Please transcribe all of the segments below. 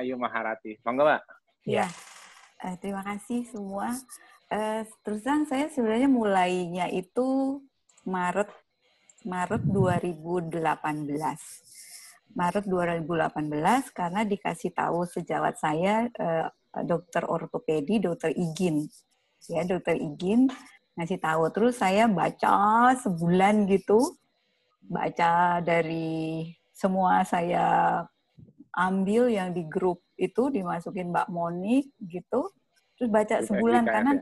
Ayu Maharati. Monggo, Mbak. Ya, uh, terima kasih semua. Uh, terus saya sebenarnya mulainya itu Maret Maret 2018. Maret 2018 karena dikasih tahu sejawat saya uh, dokter ortopedi, dokter Igin. Ya, dokter Igin ngasih tahu terus saya baca sebulan gitu. Baca dari semua saya ambil yang di grup itu dimasukin Mbak Moni gitu. Terus baca sebulan karena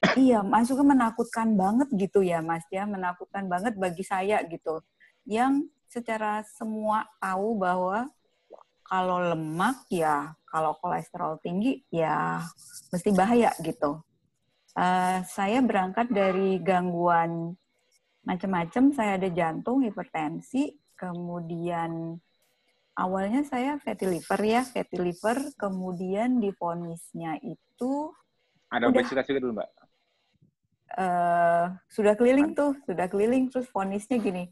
iya masuknya menakutkan banget gitu ya Mas ya, menakutkan banget bagi saya gitu. Yang secara semua tahu bahwa kalau lemak ya, kalau kolesterol tinggi ya mesti bahaya gitu. Uh, saya berangkat dari gangguan macam-macam. Saya ada jantung, hipertensi, kemudian awalnya saya fatty liver ya, fatty liver, kemudian difonisnya itu ada obesitas juga dulu mbak. Uh, sudah keliling tuh, sudah keliling terus fonisnya gini,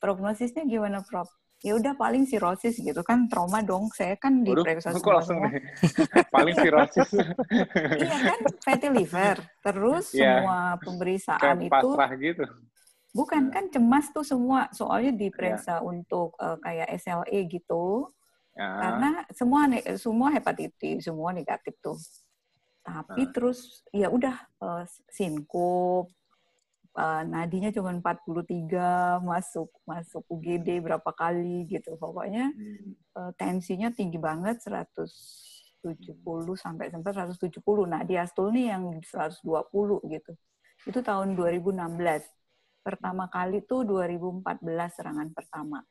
prognosisnya gimana Prof? Ya udah paling sirosis gitu kan trauma dong. Saya kan di periksa semua. langsung nih. paling sirosis. iya kan fatty liver. Terus yeah. semua pemeriksaan Kayak itu gitu. Bukan kan cemas tuh semua soalnya diperiksa yeah. untuk uh, kayak SLE gitu. Yeah. Karena semua semua hepatitis, semua negatif tuh. Tapi uh. terus ya udah uh, sinkup, uh, nadinya cuma 43 masuk masuk UGD berapa kali gitu pokoknya uh, tensinya tinggi banget 170 sampai sampai 170 nah diastul nih yang 120 gitu itu tahun 2016 pertama kali tuh 2014 serangan pertama.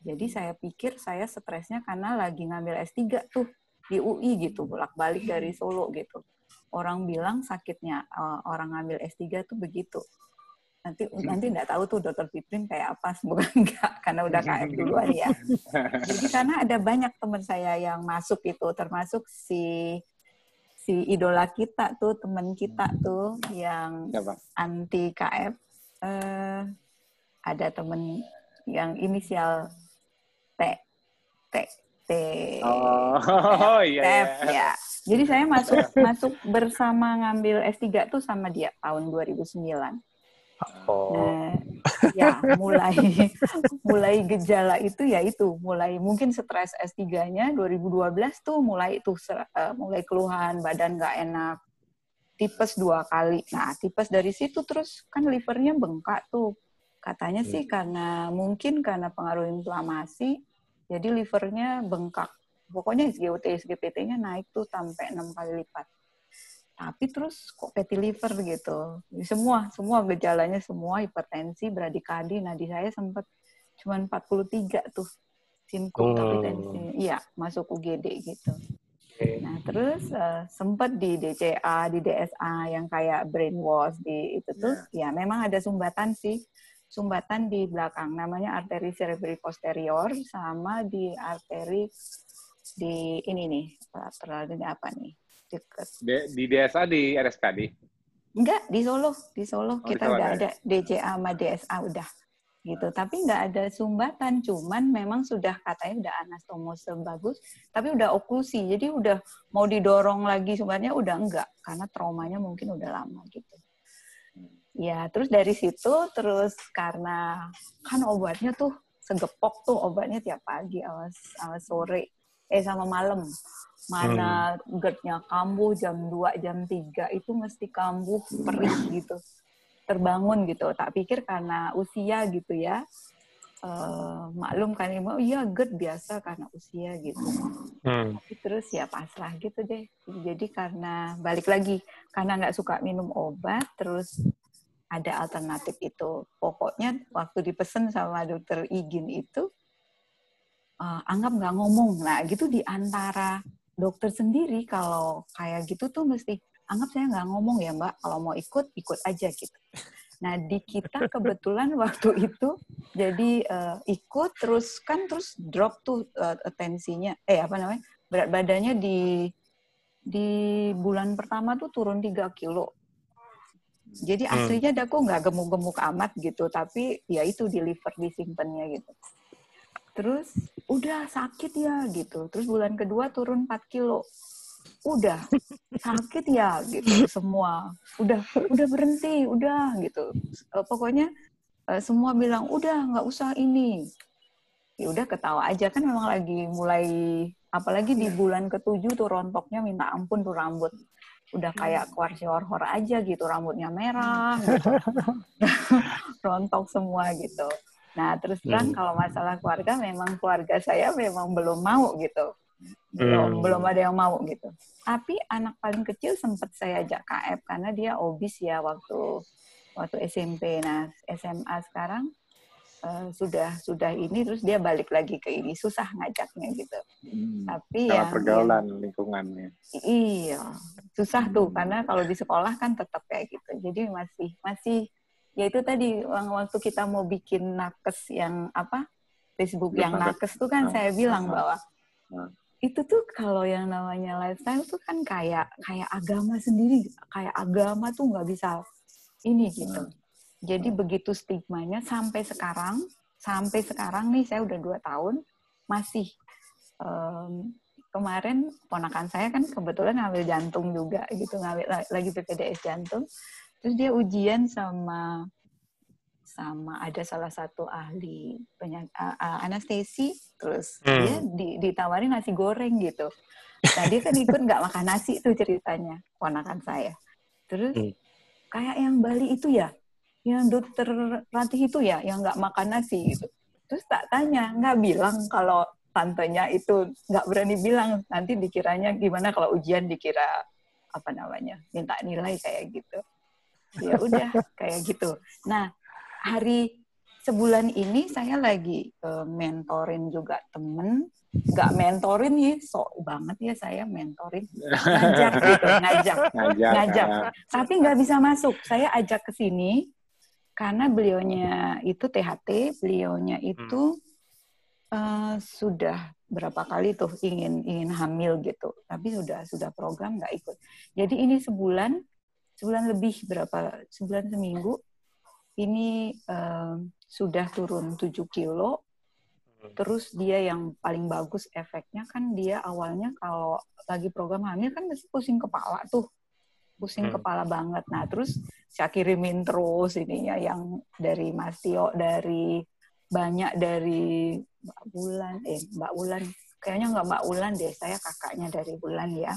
Jadi saya pikir saya stresnya karena lagi ngambil S3 tuh di UI gitu bolak-balik dari Solo gitu. Orang bilang sakitnya uh, orang ngambil S3 tuh begitu. Nanti nanti nggak tahu tuh dokter Fitrin kayak apa semoga enggak karena udah KF duluan ya. Jadi karena ada banyak teman saya yang masuk itu termasuk si si idola kita tuh teman kita tuh yang Siapa? anti KF eh, ada temen yang inisial T T T oh, iya, iya. ya jadi saya masuk masuk bersama ngambil S3 tuh sama dia tahun 2009 Oh. Nah, ya mulai mulai gejala itu ya itu mulai mungkin stres S3-nya 2012 tuh mulai itu uh, mulai keluhan badan nggak enak tipes dua kali. Nah, tipes dari situ terus kan livernya bengkak tuh. Katanya sih hmm. karena mungkin karena pengaruh inflamasi jadi livernya bengkak. Pokoknya SGOT, SGPT-nya naik tuh sampai enam kali lipat tapi terus kok fatty liver gitu. Semua, semua gejalanya semua hipertensi, bradikadi. Nah, di saya sempat cuma 43 tuh simkum oh. tapi tensi. Iya, masuk UGD gitu. Nah, terus uh, sempat di DCA, di DSA yang kayak brainwash di itu tuh, yeah. ya memang ada sumbatan sih. Sumbatan di belakang namanya arteri cerebri posterior sama di arteri di ini nih, terlalu ini apa nih? Deket. di DSA di RSKD? Enggak, di Solo. Di Solo oh, kita udah ada DCA sama DSA udah gitu. Tapi nggak ada sumbatan, cuman memang sudah katanya udah anastomose bagus, tapi udah oklusi. Jadi udah mau didorong lagi sumbatnya udah enggak karena traumanya mungkin udah lama gitu. Ya, terus dari situ terus karena kan obatnya tuh segepok tuh obatnya tiap pagi awas awas sore eh sama malam mana hmm. GERD-nya kambuh jam 2, jam 3 itu mesti kambuh perih gitu. Terbangun gitu. Tak pikir karena usia gitu ya. Uh, maklum kan ibu, iya GERD biasa karena usia gitu. Hmm. Tapi terus ya pasrah gitu deh. Jadi karena balik lagi karena nggak suka minum obat, terus ada alternatif itu. Pokoknya waktu dipesen sama dokter Igin itu, uh, anggap nggak ngomong. Nah gitu di antara dokter sendiri kalau kayak gitu tuh mesti anggap saya nggak ngomong ya mbak. Kalau mau ikut ikut aja gitu. Nah di kita kebetulan waktu itu jadi uh, ikut terus kan terus drop tuh uh, tensinya. Eh apa namanya? Berat badannya di di bulan pertama tuh turun 3 kilo. Jadi hmm. aslinya aku nggak gemuk-gemuk amat gitu. Tapi ya itu di liver disimpannya gitu. Terus udah sakit ya gitu. Terus bulan kedua turun 4 kilo. Udah sakit ya gitu semua. Udah udah berhenti, udah gitu. Uh, pokoknya uh, semua bilang udah nggak usah ini. Ya udah ketawa aja kan memang lagi mulai apalagi di bulan ketujuh tuh rontoknya minta ampun tuh rambut udah kayak kuarsi horor aja gitu rambutnya merah gitu. rontok semua gitu nah terus terang hmm. kalau masalah keluarga memang keluarga saya memang belum mau gitu belum hmm. belum ada yang mau gitu tapi anak paling kecil sempat saya ajak KF karena dia obis ya waktu waktu SMP nah SMA sekarang uh, sudah sudah ini terus dia balik lagi ke ini susah ngajaknya gitu. Hmm. Tapi ya pergaulan ya, lingkungannya. Iya, susah hmm. tuh karena kalau di sekolah kan tetap kayak gitu. Jadi masih masih ya itu tadi waktu kita mau bikin nakes yang apa Facebook yang nakes tuh kan oh. saya bilang oh. bahwa oh. Itu tuh kalau yang namanya lifestyle tuh kan kayak kayak agama sendiri kayak agama tuh nggak bisa ini gitu. Hmm. Jadi begitu stigmanya sampai sekarang, sampai sekarang nih saya udah dua tahun masih um, kemarin ponakan saya kan kebetulan ngambil jantung juga gitu ngambil lagi PPDS jantung terus dia ujian sama sama ada salah satu ahli penyak, uh, anestesi terus hmm. dia di, ditawarin nasi goreng gitu nah dia kan ikut nggak makan nasi tuh ceritanya ponakan saya terus hmm. kayak yang Bali itu ya yang dokter Ratih itu ya yang nggak makan nasi gitu. Terus tak tanya, nggak bilang kalau tantenya itu nggak berani bilang nanti dikiranya gimana kalau ujian dikira apa namanya minta nilai kayak gitu. Ya udah kayak gitu. Nah hari sebulan ini saya lagi uh, mentorin juga temen nggak mentorin ya sok banget ya saya mentorin ngajak gitu ngajak ngajak, ngajak. tapi nggak bisa masuk saya ajak ke sini karena beliaunya itu THT, beliaunya hmm. itu hmm. uh, sudah berapa kali tuh ingin ingin hamil gitu, tapi sudah sudah program nggak ikut. Jadi ini sebulan, sebulan lebih berapa, sebulan seminggu, ini uh, sudah turun 7 kilo. Hmm. Terus dia yang paling bagus efeknya kan dia awalnya kalau lagi program hamil kan mesti pusing kepala tuh pusing hmm. kepala banget. Nah, terus saya kirimin terus ininya yang dari Mas Tio, dari banyak dari Mbak Bulan, eh Mbak Bulan, kayaknya nggak Mbak Bulan deh, saya kakaknya dari Bulan ya.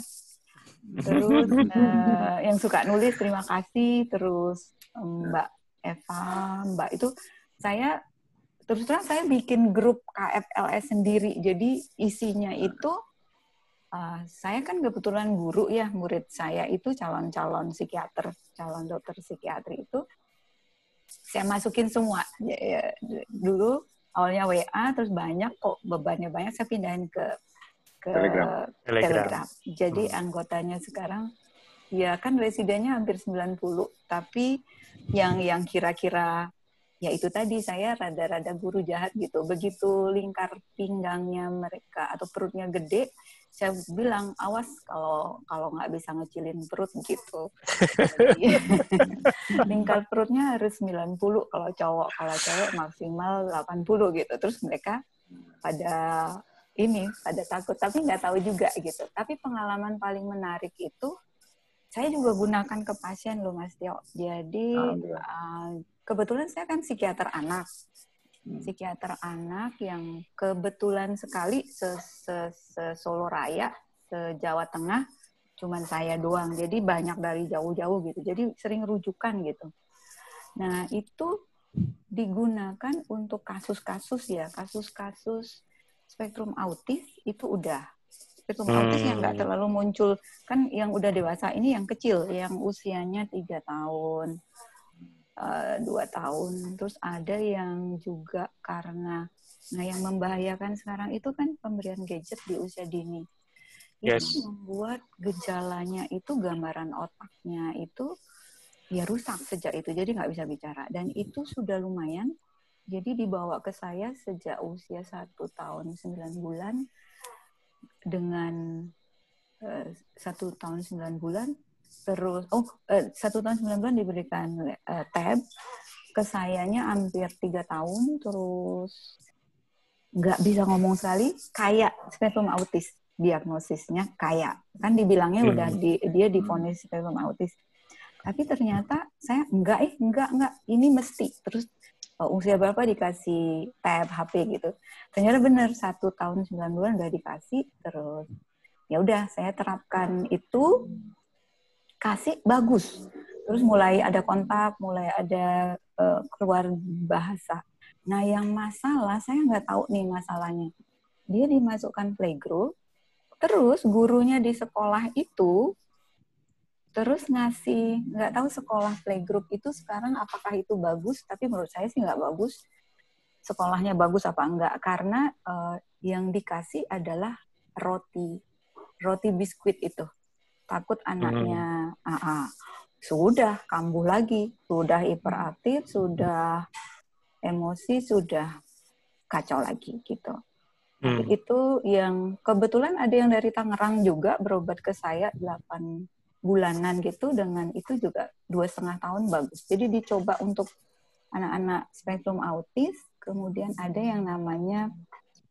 Terus uh, yang suka nulis terima kasih, terus Mbak Eva, Mbak itu saya terus terang saya bikin grup KFLS sendiri. Jadi isinya itu uh, saya kan kebetulan guru ya, murid saya itu calon-calon psikiater, calon dokter psikiatri itu saya masukin semua. Ya, ya, dulu awalnya WA, terus banyak kok bebannya banyak, saya pindahin ke ke Telegram. Telegram. Jadi hmm. anggotanya sekarang ya kan residennya hampir 90, tapi yang yang kira-kira ya itu tadi saya rada-rada guru jahat gitu. Begitu lingkar pinggangnya mereka atau perutnya gede, saya bilang awas kalau kalau nggak bisa ngecilin perut gitu. lingkar perutnya harus 90 kalau cowok, kalau cewek maksimal 80 gitu. Terus mereka pada ini pada takut tapi nggak tahu juga gitu. Tapi pengalaman paling menarik itu saya juga gunakan ke pasien loh Mas Tio. Jadi uh, kebetulan saya kan psikiater anak Hmm. psikiater anak yang kebetulan sekali se, se, se Solo Raya, se Jawa Tengah, cuman saya doang. Jadi banyak dari jauh-jauh gitu. Jadi sering rujukan gitu. Nah, itu digunakan untuk kasus-kasus ya, kasus-kasus spektrum autis itu udah spektrum hmm. autis yang nggak terlalu muncul kan yang udah dewasa ini yang kecil yang usianya tiga tahun Eh, dua tahun. Terus ada yang juga karena, nah yang membahayakan sekarang itu kan pemberian gadget di usia dini. Yes. Itu membuat gejalanya itu gambaran otaknya itu ya rusak sejak itu, jadi nggak bisa bicara. Dan itu sudah lumayan. Jadi dibawa ke saya sejak usia satu tahun sembilan bulan dengan uh, satu tahun sembilan bulan terus oh eh, satu tahun sembilan bulan diberikan uh, tab ke sayanya hampir tiga tahun terus nggak bisa ngomong sekali, kayak spektrum autis diagnosisnya kayak kan dibilangnya hmm. udah di, dia difonis spektrum autis. Tapi ternyata saya enggak eh enggak enggak ini mesti. Terus uh, usia berapa dikasih tab HP gitu. Ternyata benar satu tahun sembilan bulan udah dikasih terus ya udah saya terapkan itu kasih bagus. Terus mulai ada kontak mulai ada uh, keluar bahasa. Nah yang masalah saya nggak tahu nih masalahnya. Dia dimasukkan playgroup Terus gurunya di sekolah itu terus ngasih nggak tahu sekolah playgroup itu sekarang apakah itu bagus tapi menurut saya sih nggak bagus sekolahnya bagus apa enggak karena uh, yang dikasih adalah roti roti biskuit itu takut anaknya hmm. uh -uh. sudah kambuh lagi sudah hiperaktif sudah emosi sudah kacau lagi gitu Hmm. Itu yang kebetulan ada yang dari Tangerang juga berobat ke saya 8 bulanan gitu dengan itu juga dua setengah tahun bagus. Jadi dicoba untuk anak-anak spektrum autis, kemudian ada yang namanya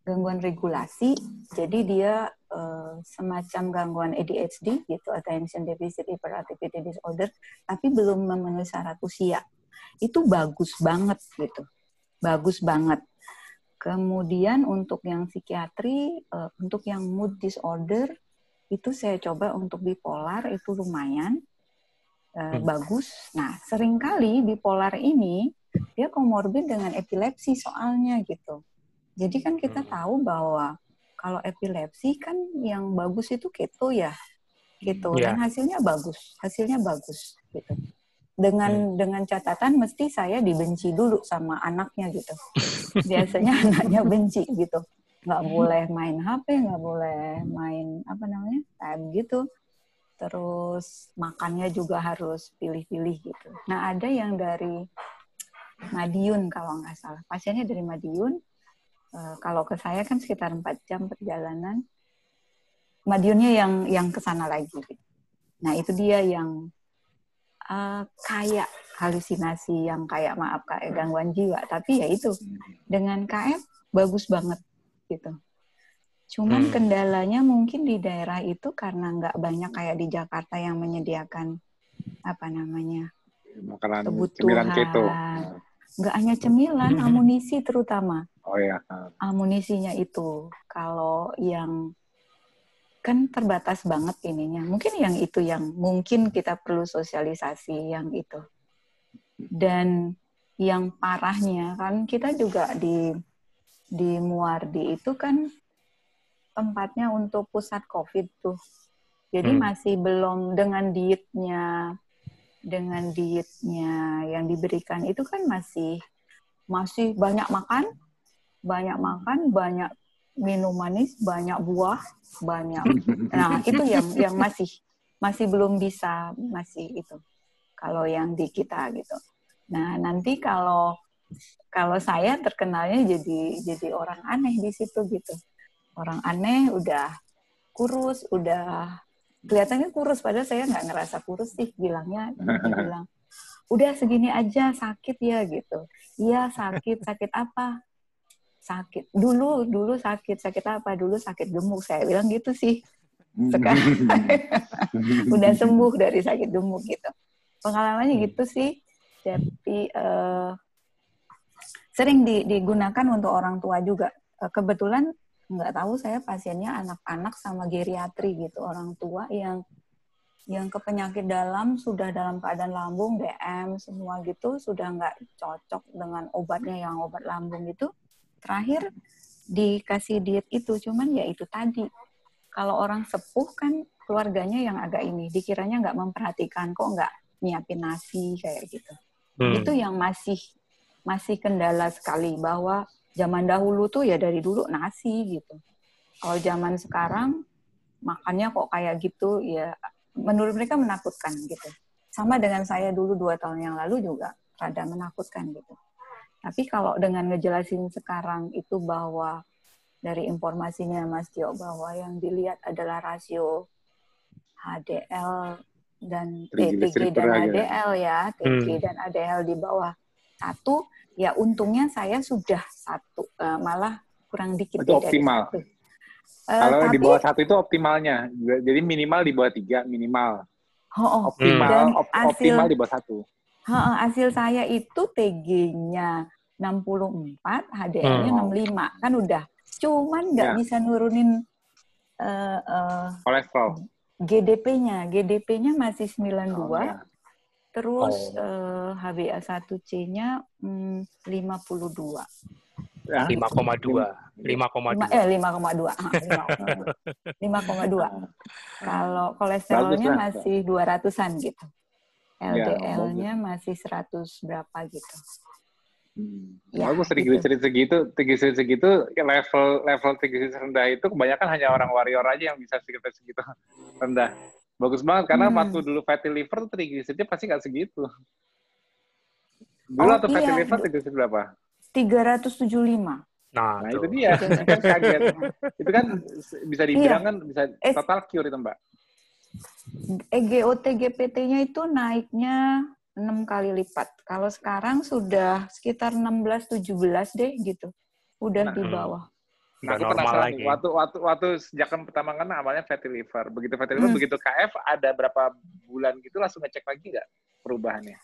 gangguan regulasi. Jadi dia uh, semacam gangguan ADHD gitu, attention deficit hyperactivity disorder, tapi belum memenuhi syarat usia. Itu bagus banget gitu. Bagus banget. Kemudian untuk yang psikiatri, uh, untuk yang mood disorder itu saya coba untuk bipolar itu lumayan uh, hmm. bagus. Nah, sering kali bipolar ini dia komorbid dengan epilepsi soalnya gitu. Jadi kan kita hmm. tahu bahwa kalau epilepsi kan yang bagus itu keto ya, gitu. Yeah. Dan hasilnya bagus, hasilnya bagus gitu dengan hmm. dengan catatan mesti saya dibenci dulu sama anaknya gitu biasanya anaknya benci gitu nggak boleh main HP nggak boleh main apa namanya tab gitu. Terus makannya juga harus pilih-pilih gitu. Nah ada yang dari Madiun kalau nggak salah. Pasiennya dari Madiun. E, kalau ke saya kan sekitar 4 jam perjalanan. Madiunnya yang yang ke sana lagi. Nah itu dia yang uh, kayak halusinasi yang kayak maaf kayak gangguan jiwa. Tapi ya itu dengan KF bagus banget gitu cuman hmm. kendalanya mungkin di daerah itu karena nggak banyak kayak di Jakarta yang menyediakan apa namanya makanan kebutuhan keto. nggak hanya cemilan amunisi terutama oh ya amunisinya itu kalau yang kan terbatas banget ininya. Mungkin yang itu yang mungkin kita perlu sosialisasi yang itu. Dan yang parahnya kan kita juga di di Muardi itu kan tempatnya untuk pusat COVID tuh. Jadi hmm. masih belum dengan dietnya dengan dietnya yang diberikan itu kan masih masih banyak makan, banyak makan, banyak minum manis, banyak buah, banyak. Nah, itu yang yang masih masih belum bisa masih itu. Kalau yang di kita gitu. Nah, nanti kalau kalau saya terkenalnya jadi jadi orang aneh di situ gitu. Orang aneh udah kurus, udah kelihatannya kurus padahal saya nggak ngerasa kurus sih bilangnya bilang udah segini aja sakit ya gitu. Iya sakit sakit apa? Sakit. Dulu dulu sakit sakit apa? Dulu sakit gemuk. Saya bilang gitu sih. Sekarang udah sembuh dari sakit gemuk gitu. Pengalamannya gitu sih. Jadi uh, sering di, digunakan untuk orang tua juga. Uh, kebetulan nggak tahu saya pasiennya anak-anak sama geriatri gitu orang tua yang yang ke penyakit dalam sudah dalam keadaan lambung DM semua gitu sudah nggak cocok dengan obatnya yang obat lambung gitu terakhir dikasih diet itu cuman ya itu tadi. Kalau orang sepuh kan keluarganya yang agak ini dikiranya nggak memperhatikan kok nggak nyiapin nasi kayak gitu. Hmm. itu yang masih masih kendala sekali bahwa zaman dahulu tuh ya dari dulu nasi gitu. Kalau zaman sekarang makannya kok kayak gitu ya menurut mereka menakutkan gitu. Sama dengan saya dulu dua tahun yang lalu juga rada menakutkan gitu. Tapi kalau dengan ngejelasin sekarang itu bahwa dari informasinya Mas Tio bahwa yang dilihat adalah rasio HDL dan T3 dan ADL ya, T3 hmm. dan ADL di bawah satu, ya untungnya saya sudah satu, uh, malah kurang dikit. Itu optimal. Uh, Kalau tapi, di bawah satu itu optimalnya, jadi minimal di bawah tiga minimal. Oh, oh. Optimal, op, hasil, optimal di bawah satu. Oh, hasil saya itu TG-nya 64, HDL-nya hmm. 65, kan udah. Cuman nggak ya. bisa nurunin uh, uh, kolesterol. GDP-nya, GDP-nya masih 92. Oh, ya. Terus oh. uh, HbA1c-nya mm, 52. Ya. 5,2. 5,2. Eh 5,2. 5,2. Kalau kolesterolnya masih 200-an gitu. LDL-nya ya, masih 100 berapa gitu. Hmm. Ya, Bagus triglycerid gitu. segitu, triglycerid segitu level level triglycerid rendah itu kebanyakan hanya orang warrior aja yang bisa triglycerid segitu rendah. Bagus banget karena hmm. waktu dulu fatty liver triglyceridnya pasti nggak segitu. Dulu oh, atau iya. fatty liver triglycerid berapa? 375. Nah, nah itu dia. kan kaget. itu kan bisa dibilang iya. kan bisa total cure itu, Mbak. EGOT GPT-nya itu naiknya 6 kali lipat. Kalau sekarang sudah sekitar 16 17 deh gitu. Udah nah, di bawah. Nah, aku penasaran lagi. waktu waktu waktu sejak kan pertama kan awalnya fatty liver. Begitu fatty liver, hmm. begitu KF ada berapa bulan gitu langsung ngecek lagi nggak perubahannya?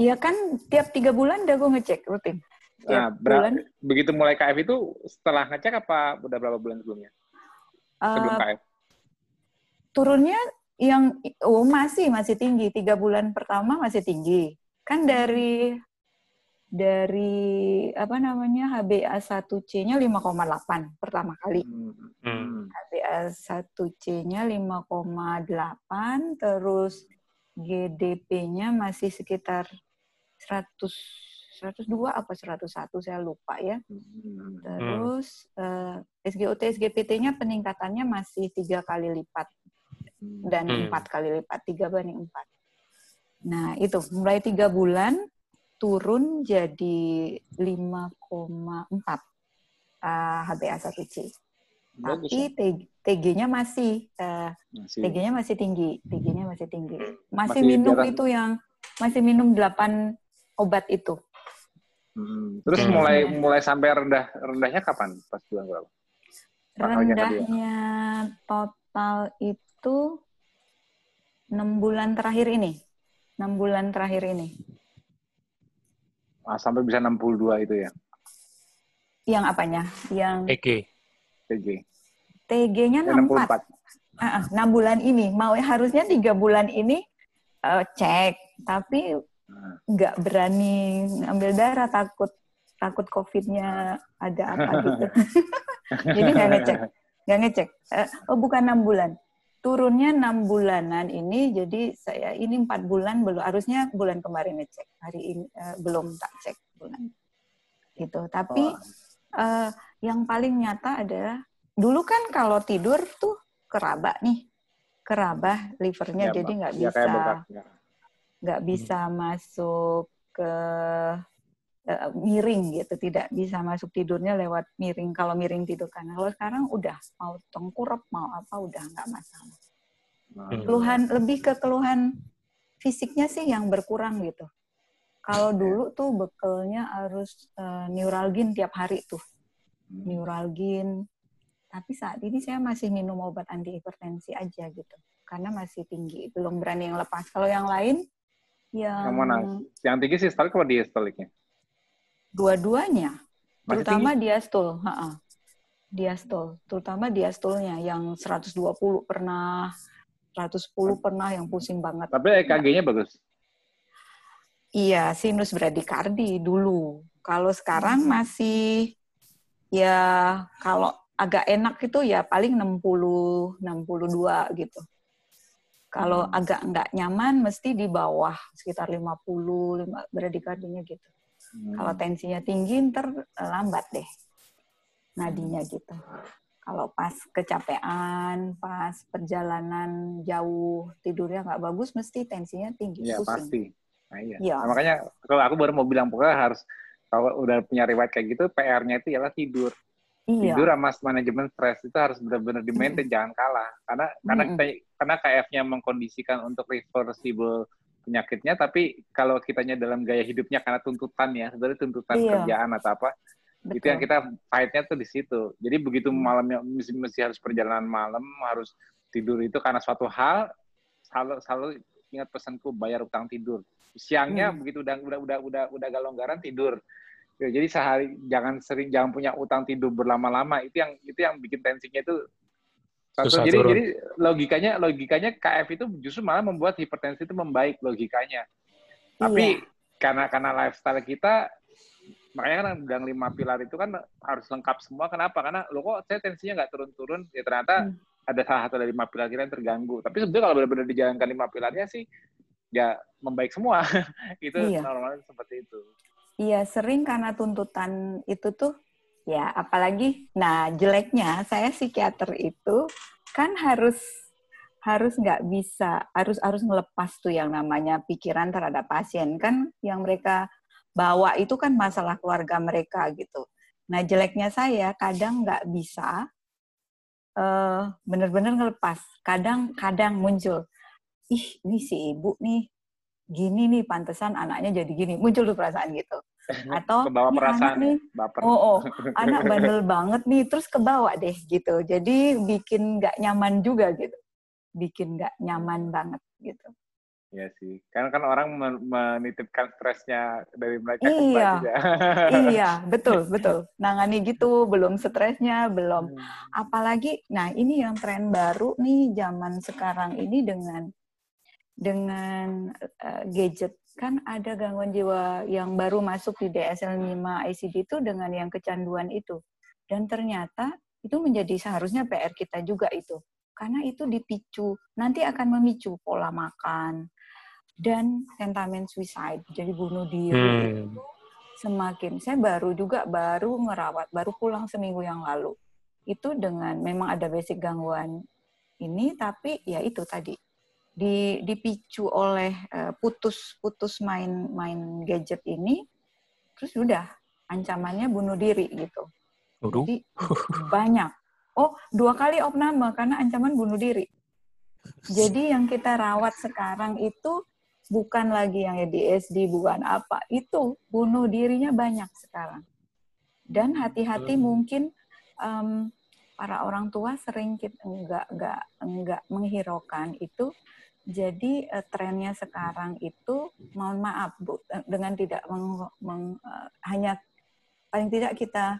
Iya kan tiap tiga bulan udah gue ngecek rutin. Tiap nah, bulan. begitu mulai KF itu setelah ngecek apa udah berapa bulan sebelumnya? Sebelum uh, KF? Turunnya yang oh masih masih tinggi tiga bulan pertama masih tinggi kan dari dari apa namanya HbA1c-nya 5,8 pertama kali. Hmm. HbA1c-nya 5,8 terus GDP-nya masih sekitar 100 102 apa 101 saya lupa ya. Hmm. Terus uh, SGOT SGPT-nya peningkatannya masih tiga kali lipat dan hmm. empat hmm. kali lipat tiga banding empat. Nah itu mulai tiga bulan turun jadi 5,4 uh, HbA1c. Tapi ya? TG-nya masih, uh, masih. TG-nya masih tinggi, TG-nya masih tinggi. Masih, masih minum jarang. itu yang masih minum 8 obat itu. Hmm. Terus hmm. mulai mulai sampai rendah rendahnya kapan? Pas bulan berapa? Rendahnya total itu itu enam bulan terakhir ini. Enam bulan terakhir ini. Ah, sampai bisa 62 itu ya? Yang apanya? Yang TG. TG. TG-nya 64. 64. Uh, 6 bulan ini. Mau harusnya tiga bulan ini uh, cek, tapi ah. nggak berani ngambil darah takut takut COVID-nya ada apa gitu. Jadi nggak ngecek, nggak ngecek. Uh, oh bukan enam bulan, turunnya enam bulanan ini jadi saya ini empat bulan belum harusnya bulan kemarin ngecek hari ini uh, belum tak cek bulan gitu tapi oh. uh, yang paling nyata adalah dulu kan kalau tidur tuh keraba nih keraba livernya ya, jadi nggak ya, bisa ya. nggak bisa hmm. masuk ke uh, miring gitu tidak bisa masuk tidurnya lewat miring kalau miring tidur. Kan kalau sekarang udah mau tengkurap mau apa udah nggak masalah. Hmm. keluhan lebih ke keluhan fisiknya sih yang berkurang gitu. Kalau dulu tuh bekelnya harus uh, neuralgin tiap hari tuh. Hmm. neuralgin. Tapi saat ini saya masih minum obat anti hipertensi aja gitu. Karena masih tinggi belum berani yang lepas. Kalau yang lain yang yang mana? Yang tinggi sistolik atau diastoliknya Dua-duanya. Terutama diastol. Ha -ha. Diastol. Terutama diastolnya yang 120 pernah, 110 pernah yang pusing banget. Tapi EKG-nya bagus? Iya, sinus bradikardi dulu. Kalau sekarang hmm. masih ya kalau agak enak itu ya paling 60 62 gitu. Kalau hmm. agak nggak nyaman mesti di bawah sekitar 50 bradikardinya gitu. Hmm. Kalau tensinya tinggi, ntar lambat deh nadinya gitu. Kalau pas kecapean, pas perjalanan jauh, tidurnya nggak bagus, mesti tensinya tinggi. Iya, pasti. Nah, iya. Ya. Nah, makanya kalau aku baru mau bilang, pokoknya harus, kalau udah punya riwayat kayak gitu, PR-nya itu ialah tidur. Iya. Tidur sama manajemen stres itu harus benar-benar di maintain, mm. jangan kalah. Karena karena mm. kita, karena KF-nya mengkondisikan untuk reversible penyakitnya, tapi kalau kitanya dalam gaya hidupnya karena tuntutan ya, sebenarnya tuntutan iya. kerjaan atau apa, Betul. Itu yang kita fight-nya tuh di situ. Jadi begitu hmm. malamnya mesti, mesti harus perjalanan malam, harus tidur itu karena suatu hal selalu selalu ingat pesanku bayar utang tidur. Siangnya hmm. begitu udah udah udah udah udah galonggaran tidur. Ya, jadi sehari jangan sering jangan punya utang tidur berlama-lama. Itu yang itu yang bikin tensinya itu satu. jadi turun. jadi logikanya logikanya KF itu justru malah membuat hipertensi itu membaik logikanya. Tapi iya. karena karena lifestyle kita makanya kan bilang lima pilar itu kan harus lengkap semua. Kenapa? Karena lo kok saya tensinya nggak turun-turun. Ya ternyata hmm. ada salah satu dari lima pilar kita yang terganggu. Tapi sebenarnya kalau benar-benar dijalankan lima pilarnya sih ya membaik semua. itu iya. normalnya seperti itu. Iya, sering karena tuntutan itu tuh ya apalagi nah jeleknya saya psikiater itu kan harus harus nggak bisa harus harus melepas tuh yang namanya pikiran terhadap pasien kan yang mereka bawa itu kan masalah keluarga mereka gitu. Nah jeleknya saya kadang nggak bisa uh, bener-bener ngelepas. Kadang-kadang muncul, ih ini si ibu nih gini nih pantesan anaknya jadi gini muncul tuh perasaan gitu atau kebawa perasaan nih baper. oh, oh anak bandel banget nih terus kebawa deh gitu jadi bikin nggak nyaman juga gitu bikin nggak nyaman banget gitu Iya sih, karena kan orang menitipkan stresnya dari mereka iya, juga. iya, betul, betul. Nangani gitu, belum stresnya, belum. Hmm. Apalagi, nah ini yang tren baru nih zaman sekarang ini dengan dengan uh, gadget kan ada gangguan jiwa yang baru masuk di DSL-5 ICD itu dengan yang kecanduan itu. Dan ternyata itu menjadi seharusnya PR kita juga itu. Karena itu dipicu, nanti akan memicu pola makan, dan sentamen suicide, jadi bunuh diri hmm. semakin. Saya baru juga baru ngerawat, baru pulang seminggu yang lalu. Itu dengan memang ada basic gangguan ini, tapi ya itu tadi di, dipicu oleh uh, putus-putus main main gadget ini, terus udah ancamannya bunuh diri gitu. Uduh. Jadi banyak. Oh, dua kali opname karena ancaman bunuh diri. Jadi yang kita rawat sekarang itu bukan lagi yang ADHD, bukan apa. Itu bunuh dirinya banyak sekarang. Dan hati-hati hmm. mungkin um, para orang tua sering kita enggak enggak enggak menghiraukan itu. Jadi uh, trennya sekarang itu mohon maaf Bu dengan tidak meng, meng, uh, hanya paling tidak kita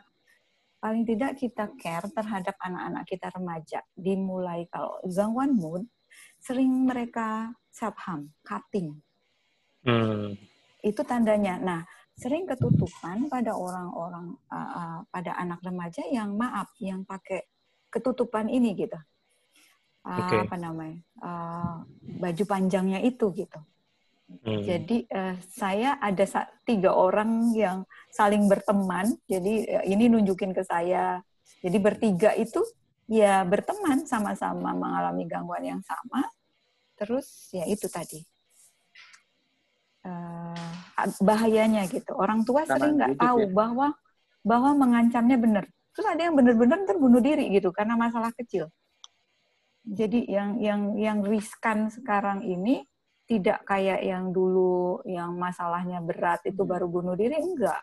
paling tidak kita care terhadap anak-anak kita remaja dimulai kalau gangguan mood sering mereka self-harm, cutting. Hmm. Itu tandanya. Nah, sering ketutupan pada orang-orang, uh, uh, pada anak remaja yang maaf, yang pakai ketutupan ini gitu. Okay. Apa namanya? Uh, baju panjangnya itu gitu. Hmm. Jadi uh, saya ada tiga orang yang saling berteman. Jadi uh, ini nunjukin ke saya. Jadi bertiga itu ya berteman sama-sama mengalami gangguan yang sama. Terus ya itu tadi uh, bahayanya gitu. Orang tua sering nggak tahu ya? bahwa bahwa mengancamnya benar. Terus ada yang benar-benar terbunuh diri gitu karena masalah kecil. Jadi yang yang yang riskan sekarang ini tidak kayak yang dulu yang masalahnya berat itu hmm. baru bunuh diri enggak.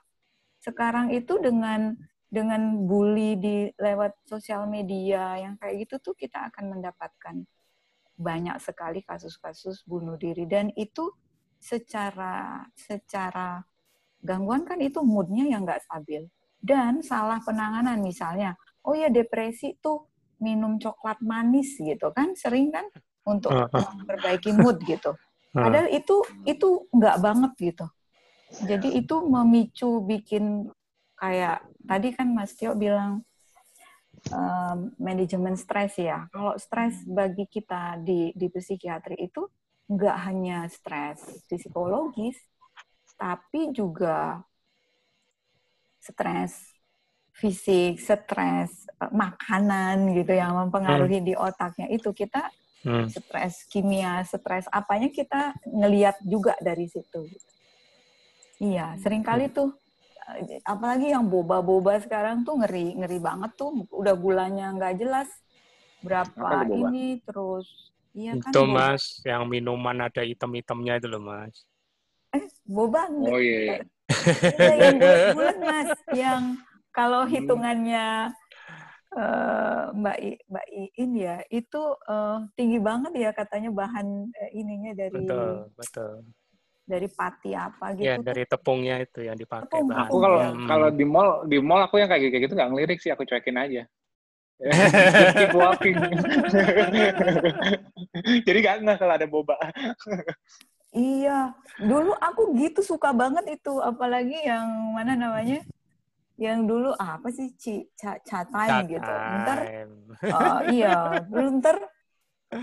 Sekarang itu dengan dengan bully di lewat sosial media yang kayak gitu tuh kita akan mendapatkan banyak sekali kasus-kasus bunuh diri dan itu secara secara gangguan kan itu moodnya yang nggak stabil dan salah penanganan misalnya oh ya depresi tuh minum coklat manis gitu kan sering kan untuk memperbaiki mood gitu. Padahal itu itu nggak banget gitu. Jadi itu memicu bikin kayak tadi kan Mas Tio bilang um, manajemen stres ya. Kalau stres bagi kita di di psikiatri itu nggak hanya stres psikologis, tapi juga stres fisik, stres eh, makanan gitu yang mempengaruhi hmm. di otaknya itu kita hmm. stres kimia, stres apanya kita ngeliat juga dari situ. Iya, sering kali hmm. tuh eh, apalagi yang boba-boba sekarang tuh ngeri ngeri banget tuh udah gulanya nggak jelas berapa ini terus Iya kan. Itu Mas, yang minuman ada item-itemnya itu loh Mas. Eh, boba Oh iya. iya. iya yang bulat Mas, yang kalau hmm. hitungannya uh, Mbak I, Mbak Iin ya itu uh, tinggi banget ya katanya bahan uh, ininya dari betul betul dari pati apa gitu. Ya, dari tepungnya itu yang dipakai. Tepung, aku kalau hmm. kalau di mall di mall aku yang kayak gitu nggak ngelirik sih, aku cuekin aja. Keep walking. Jadi gak nggak kalau ada boba. iya, dulu aku gitu suka banget itu, apalagi yang mana namanya? Yang dulu apa sih ci? Ca, ca time gitu. Ntar uh, iya, ntar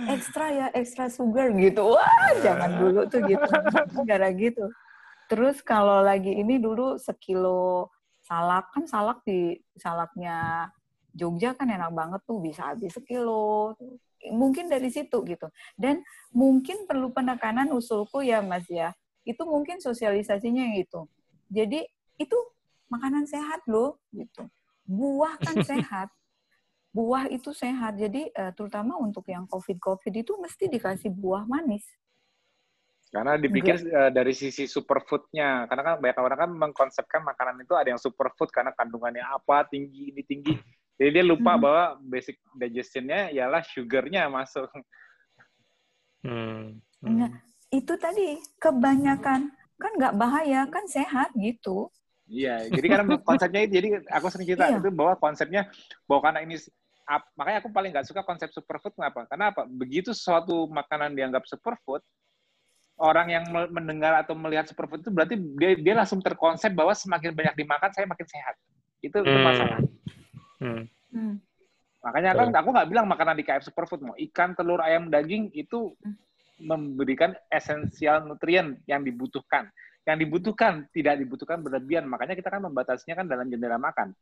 ekstra ya ekstra sugar gitu. Wah jangan dulu tuh gitu. Gara gitu. Terus kalau lagi ini dulu sekilo salak kan salak di salaknya Jogja kan enak banget tuh bisa habis sekilo. Mungkin dari situ gitu. Dan mungkin perlu penekanan usulku ya Mas ya. Itu mungkin sosialisasinya yang itu jadi itu makanan sehat loh gitu buah kan sehat buah itu sehat. Jadi uh, terutama untuk yang COVID-COVID itu mesti dikasih buah manis. Karena dipikir uh, dari sisi superfoodnya, karena kan banyak orang kan mengkonsepkan makanan itu ada yang superfood karena kandungannya apa tinggi ini tinggi, jadi dia lupa hmm. bahwa basic digestionnya ialah sugarnya masuk. Hmm. Hmm. Nah, itu tadi kebanyakan kan nggak bahaya kan sehat gitu. Iya, jadi karena konsepnya itu, jadi aku sering cerita iya. itu bahwa konsepnya bahwa karena ini ap, makanya aku paling nggak suka konsep superfood kenapa? Karena apa? Begitu suatu makanan dianggap superfood, orang yang mendengar atau melihat superfood itu berarti dia, dia langsung terkonsep bahwa semakin banyak dimakan saya makin sehat. Itu, hmm. masalah. Hmm. Hmm. Makanya kan aku nggak bilang makanan di KF superfood mau ikan, telur, ayam, daging itu memberikan esensial nutrien yang dibutuhkan. Yang dibutuhkan tidak dibutuhkan berlebihan. Makanya kita kan membatasinya kan dalam jendela makan.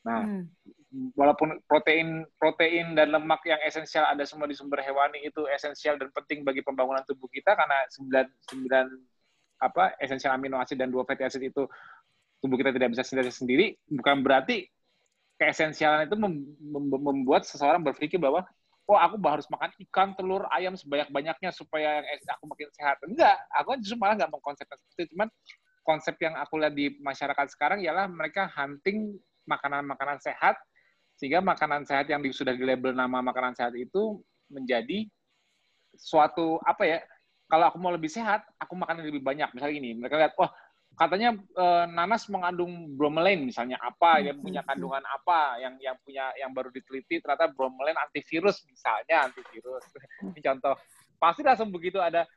Nah, hmm. walaupun protein protein dan lemak yang esensial ada semua di sumber hewani itu esensial dan penting bagi pembangunan tubuh kita karena 9 9 apa esensial amino asid dan dua fatty acid itu tubuh kita tidak bisa sendiri sendiri bukan berarti keesensialan itu mem mem membuat seseorang berpikir bahwa oh aku harus makan ikan, telur, ayam sebanyak-banyaknya supaya aku makin sehat. Enggak, aku justru malah nggak mengkonsepkan seperti itu. Cuman konsep yang aku lihat di masyarakat sekarang ialah mereka hunting makanan-makanan sehat sehingga makanan sehat yang sudah di label nama makanan sehat itu menjadi suatu apa ya kalau aku mau lebih sehat aku makan lebih banyak misalnya ini mereka lihat wah katanya e, nanas mengandung bromelain misalnya apa yang punya kandungan apa yang yang punya yang baru diteliti ternyata bromelain antivirus misalnya antivirus. Ini contoh. Pasti langsung begitu ada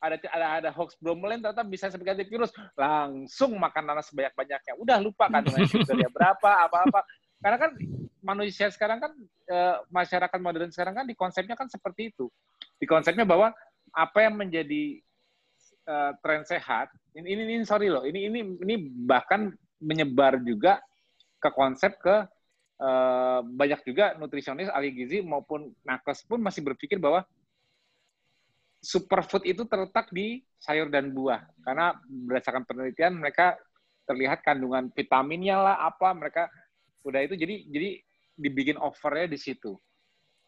ada ada ada hoax bromelain ternyata bisa sebagai virus. Langsung makan nanas sebanyak banyaknya udah lupa kan dengan sugarnya berapa apa apa karena kan manusia sekarang kan e, masyarakat modern sekarang kan di konsepnya kan seperti itu. Di konsepnya bahwa apa yang menjadi e, tren sehat ini, ini ini sorry loh ini ini ini bahkan menyebar juga ke konsep ke e, banyak juga nutrisionis ahli gizi maupun nakes pun masih berpikir bahwa superfood itu terletak di sayur dan buah. Karena berdasarkan penelitian mereka terlihat kandungan vitaminnya lah apa mereka udah itu jadi jadi dibikin overnya di situ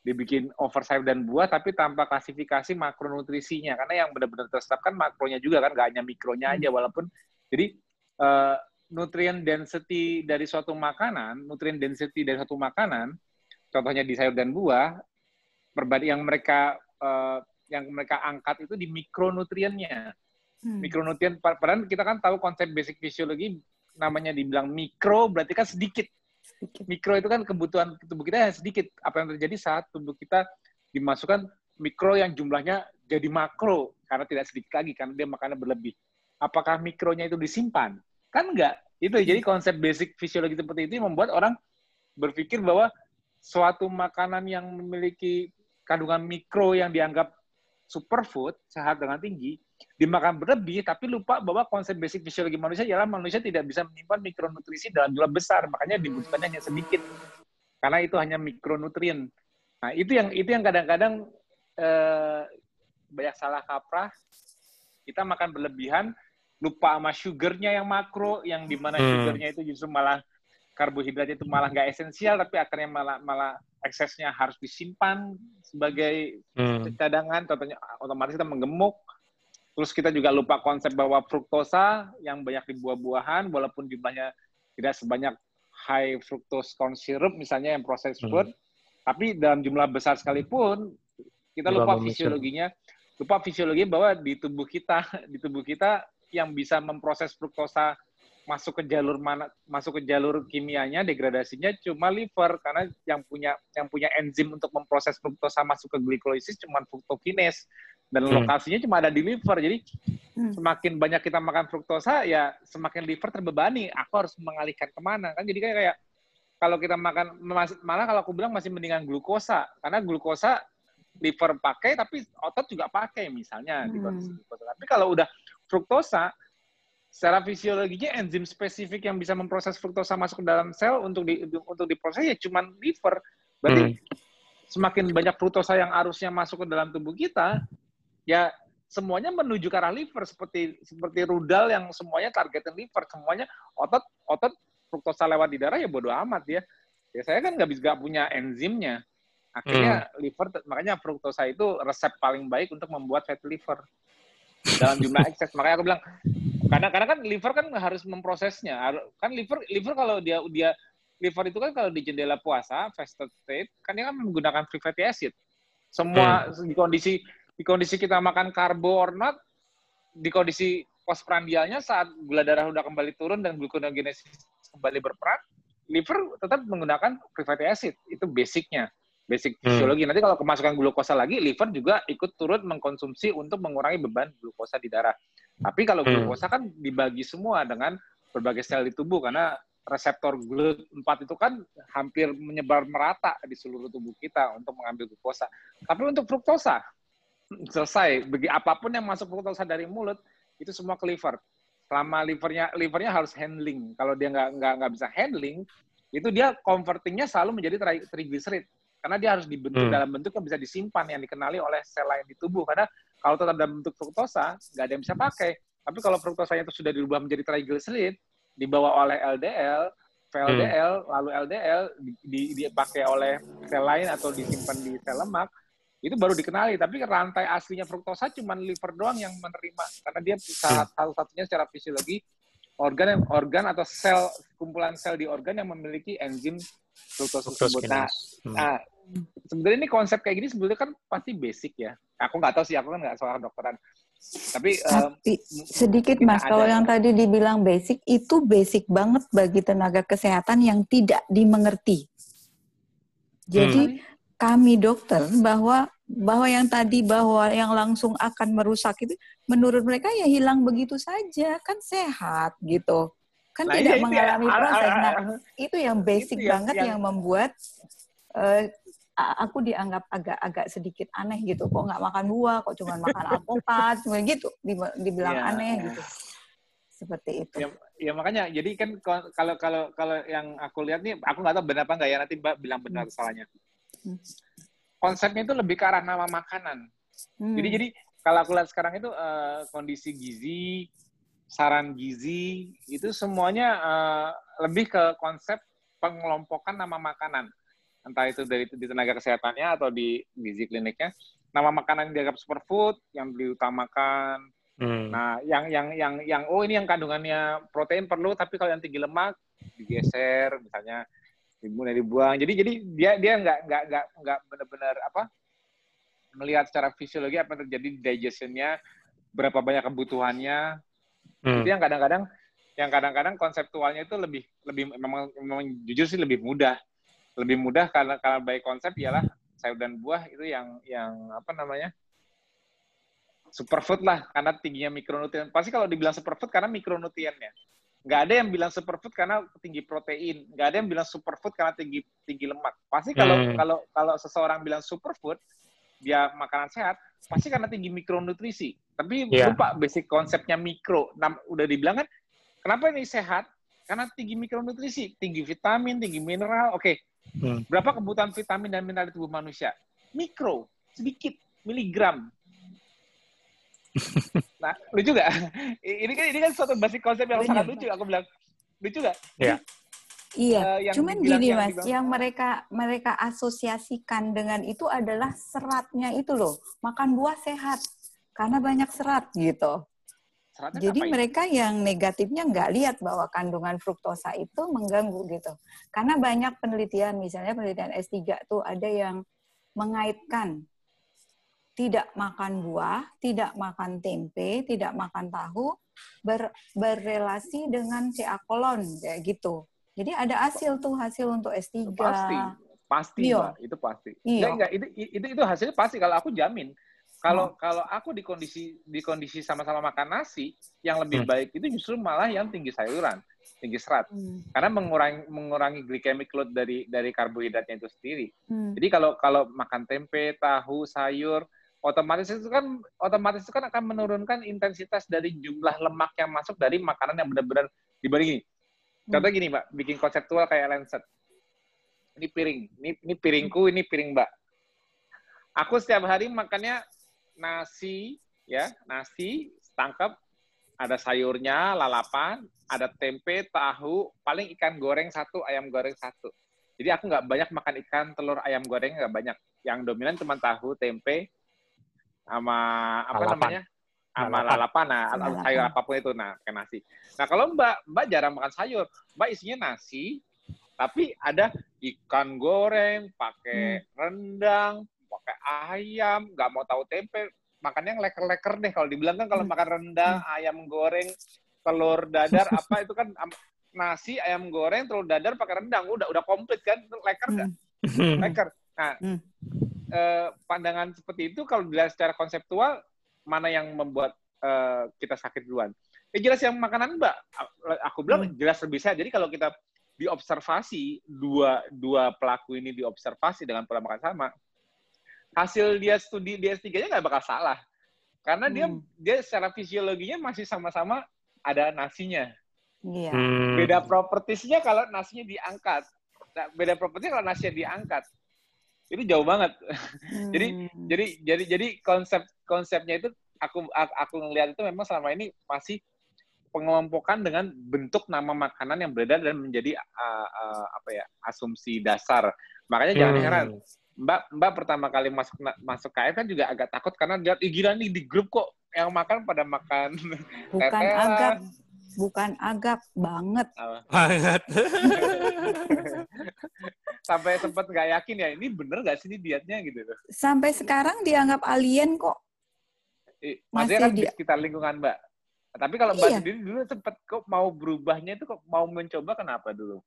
dibikin over sayur dan buah tapi tanpa klasifikasi makronutrisinya karena yang benar-benar tersetapkan makronya juga kan gak hanya mikronya aja hmm. walaupun jadi uh, nutrien density dari suatu makanan nutrien density dari suatu makanan contohnya di sayur dan buah perbanding yang mereka uh, yang mereka angkat itu di mikronutriennya. Hmm. Mikronutrien, padahal kita kan tahu konsep basic fisiologi namanya dibilang mikro berarti kan sedikit. Mikro itu kan kebutuhan tubuh kita yang sedikit. Apa yang terjadi saat tubuh kita dimasukkan mikro yang jumlahnya jadi makro karena tidak sedikit lagi karena dia makannya berlebih. Apakah mikronya itu disimpan? Kan enggak. Itu jadi konsep basic fisiologi seperti itu membuat orang berpikir bahwa suatu makanan yang memiliki kandungan mikro yang dianggap superfood, sehat dengan tinggi, dimakan berlebih, tapi lupa bahwa konsep basic fisiologi manusia ialah manusia tidak bisa menyimpan mikronutrisi dalam jumlah besar, makanya dibutuhkannya hanya sedikit, karena itu hanya mikronutrien. Nah itu yang itu yang kadang-kadang eh, banyak salah kaprah. Kita makan berlebihan, lupa sama sugarnya yang makro, yang di mana hmm. sugarnya itu justru malah karbohidrat itu malah nggak esensial, tapi akhirnya malah malah eksesnya harus disimpan sebagai hmm. cadangan, contohnya otomatis kita menggemuk. Terus kita juga lupa konsep bahwa fruktosa yang banyak di buah-buahan, walaupun jumlahnya tidak sebanyak high fructose corn syrup misalnya yang proses hmm. food, hmm. tapi dalam jumlah besar sekalipun kita lupa fisiologinya, lupa fisiologi bahwa di tubuh kita, di tubuh kita yang bisa memproses fruktosa masuk ke jalur mana masuk ke jalur kimianya degradasinya cuma liver karena yang punya yang punya enzim untuk memproses fruktosa masuk ke glikolisis cuma fructokinase dan hmm. lokasinya cuma ada di liver jadi hmm. semakin banyak kita makan fruktosa ya semakin liver terbebani aku harus mengalihkan ke mana kan jadi kayak kayak kalau kita makan malah kalau aku bilang masih mendingan glukosa karena glukosa liver pakai tapi otot juga pakai misalnya hmm. di glukosa tapi kalau udah fruktosa secara fisiologinya enzim spesifik yang bisa memproses fruktosa masuk ke dalam sel untuk di untuk diproses ya cuma liver. Berarti hmm. semakin banyak fruktosa yang harusnya masuk ke dalam tubuh kita, ya semuanya menuju ke arah liver seperti seperti rudal yang semuanya targetin liver, semuanya otot otot fruktosa lewat di darah ya bodo amat ya. Ya saya kan nggak bisa punya enzimnya. Akhirnya hmm. liver makanya fruktosa itu resep paling baik untuk membuat fatty liver dalam jumlah ekses. Makanya aku bilang karena karena kan liver kan harus memprosesnya. Kan liver liver kalau dia dia liver itu kan kalau di jendela puasa fasted state kan dia kan menggunakan free fatty acid. Semua hmm. di kondisi di kondisi kita makan karbo or not di kondisi postprandialnya saat gula darah udah kembali turun dan gluconeogenesis kembali berperan, liver tetap menggunakan free fatty acid. Itu basicnya basic hmm. fisiologi. Nanti kalau kemasukan glukosa lagi, liver juga ikut turut mengkonsumsi untuk mengurangi beban glukosa di darah. Tapi kalau hmm. glukosa kan dibagi semua dengan berbagai sel di tubuh karena reseptor GLUT4 itu kan hampir menyebar merata di seluruh tubuh kita untuk mengambil glukosa. Tapi untuk fruktosa selesai. Bagi apa pun yang masuk fruktosa dari mulut itu semua ke liver. Selama livernya livernya harus handling. Kalau dia nggak nggak nggak bisa handling, itu dia convertingnya selalu menjadi triglycerid karena dia harus dibentuk hmm. dalam bentuk yang bisa disimpan yang dikenali oleh sel lain di tubuh karena kalau tetap dalam bentuk fruktosa nggak ada yang bisa pakai tapi kalau fruktosanya itu sudah dirubah menjadi triglycerid dibawa oleh LDL VLDL hmm. lalu LDL dipakai oleh sel lain atau disimpan di sel lemak itu baru dikenali tapi rantai aslinya fruktosa cuma liver doang yang menerima karena dia salah hmm. satu-satunya secara fisiologi organ organ atau sel kumpulan sel di organ yang memiliki enzim fruktosa tersebut. Nah, hmm. nah sebenarnya ini konsep kayak gini sebetulnya kan pasti basic ya. Aku nggak tahu sih, aku kan nggak soal dokteran. Tapi, Tapi um, sedikit mas, kalau yang tadi dibilang basic itu basic banget bagi tenaga kesehatan yang tidak dimengerti. Jadi hmm. kami dokter bahwa bahwa yang tadi bahwa yang langsung akan merusak itu menurut mereka ya hilang begitu saja kan sehat gitu kan nah, tidak iya, mengalami iya. proses. Nah itu yang basic itu banget yang, yang membuat uh, aku dianggap agak-agak sedikit aneh gitu. Kok nggak makan buah, kok cuma makan alpukat, cuma gitu, dibilang ya, aneh gitu. Seperti itu. Ya, ya makanya, jadi kan kalau kalau kalau yang aku lihat nih, aku nggak tahu benar apa nggak ya nanti Mbak bilang benar hmm. salahnya. Hmm. Konsepnya itu lebih ke arah nama makanan. Hmm. Jadi jadi kalau aku lihat sekarang itu uh, kondisi gizi, saran gizi itu semuanya uh, lebih ke konsep pengelompokan nama makanan entah itu dari di tenaga kesehatannya atau di gizi kliniknya nama makanan yang dianggap superfood yang diutamakan hmm. nah yang yang yang yang oh ini yang kandungannya protein perlu tapi kalau yang tinggi lemak digeser misalnya dimulai dibuang jadi jadi dia dia nggak nggak nggak nggak benar-benar apa melihat secara fisiologi apa yang terjadi di digestionnya berapa banyak kebutuhannya hmm. itu yang kadang-kadang yang kadang-kadang konseptualnya itu lebih lebih memang, memang jujur sih lebih mudah lebih mudah karena karena baik konsep ialah sayur dan buah itu yang yang apa namanya superfood lah karena tingginya mikronutrien. Pasti kalau dibilang superfood karena mikronutriennya. Nggak ada yang bilang superfood karena tinggi protein. Nggak ada yang bilang superfood karena tinggi tinggi lemak. Pasti kalau hmm. kalau kalau seseorang bilang superfood dia makanan sehat pasti karena tinggi mikronutrisi. Tapi yeah. lupa basic konsepnya mikro. Nah, udah dibilang kan kenapa ini sehat? Karena tinggi mikronutrisi, tinggi vitamin, tinggi mineral. Oke, okay Hmm. Berapa kebutuhan vitamin dan mineral di tubuh manusia? Mikro, sedikit, miligram. nah, lucu gak? Ini kan ini kan suatu basic konsep yang Benar. sangat lucu. Aku bilang lucu gak? Iya. Iya, uh, cuman gini mas, yang, yang mereka mereka asosiasikan dengan itu adalah seratnya itu loh, makan buah sehat karena banyak serat gitu. Seratnya Jadi mereka yang negatifnya nggak lihat bahwa kandungan fruktosa itu mengganggu gitu. Karena banyak penelitian, misalnya penelitian S3 tuh ada yang mengaitkan tidak makan buah, tidak makan tempe, tidak makan tahu, ber, berrelasi dengan CA kolon kayak gitu. Jadi ada hasil tuh hasil untuk S3. Pasti, pasti, iya. Mbak. itu pasti. Iya. Enggak, enggak, itu, itu itu hasilnya pasti kalau aku jamin. Kalau hmm. kalau aku di kondisi di kondisi sama-sama makan nasi, yang lebih hmm. baik itu justru malah yang tinggi sayuran, tinggi serat. Hmm. Karena mengurangi mengurangi glycemic load dari dari karbohidratnya itu sendiri. Hmm. Jadi kalau kalau makan tempe, tahu, sayur, otomatis itu kan otomatis itu kan akan menurunkan intensitas dari jumlah lemak yang masuk dari makanan yang benar-benar dibanding ini. Hmm. Contoh gini, Mbak, bikin konseptual kayak Lancet. Ini piring, ini, ini piringku, ini piring Mbak. Aku setiap hari makannya nasi ya nasi tangkap ada sayurnya lalapan ada tempe tahu paling ikan goreng satu ayam goreng satu jadi aku nggak banyak makan ikan telur ayam goreng nggak banyak yang dominan cuma tahu tempe sama apa lalapan. namanya sama lalapan, nah lalapan. sayur apa pun itu nah kayak nasi nah kalau mbak mbak jarang makan sayur mbak isinya nasi tapi ada ikan goreng pakai hmm. rendang pakai ayam, nggak mau tahu tempe, makannya yang leker-leker deh. Kalau dibilang kan kalau hmm. makan rendang, hmm. ayam goreng, telur dadar, apa itu kan nasi, ayam goreng, telur dadar pakai rendang, udah udah komplit kan, leker nggak? Leker. Nah, hmm. Eh, pandangan seperti itu kalau dilihat secara konseptual, mana yang membuat eh, kita sakit duluan? Ya jelas yang makanan mbak, aku bilang hmm. jelas lebih sehat. Jadi kalau kita diobservasi dua dua pelaku ini diobservasi dengan pola makan sama, hasil dia studi di S3-nya nggak bakal salah. Karena hmm. dia dia secara fisiologinya masih sama-sama ada nasinya. Iya. Hmm. Beda propertisnya kalau nasinya diangkat. Nah, beda propertisnya kalau nasinya diangkat. Itu jauh banget. Hmm. jadi jadi jadi jadi konsep konsepnya itu aku aku ngelihat itu memang selama ini masih pengelompokan dengan bentuk nama makanan yang beredar dan menjadi uh, uh, apa ya asumsi dasar. Makanya jangan hmm. heran Mbak Mbak pertama kali masuk masuk KF kan juga agak takut karena lihat ih gila nih di grup kok yang makan pada makan bukan agak bukan agak banget banget sampai sempat nggak yakin ya ini bener nggak sih ini dietnya gitu sampai sekarang dianggap alien kok maksudnya kan di sekitar lingkungan mbak tapi kalau mbak iya. sendiri dulu sempat kok mau berubahnya itu kok mau mencoba kenapa dulu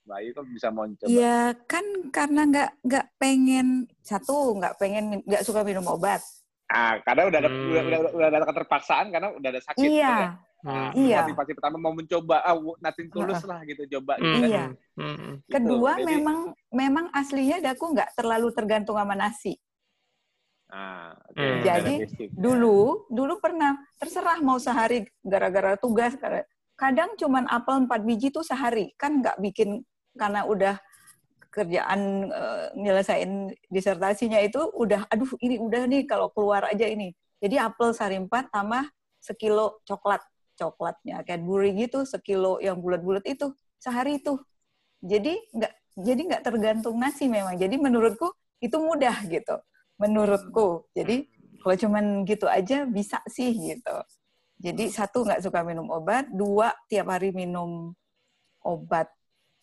Bayu kok bisa mau coba? Ya kan karena nggak nggak pengen satu nggak pengen nggak suka minum obat. Ah, karena udah ada hmm. udah, udah, udah ada keterpaksaan karena udah ada sakit. Iya. Gitu ya? Nah, iya. Motivasi pertama mau mencoba, ah, natin tulus lah gitu, coba. Gitu, kan. iya. Gitu. Kedua Jadi, memang memang aslinya daku nggak terlalu tergantung sama nasi. Ah, okay. hmm. Jadi dulu dulu pernah terserah mau sehari gara-gara tugas kadang cuman apel empat biji tuh sehari kan nggak bikin karena udah kerjaan uh, nyelesain disertasinya itu udah aduh ini udah nih kalau keluar aja ini jadi apel sehari empat tambah sekilo coklat coklatnya Cadbury gitu sekilo yang bulat-bulat itu sehari itu jadi nggak jadi nggak tergantung nasi memang. Jadi menurutku itu mudah gitu menurutku. Jadi kalau cuman gitu aja bisa sih gitu. Jadi satu nggak suka minum obat. Dua tiap hari minum obat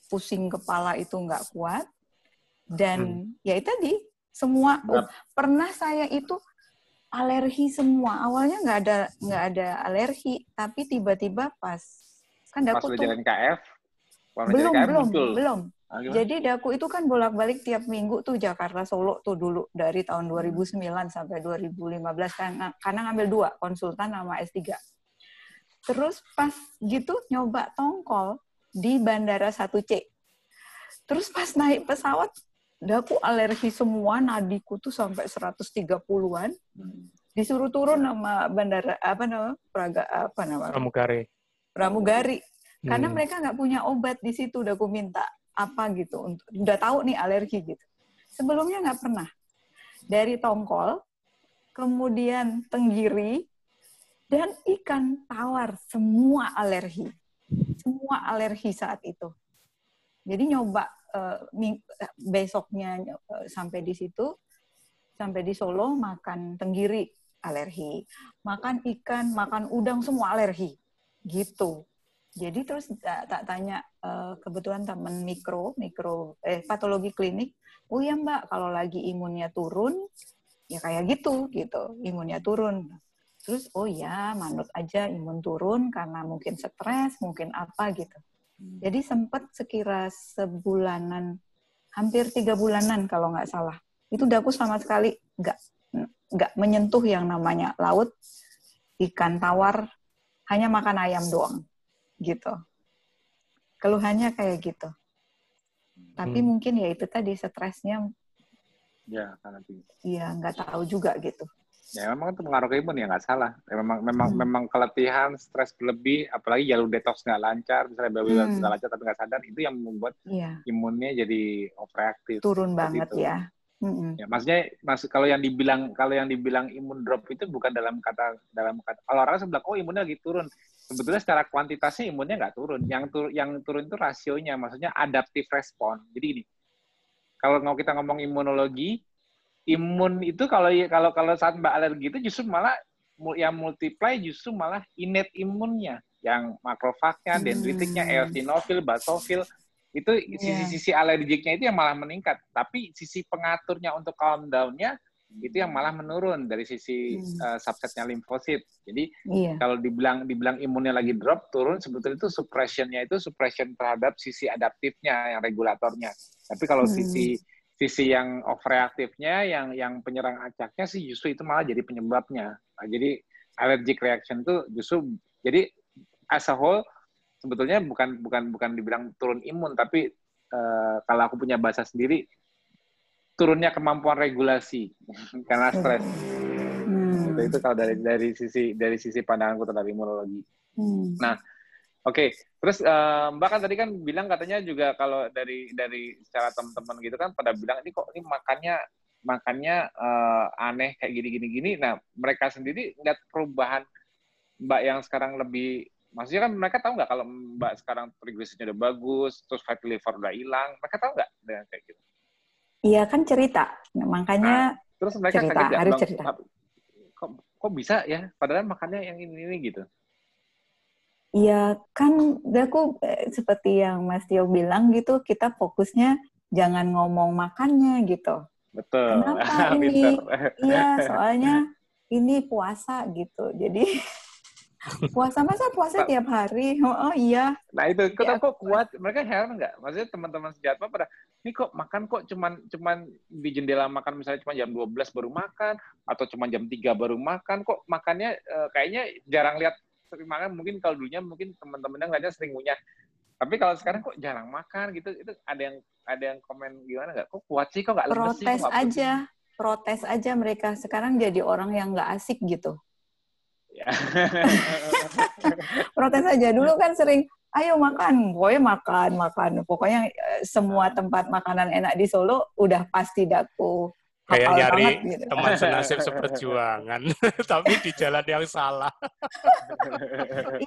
pusing kepala itu nggak kuat. Dan hmm. ya itu tadi semua oh, pernah saya itu alergi semua. Awalnya nggak ada nggak ada alergi tapi tiba-tiba pas. Kan daku pas tuh KF belum KF belum muncul. belum. Ah, jadi daku itu kan bolak-balik tiap minggu tuh Jakarta Solo tuh dulu dari tahun 2009 sampai 2015 kan karena ngambil dua konsultan sama S3 terus pas gitu nyoba tongkol di Bandara 1C. Terus pas naik pesawat, aku alergi semua, nadiku tuh sampai 130-an. Disuruh turun nama bandara apa nama Praga apa nama Pramugari. Pramugari. Hmm. Karena mereka nggak punya obat di situ, udah aku minta apa gitu untuk udah tahu nih alergi gitu. Sebelumnya nggak pernah. Dari tongkol, kemudian tenggiri, dan ikan tawar semua alergi semua alergi saat itu. Jadi nyoba uh, besoknya uh, sampai di situ, sampai di Solo makan tenggiri alergi. Makan ikan, makan udang semua alergi. Gitu. Jadi terus tak tanya uh, kebetulan teman mikro, mikro eh patologi klinik, oh ya Mbak, kalau lagi imunnya turun ya kayak gitu gitu, imunnya turun. Terus oh ya, manut aja imun turun karena mungkin stres, mungkin apa gitu. Hmm. Jadi sempat sekira sebulanan, hampir tiga bulanan kalau nggak salah. Itu udah aku sama sekali nggak nggak menyentuh yang namanya laut, ikan tawar, hanya makan ayam doang gitu. Keluhannya kayak gitu. Tapi hmm. mungkin ya itu tadi stresnya. Ya, karena tinggi. Iya, nggak tahu juga gitu. Ya memang itu pengaruh ke imun ya nggak salah. Ya, memang memang hmm. memang keletihan, stres berlebih, apalagi jalur detox nggak lancar, misalnya baby hmm. nggak lancar tapi nggak sadar, itu yang membuat ya. imunnya jadi overreaktif. Turun banget itu. ya. Mm-hmm. Ya, maksudnya mas kalau yang dibilang kalau yang dibilang imun drop itu bukan dalam kata dalam kata kalau orang sebelah oh imunnya lagi turun sebetulnya secara kuantitasnya imunnya nggak turun yang tur yang turun itu rasionya maksudnya adaptif respon jadi ini kalau mau kita ngomong imunologi imun itu kalau kalau kalau saat mbak alergi itu justru malah yang multiply justru malah innate imunnya yang makrofagnya, dendritiknya, hmm. eosinofil, basofil itu sisi-sisi yeah. alergiknya itu yang malah meningkat tapi sisi pengaturnya untuk calm down-nya itu yang malah menurun dari sisi hmm. uh, subsetnya limfosit. Jadi yeah. kalau dibilang dibilang imunnya lagi drop turun sebetulnya itu suppressionnya itu suppression terhadap sisi adaptifnya yang regulatornya. Tapi kalau hmm. sisi sisi yang overreaktifnya yang yang penyerang acaknya sih justru itu malah jadi penyebabnya. Nah, jadi allergic reaction itu justru jadi as a whole sebetulnya bukan bukan bukan dibilang turun imun tapi uh, kalau aku punya bahasa sendiri turunnya kemampuan regulasi karena stres. Hmm. Itu, itu kalau dari dari sisi dari sisi pandanganku terhadap imunologi. Hmm. Nah, oke. Okay. Terus uh, Mbak kan tadi kan bilang katanya juga kalau dari dari secara teman-teman gitu kan pada bilang ini kok ini makannya makannya uh, aneh kayak gini gini gini. Nah, mereka sendiri ngeliat perubahan Mbak yang sekarang lebih Maksudnya kan mereka tahu nggak kalau Mbak sekarang triglyceridnya udah bagus, terus fatty liver udah hilang, mereka tahu nggak dengan kayak gitu? Iya kan cerita, nah, makanya nah, terus mereka cerita, kaget harus cerita. Kok, kok bisa ya? Padahal makannya yang ini ini gitu. Iya kan, aku eh, seperti yang Mas Tio bilang gitu, kita fokusnya jangan ngomong makannya gitu. Betul. Kenapa ini? Iya, soalnya ini puasa gitu. Jadi puasa masa puasa tiap hari oh, iya nah itu kok, ya, kok kuat mereka heran nggak maksudnya teman-teman sejatma pada ini kok makan kok cuman cuman di jendela makan misalnya cuma jam 12 baru makan atau cuma jam 3 baru makan kok makannya uh, kayaknya jarang lihat sering makan mungkin kalau dulunya mungkin teman-temannya ngeliatnya sering ngunyah. Tapi kalau sekarang kok jarang makan gitu. Itu ada yang ada yang komen gimana nggak? Kok kuat sih? Kok nggak lemes sih? Protes aja. protes aja mereka. Sekarang jadi orang yang nggak asik gitu. Ya. Protes aja. Dulu kan sering, ayo makan, pokoknya makan, makan. Pokoknya eh, semua tempat makanan enak di Solo udah pasti daku. Kayak nyari banget, gitu. teman senasib seperjuangan, tapi di jalan yang salah.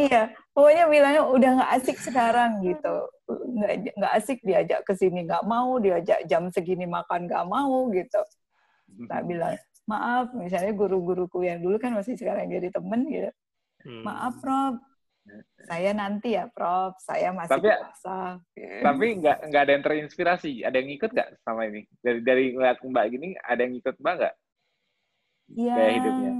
iya, pokoknya bilangnya udah nggak asik sekarang gitu. Nggak, nggak asik diajak ke sini, nggak mau, diajak jam segini makan nggak mau gitu. Tak bilang, maaf misalnya guru-guruku yang dulu kan masih sekarang jadi temen gitu hmm. maaf Prof saya nanti ya Prof. Saya masih tapi, puasa tapi nggak nggak ada yang terinspirasi. Ada yang ikut nggak sama ini? Dari dari ngeliat Mbak gini ada yang ikut Mbak nggak? Yang hidupnya.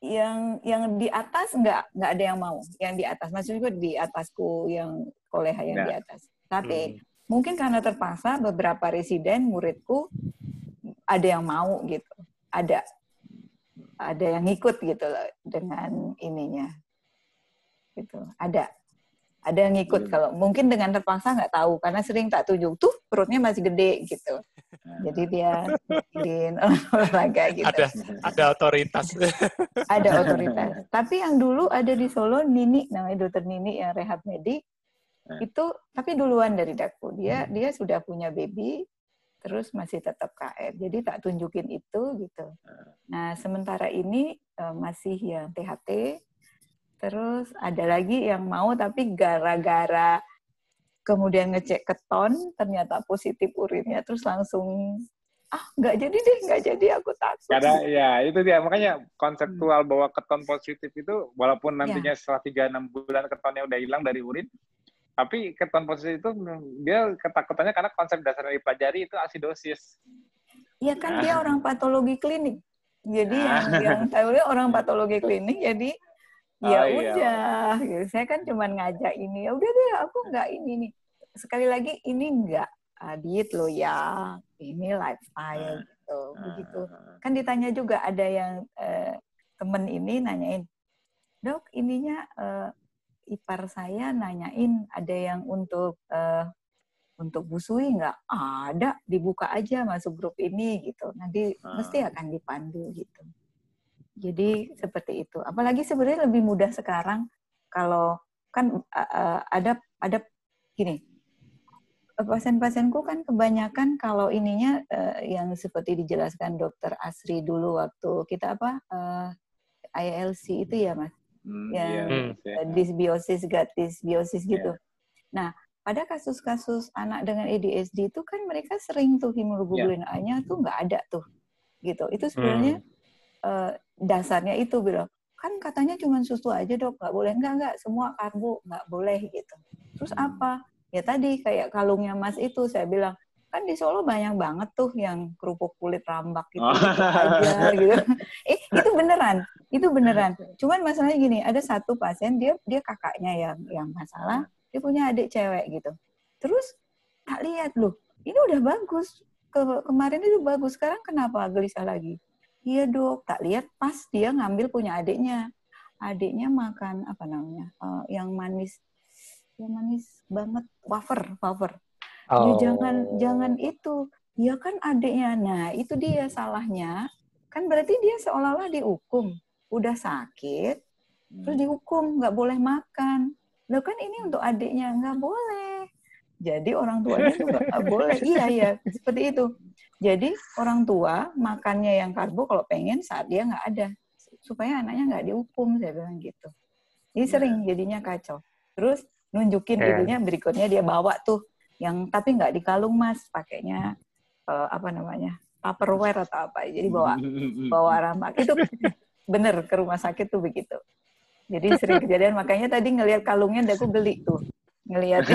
yang yang di atas nggak nggak ada yang mau. Yang di atas maksudnya di atasku yang koleha yang nah. di atas. Tapi hmm. mungkin karena terpaksa beberapa residen muridku ada yang mau gitu. Ada ada yang ngikut gitu loh dengan ininya gitu ada ada yang ngikut hmm. kalau mungkin dengan terpaksa nggak tahu karena sering tak tunjuk tuh perutnya masih gede gitu jadi dia bikin olahraga gitu ada ada otoritas ada otoritas tapi yang dulu ada di Solo Nini namanya dokter Nini yang rehat medik hmm. itu tapi duluan dari Daku dia hmm. dia sudah punya baby terus masih tetap KR. Jadi tak tunjukin itu gitu. Nah, sementara ini uh, masih yang THT. Terus ada lagi yang mau tapi gara-gara kemudian ngecek keton ternyata positif urinnya terus langsung ah nggak jadi deh nggak jadi aku takut. Karena ya itu dia. Makanya konseptual bahwa keton positif itu walaupun nantinya setelah tiga enam bulan ketonnya udah hilang dari urin tapi keton positif itu dia ketakutannya karena konsep dasar yang dipelajari itu asidosis. Iya kan dia orang patologi klinik. Jadi yang yang dia orang patologi klinik jadi ya Oh, iya. udah gitu. saya kan cuma ngajak ini ya udah deh aku nggak ini nih. Sekali lagi ini nggak uh, diet lo ya ini lifestyle gitu. Begitu. kan ditanya juga ada yang eh, temen ini nanyain dok ininya eh, ipar saya nanyain ada yang untuk eh, untuk busui nggak? Ada dibuka aja masuk grup ini gitu. Nanti Ah. mesti akan dipandu gitu jadi seperti itu apalagi sebenarnya lebih mudah sekarang kalau kan eh, ada ada gini pasien-pasienku kan kebanyakan kalau ininya eh, yang seperti dijelaskan dokter Asri dulu waktu kita apa eh, ILC itu ya mas Hmm, Ya. iya, Hmm. iya. eh, dysbiosis gut dysbiosis Iya. gitu. Nah pada kasus-kasus anak dengan ADHD itu kan mereka sering tuh hemoglobin A-nya tuh nggak ada tuh gitu. Itu sebenarnya eh, dasarnya itu bilang kan katanya cuma susu aja dok nggak boleh nggak nggak semua karbo nggak boleh gitu. Terus Hmm. apa? Ya tadi kayak kalungnya Mas itu saya bilang kan di Solo banyak banget tuh yang kerupuk kulit rambak gitu, Oh. gitu aja gitu. Eh itu beneran, itu beneran. Cuman masalahnya gini, ada satu pasien dia dia kakaknya yang yang masalah, dia punya adik cewek gitu. Terus tak lihat loh, ini udah bagus. Ke, kemarin itu bagus, sekarang kenapa gelisah lagi? Iya dok, tak lihat pas dia ngambil punya adiknya. Adiknya makan apa namanya? eh, yang manis, yang manis banget, wafer, wafer. Ya Oh. jangan jangan itu. Ya kan adiknya. Nah, itu dia salahnya. Kan berarti dia seolah-olah dihukum. Udah sakit, terus dihukum nggak boleh makan. Loh kan ini untuk adiknya nggak boleh. Jadi orang tuanya juga nggak boleh. Iya iya seperti itu. Jadi orang tua makannya yang karbo kalau pengen saat dia nggak ada supaya anaknya nggak dihukum saya bilang gitu. Jadi sering jadinya kacau. Terus nunjukin Iya. itunya berikutnya dia bawa tuh yang tapi nggak dikalung mas pakainya eh, apa namanya tupperware atau apa jadi bawa bawa ramak itu bener ke rumah sakit tuh begitu jadi sering kejadian makanya tadi ngelihat kalungnya dan aku geli tuh ngelihat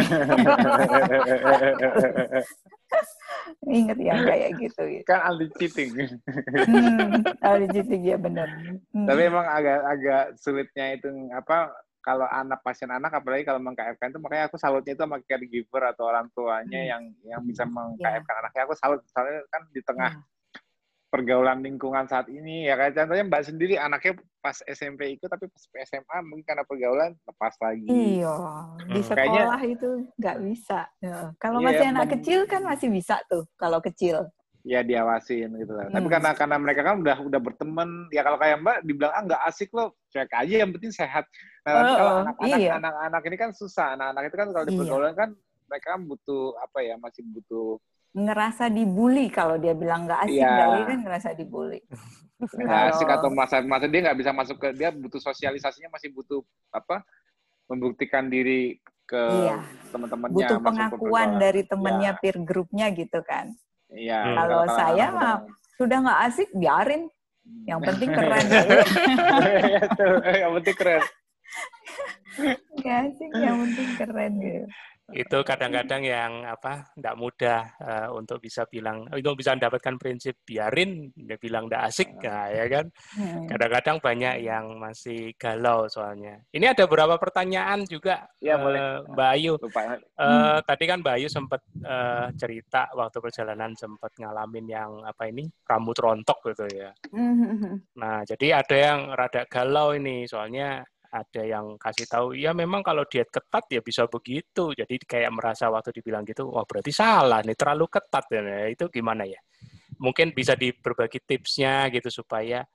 inget ya kayak gitu kan anti cheating. hmm, kalau cheating ya bener Hmm. Tapi emang agak agak sulitnya itu apa kalau anak pasien anak apalagi kalau meng-KF-kan itu makanya aku salutnya itu sama caregiver atau orang tuanya Hmm. yang yang bisa meng-KF-kan anaknya aku salut soalnya kan di tengah pergaulan lingkungan saat ini ya kayak contohnya Mbak sendiri anaknya pas SMP ikut tapi pas SMA mungkin karena pergaulan lepas lagi. Iya, di Hmm. sekolah Kayaknya- itu nggak bisa. Ya. Kalau Iya, masih anak kecil kan masih bisa tuh, kalau kecil. Ya diawasin gitu lah. Tapi Hmm. karena karena mereka kan udah udah berteman, ya kalau kayak Mbak dibilang ah nggak asik loh, cuek aja yang penting sehat. Nah, tapi Oh, kalau oh, anak-anak iya. anak-anak ini kan susah. Anak-anak itu kan kalau di Iya. pergaulan kan mereka kan butuh apa ya, masih butuh Ngerasa dibully kalau dia bilang nggak asik, nggak asik kan ngerasa dibully. nggak asik atau masa masa dia nggak bisa masuk ke dia butuh sosialisasinya masih butuh apa membuktikan diri ke Iya. teman-temannya Butuh masuk ke pengakuan pergaulan. dari temennya Iya. peer grupnya gitu kan. Iya. Hmm. Kalau saya mah Sudah nggak asik, biarin. Yang penting keren. Iya, yang penting keren. Nggak asik, yang penting keren gitu. Itu kadang-kadang yang apa tidak mudah eh, untuk bisa bilang untuk bisa mendapatkan prinsip biarin dia bilang tidak asik nah, ya kan Hmm. kadang-kadang banyak yang masih galau soalnya ini ada beberapa pertanyaan juga Iya, eh, boleh. Mbak Ayu Lupa. Eh, tadi kan Mbak Ayu sempat eh, cerita waktu perjalanan sempat ngalamin yang apa ini rambut rontok gitu ya Hmm. Nah, jadi ada yang rada galau ini, soalnya ada yang kasih tahu, ya memang kalau diet ketat ya bisa begitu. Jadi kayak merasa waktu dibilang gitu, wah berarti salah nih, terlalu ketat ya. Nah, itu gimana ya? Mungkin bisa di berbagi tipsnya gitu supaya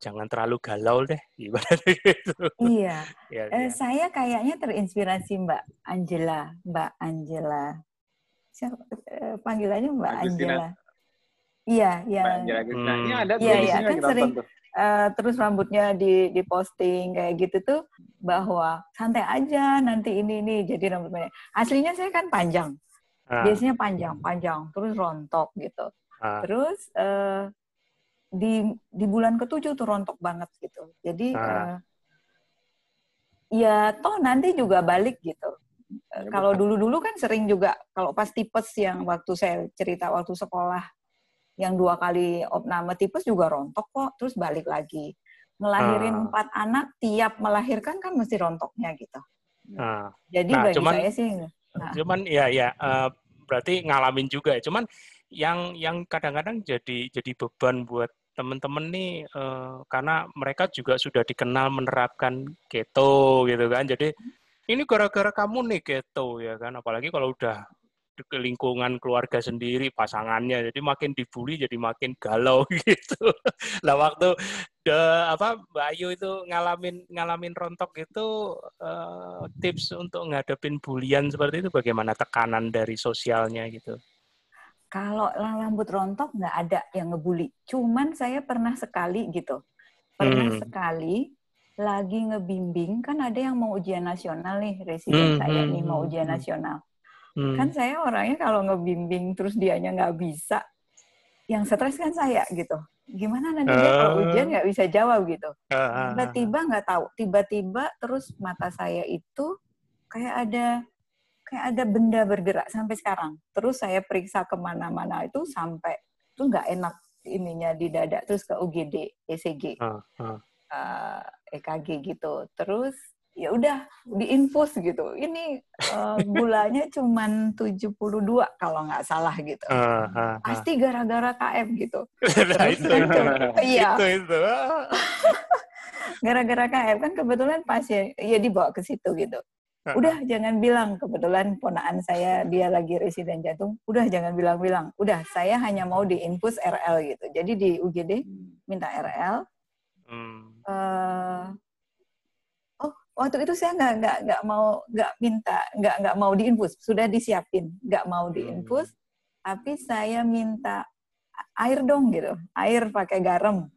jangan terlalu galau deh, gimana gitu. Iya. Ya, Eh, ya. saya kayaknya terinspirasi Mbak Angela, Mbak Angela. Siapa eh, panggilannya Mbak Agustina. Angela? Iya, yang Mbak Angela. Hmm. Ini ada Iya, iya, kan sering- tuh. Eh, terus rambutnya di diposting kayak gitu tuh bahwa santai aja nanti ini ini jadi rambut pendek. Aslinya saya kan panjang, Ah, biasanya panjang, panjang, terus rontok gitu. Ah. Terus uh, di di bulan ketujuh tuh rontok banget gitu. Jadi ah. uh, ya toh nanti juga balik gitu. Ya, kalau dulu-dulu kan sering juga kalau pas tipes yang waktu saya cerita waktu sekolah yang dua kali opname tipes juga rontok kok terus balik lagi ngelahirin uh. empat anak tiap melahirkan kan mesti rontoknya gitu uh. jadi nah, bagi cuman, saya sih nah. cuman ya ya uh, berarti ngalamin juga ya cuman yang yang kadang-kadang jadi jadi beban buat teman-teman nih uh, karena mereka juga sudah dikenal menerapkan keto gitu kan. Jadi ini gara-gara kamu nih keto ya kan. Apalagi kalau udah ke lingkungan keluarga sendiri pasangannya jadi makin dibully jadi makin galau gitu. Lah waktu de, apa Mbak Ayu itu ngalamin ngalamin rontok itu uh, tips untuk ngadepin bulian seperti itu bagaimana tekanan dari sosialnya gitu. Kalau rambut rontok nggak ada yang ngebully. Cuman saya pernah sekali gitu. Pernah hmm. sekali lagi ngebimbing kan ada yang mau ujian nasional nih residen hmm. saya nih mau hmm, ujian hmm. nasional. Hmm. Kan saya orangnya kalau ngebimbing terus dianya nggak bisa, yang stres kan saya gitu. Gimana nanti uh. dia kalau oh. ujian nggak bisa jawab gitu. Ah, tiba-tiba nggak tahu, tiba-tiba terus mata saya itu kayak ada kayak ada benda bergerak sampai sekarang. Terus saya periksa ke mana-mana itu sampai itu nggak enak ininya di dada. Terus ke UGD, ECG, uh, uh. Uh, EKG gitu. Terus ya udah diinfus gitu. Ini uh, gulanya cuma 72 kalau nggak salah gitu. Uh, uh, uh. Pasti gara-gara KM gitu. nah, itu. Iya. itu itu. gara-gara KM kan kebetulan pasien ya dibawa ke situ gitu udah jangan bilang kebetulan ponaan saya dia lagi residen jantung udah jangan bilang-bilang udah saya hanya mau diinfus RL gitu jadi di UGD hmm. minta RL hmm. uh, waktu itu saya nggak nggak nggak mau nggak minta nggak nggak mau diinfus sudah disiapin nggak mau diinfus hmm. tapi saya minta air dong gitu air pakai garam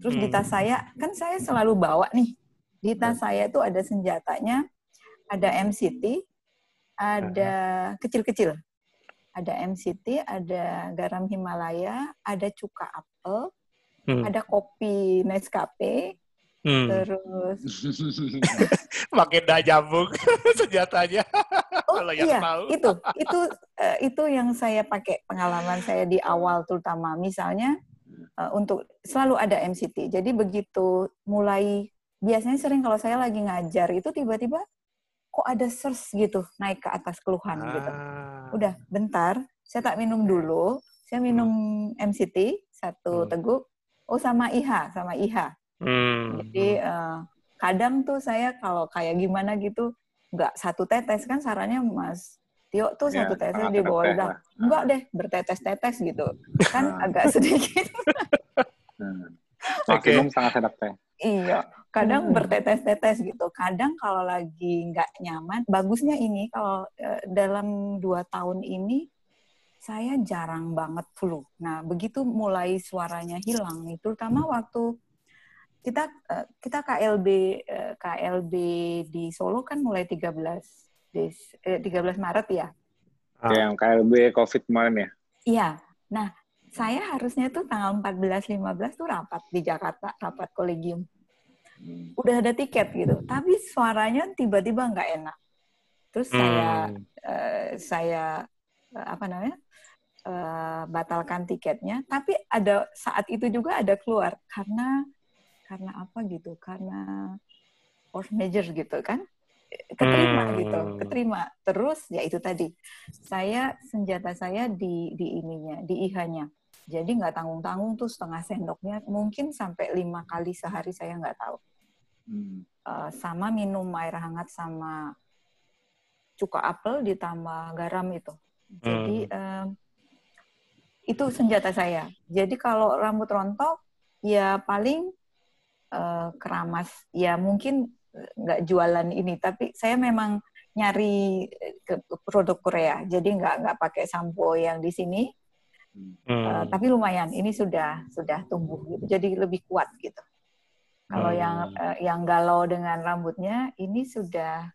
terus hmm. di tas hmm. saya kan saya selalu bawa nih di tas saya tuh ada senjatanya ada MCT, ada kecil-kecil. Ada MCT, ada garam Himalaya, ada cuka apel, hmm. ada kopi Nescafe, hmm. terus makin dah nyambung senjatanya. Oh Kalau iya, tahu. itu itu uh, itu yang saya pakai pengalaman saya di awal terutama misalnya uh, untuk selalu ada MCT. Jadi begitu mulai biasanya sering kalau saya lagi ngajar itu tiba-tiba kok ada search gitu naik ke atas keluhan gitu. ah. gitu. Udah, bentar, saya tak minum dulu. Saya minum hmm. MCT satu hmm. teguk. Oh sama IH, sama IH. Hmm. Jadi uh, kadang tuh saya kalau kayak gimana gitu nggak satu tetes kan sarannya Mas Tio tuh ya, satu tetes di bawah udah enggak deh bertetes-tetes gitu kan agak sedikit. hmm. Maksimum okay. sangat sedap teh. Iya, kadang hmm. bertetes-tetes gitu. Kadang kalau lagi nggak nyaman, bagusnya ini kalau uh, dalam dua tahun ini saya jarang banget flu. Nah, begitu mulai suaranya hilang nih, terutama waktu kita uh, kita KLB eh, KLB di Solo kan mulai 13 des, eh, 13 Maret ya. Ah. Yang KLB COVID kemarin ya? Iya. Nah, saya harusnya tuh tanggal 14 15 tuh rapat di Jakarta, rapat kolegium. Udah ada tiket gitu, tapi suaranya tiba-tiba nggak enak. Terus hmm. saya uh, saya uh, apa namanya? Uh, batalkan tiketnya, tapi ada saat itu juga ada keluar karena karena apa gitu? Karena force major gitu kan? keterima hmm. gitu, keterima. Terus ya itu tadi, saya senjata saya di di ininya, di IH-nya. Jadi nggak tanggung-tanggung tuh setengah sendoknya, mungkin sampai lima kali sehari saya nggak tahu. Hmm. Uh, sama minum air hangat sama cuka apel ditambah garam itu. Jadi hmm. uh, itu senjata saya. Jadi kalau rambut rontok, ya paling uh, keramas. Ya mungkin nggak jualan ini, tapi saya memang nyari ke produk Korea. Jadi nggak nggak pakai sampo yang di sini Hmm. Uh, tapi lumayan, ini sudah sudah tumbuh gitu, jadi lebih kuat gitu. Kalau hmm. yang uh, yang galau dengan rambutnya, ini sudah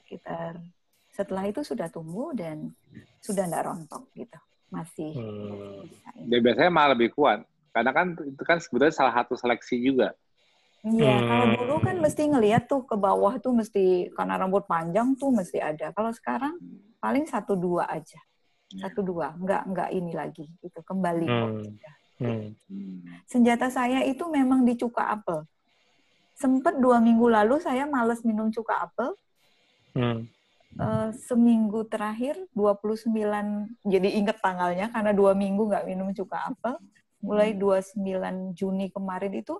sekitar setelah itu sudah tumbuh dan sudah tidak rontok gitu. masih hmm. bisa. biasanya malah lebih kuat. Karena kan itu kan sebetulnya salah satu seleksi juga. Iya, hmm. kalau dulu kan mesti ngelihat tuh ke bawah tuh mesti karena rambut panjang tuh mesti ada. Kalau sekarang paling satu dua aja, satu dua, nggak nggak ini lagi itu kembali hmm. kok. Hmm. Senjata saya itu memang di cuka apel. Sempet dua minggu lalu saya males minum cuka apel. Hmm. Uh, seminggu terakhir 29 jadi inget tanggalnya karena dua minggu nggak minum cuka apel mulai 29 Juni kemarin itu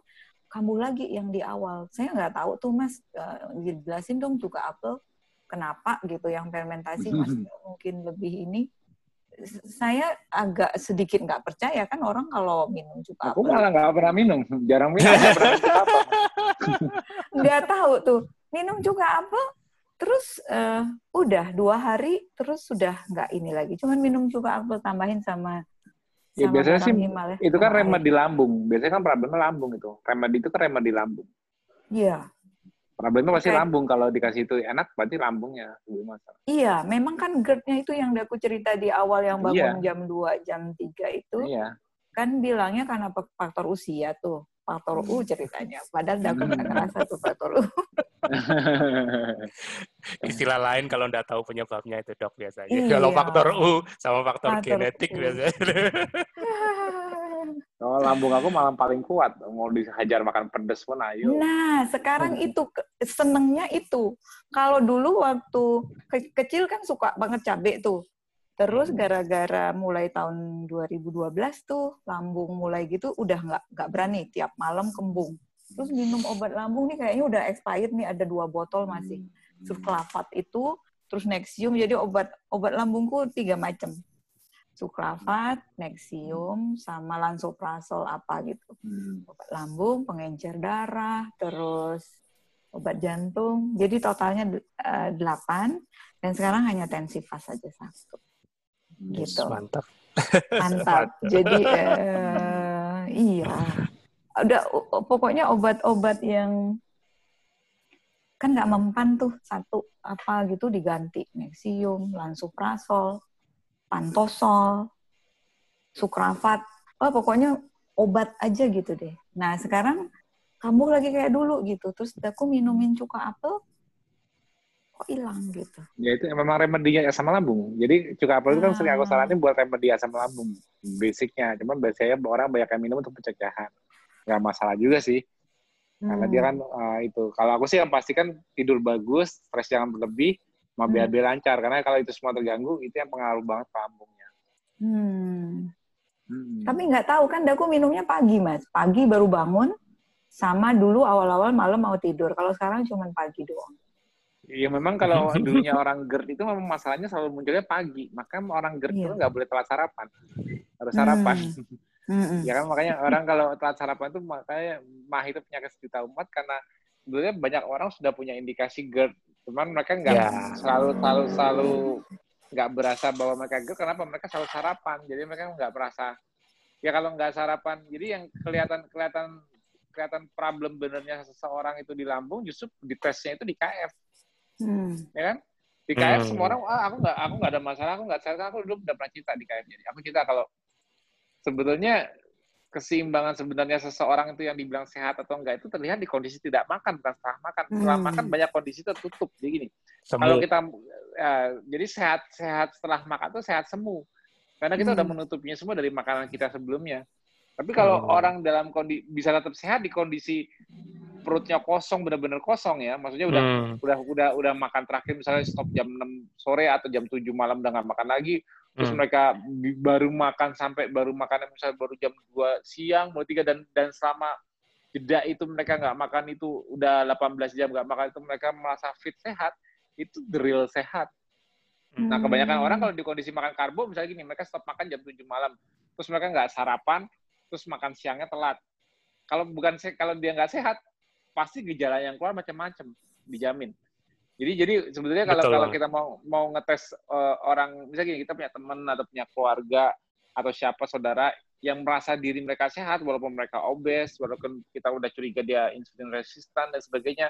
kambuh lagi yang di awal. Saya nggak tahu tuh Mas, uh, jelasin dong juga apel kenapa gitu yang fermentasi Mas mungkin lebih ini. Saya agak sedikit nggak percaya kan orang kalau minum juga Aku malah nggak pernah minum, jarang minum. Nggak tahu tuh minum juga apel terus uh, udah dua hari terus sudah nggak ini lagi cuman minum juga apel tambahin sama Ya, biasanya sih ya. itu kan remed di lambung. Biasanya kan problemnya lambung itu. Remed itu kan remed di lambung. Iya. Problemnya pasti Kayak... lambung. Kalau dikasih itu enak, berarti lambungnya masalah. Iya, memang kan GERD-nya itu yang aku cerita di awal yang bangun iya. jam 2, jam 3 itu. Iya. Kan bilangnya karena faktor usia tuh faktor U ceritanya. Padahal dokter nggak ngerasa tuh faktor U. Istilah lain kalau nggak tahu penyebabnya itu dok biasanya. Iya. Kalau faktor U sama faktor, faktor genetik U. biasanya. Oh, lambung aku malam paling kuat. Mau dihajar makan pedes pun ayo. Nah, sekarang hmm. itu senengnya itu. Kalau dulu waktu ke kecil kan suka banget cabai tuh. Terus hmm. gara-gara mulai tahun 2012 tuh lambung mulai gitu udah nggak nggak berani tiap malam kembung. Terus minum obat lambung nih kayaknya udah expired nih ada dua botol masih. Hmm. Suklafat itu terus Nexium jadi obat obat lambungku tiga macam. Suklafat, Nexium, sama Lansoprazol apa gitu. Hmm. Obat lambung, pengencer darah, terus obat jantung. Jadi totalnya uh, dan sekarang hanya tensifas saja satu gitu. Mantap. Mantap. Jadi uh, iya. Udah pokoknya obat-obat yang kan nggak mempan tuh satu apa gitu diganti Nexium, Lansoprazol, Pantosol, Sukrafat. Oh, pokoknya obat aja gitu deh. Nah, sekarang kamu lagi kayak dulu gitu. Terus aku minumin cuka apel, kok hilang gitu. Ya itu memang remedinya asam lambung. Jadi cuka apel itu kan sering aku ah. saranin buat remedi asam lambung. Basicnya, cuman biasanya orang banyak yang minum untuk pencegahan. Gak masalah juga sih. Karena dia kan uh, itu. Kalau aku sih yang pasti kan tidur bagus, stres jangan berlebih, mau hmm. BAB lancar. Karena kalau itu semua terganggu, itu yang pengaruh banget ke lambungnya. Hmm. Hmm. Tapi nggak tahu kan, aku minumnya pagi mas. Pagi baru bangun, sama dulu awal-awal malam mau tidur. Kalau sekarang cuma pagi doang. Iya memang kalau dulunya orang GERD itu memang masalahnya selalu munculnya pagi. Maka orang GERD iya. itu nggak boleh telat sarapan. Harus sarapan. Hmm. ya kan makanya orang kalau telat sarapan itu makanya mah itu penyakit sejuta umat karena sebenarnya banyak orang sudah punya indikasi GERD. Cuman mereka nggak yeah. selalu selalu selalu nggak berasa bahwa mereka GERD. Kenapa? Mereka selalu sarapan. Jadi mereka nggak merasa. Ya kalau nggak sarapan, jadi yang kelihatan kelihatan kelihatan problem benernya seseorang itu di lambung justru di tesnya itu di KF hmm. ya kan di KF hmm. semua orang ah, aku nggak aku nggak ada masalah aku nggak saya aku dulu udah pernah cerita di KF jadi aku cerita kalau sebetulnya keseimbangan sebenarnya seseorang itu yang dibilang sehat atau enggak itu terlihat di kondisi tidak makan bukan setelah makan setelah hmm. makan banyak kondisi tertutup jadi gini kalau kita ya, jadi sehat sehat setelah makan itu sehat semu karena kita hmm. udah menutupnya semua dari makanan kita sebelumnya tapi kalau hmm. orang dalam kondisi bisa tetap sehat di kondisi perutnya kosong benar-benar kosong ya maksudnya udah hmm. udah udah udah makan terakhir misalnya stop jam 6 sore atau jam 7 malam udah nggak makan lagi terus hmm. mereka baru makan sampai baru makan misalnya baru jam 2 siang mau tiga dan dan selama jeda itu mereka nggak makan itu udah 18 jam nggak makan itu mereka merasa fit sehat itu the real sehat hmm. nah kebanyakan orang kalau di kondisi makan karbo misalnya gini mereka stop makan jam 7 malam terus mereka nggak sarapan terus makan siangnya telat kalau bukan kalau dia nggak sehat pasti gejala yang keluar macam-macam dijamin. Jadi jadi sebetulnya kalau kalau kita mau mau ngetes uh, orang misalnya gini, kita punya teman atau punya keluarga atau siapa saudara yang merasa diri mereka sehat walaupun mereka obes, walaupun kita udah curiga dia insulin resistan dan sebagainya.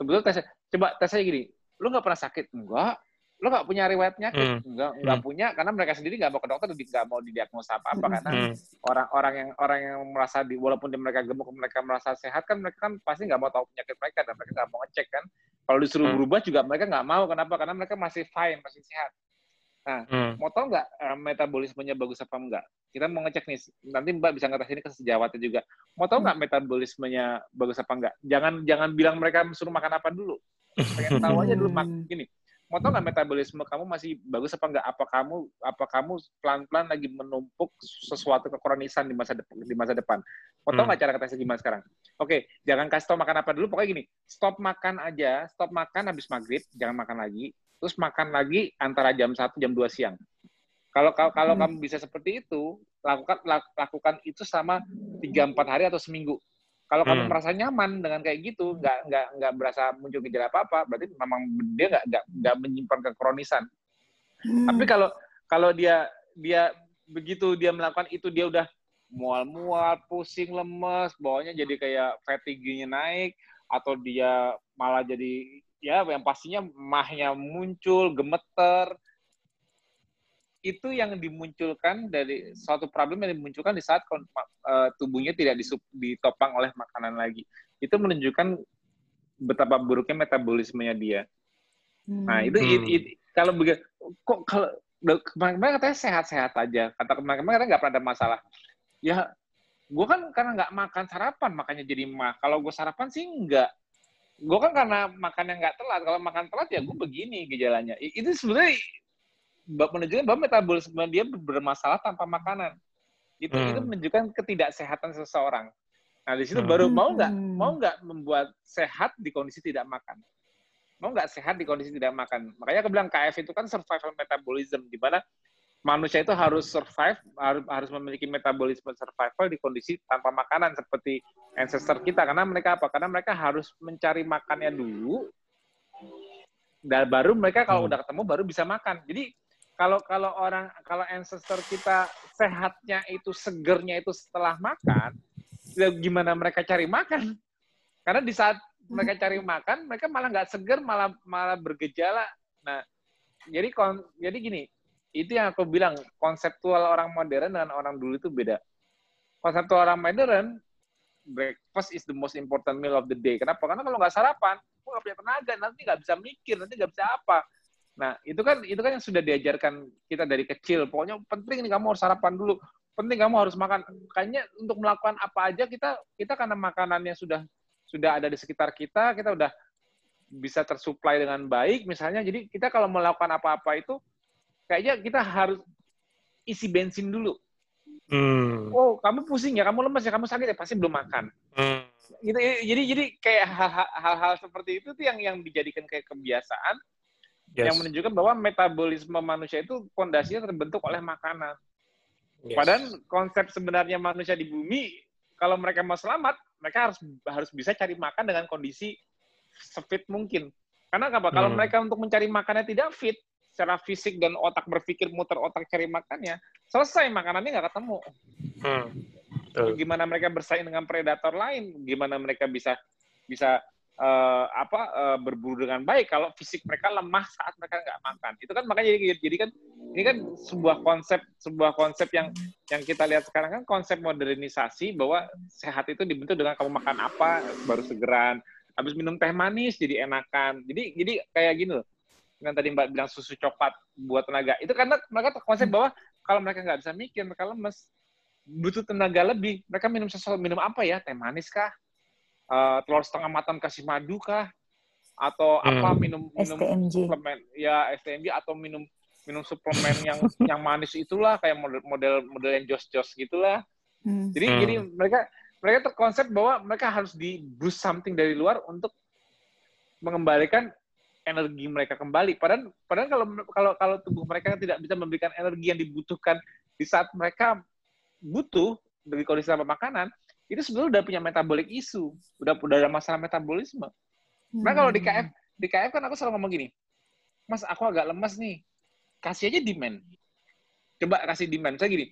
Sebetulnya tes coba tes aja gini, lu nggak pernah sakit? Enggak. Lo nggak punya riwayat penyakit hmm. nggak nggak hmm. punya karena mereka sendiri nggak mau ke dokter nggak mau didiagnosa apa apa karena hmm. orang-orang yang orang yang merasa di walaupun di mereka gemuk mereka merasa sehat kan mereka kan pasti nggak mau tahu penyakit mereka dan mereka nggak mau ngecek kan. Kalau disuruh hmm. berubah juga mereka nggak mau kenapa? Karena mereka masih fine masih sehat. Nah hmm. mau tahu nggak uh, metabolismenya bagus apa enggak kita mau ngecek nih nanti mbak bisa ngetes ini ke sejawatnya juga. Mau tahu nggak metabolismenya bagus apa enggak jangan jangan bilang mereka suruh makan apa dulu. Pengen tahu aja dulu mak. Gini mau tau nggak metabolisme kamu masih bagus apa enggak? Apa kamu apa kamu pelan-pelan lagi menumpuk sesuatu kekronisan di masa depan di masa depan? Mau tau hmm. nggak hmm. cara tesnya gimana sekarang? Oke, jangan kasih tau makan apa dulu. Pokoknya gini, stop makan aja, stop makan habis maghrib, jangan makan lagi. Terus makan lagi antara jam 1 jam 2 siang. Kalau kalau hmm. kamu bisa seperti itu, lakukan lakukan itu sama 3 4 hari atau seminggu. Kalau hmm. kamu merasa nyaman dengan kayak gitu, nggak nggak nggak berasa muncul gejala apa apa, berarti memang dia nggak nggak nggak menyimpan kekronisan. Hmm. Tapi kalau kalau dia dia begitu dia melakukan itu dia udah mual-mual, pusing, lemes, bawahnya jadi kayak fatigue-nya naik, atau dia malah jadi ya yang pastinya mahnya muncul, gemeter, itu yang dimunculkan dari suatu problem yang dimunculkan di saat uh, tubuhnya tidak ditopang oleh makanan lagi. Itu menunjukkan betapa buruknya metabolismenya dia. Hmm. Nah, itu, hmm. it, it, kalau begitu kok kalau kemarin katanya sehat-sehat aja. Kata kemarin katanya nggak pernah ada masalah. Ya, gue kan karena nggak makan sarapan makanya jadi mah. Kalau gue sarapan sih enggak. Gue kan karena makan yang nggak telat. Kalau makan telat ya gue begini gejalanya. Itu sebenarnya menunjukkan bahwa metabolisme dia bermasalah tanpa makanan. Itu hmm. itu menunjukkan ketidaksehatan seseorang. Nah di situ hmm. baru mau nggak hmm. mau nggak membuat sehat di kondisi tidak makan. Mau nggak sehat di kondisi tidak makan. Makanya aku bilang KF itu kan survival metabolism di mana manusia itu harus survive, harus, harus memiliki metabolisme survival di kondisi tanpa makanan seperti ancestor kita. Karena mereka apa? Karena mereka harus mencari makannya dulu, dan baru mereka kalau hmm. udah ketemu baru bisa makan. Jadi kalau kalau orang kalau ancestor kita sehatnya itu segernya itu setelah makan, ya gimana mereka cari makan? Karena di saat mereka cari makan, mereka malah nggak seger, malah malah bergejala. Nah, jadi kon, jadi gini, itu yang aku bilang konseptual orang modern dengan orang dulu itu beda. Konseptual orang modern, breakfast is the most important meal of the day. Kenapa? Karena kalau nggak sarapan, aku nggak punya tenaga, nanti nggak bisa mikir, nanti nggak bisa apa. Nah, itu kan itu kan yang sudah diajarkan kita dari kecil. Pokoknya penting nih kamu harus sarapan dulu. Penting kamu harus makan. Kayaknya untuk melakukan apa aja kita kita karena makanannya sudah sudah ada di sekitar kita, kita udah bisa tersuplai dengan baik misalnya. Jadi kita kalau melakukan apa-apa itu kayaknya kita harus isi bensin dulu. Hmm. Oh, kamu pusing ya, kamu lemas ya, kamu sakit ya, pasti belum makan. Hmm. Gitu, jadi jadi kayak hal-hal seperti itu tuh yang yang dijadikan kayak kebiasaan yes. yang menunjukkan bahwa metabolisme manusia itu fondasinya terbentuk oleh makanan. Yes. Padahal konsep sebenarnya manusia di bumi, kalau mereka mau selamat, mereka harus harus bisa cari makan dengan kondisi sefit mungkin. Karena apa? Hmm. Kalau mereka untuk mencari makannya tidak fit, secara fisik dan otak berpikir muter otak cari makannya, selesai makanannya nggak ketemu. Hmm. Gimana mereka bersaing dengan predator lain? Gimana mereka bisa bisa uh, apa uh, berburu dengan baik kalau fisik mereka lemah saat mereka nggak makan. Itu kan makanya jadi, jadi kan ini kan sebuah konsep sebuah konsep yang yang kita lihat sekarang kan konsep modernisasi bahwa sehat itu dibentuk dengan kamu makan apa baru segeran habis minum teh manis jadi enakan. Jadi jadi kayak gini loh. Yang tadi mbak bilang susu coklat buat tenaga. Itu karena mereka konsep bahwa kalau mereka nggak bisa mikir mereka lemes butuh tenaga lebih. Mereka minum sesuatu minum apa ya? Teh manis kah uh, telur setengah matang kasih madu kah atau hmm. apa minum minum STMG. suplemen ya STMG atau minum minum suplemen yang yang manis itulah kayak model model model yang jos jos gitulah hmm. jadi hmm. jadi mereka mereka terkonsep bahwa mereka harus di boost something dari luar untuk mengembalikan energi mereka kembali. Padahal, padahal kalau kalau kalau tubuh mereka tidak bisa memberikan energi yang dibutuhkan di saat mereka butuh dari kondisi tanpa makanan, itu sebenarnya udah punya metabolic isu, udah udah ada masalah metabolisme. Nah kalau di KF, di KF kan aku selalu ngomong gini, Mas aku agak lemas nih, kasih aja demand. Coba kasih demand. Saya gini,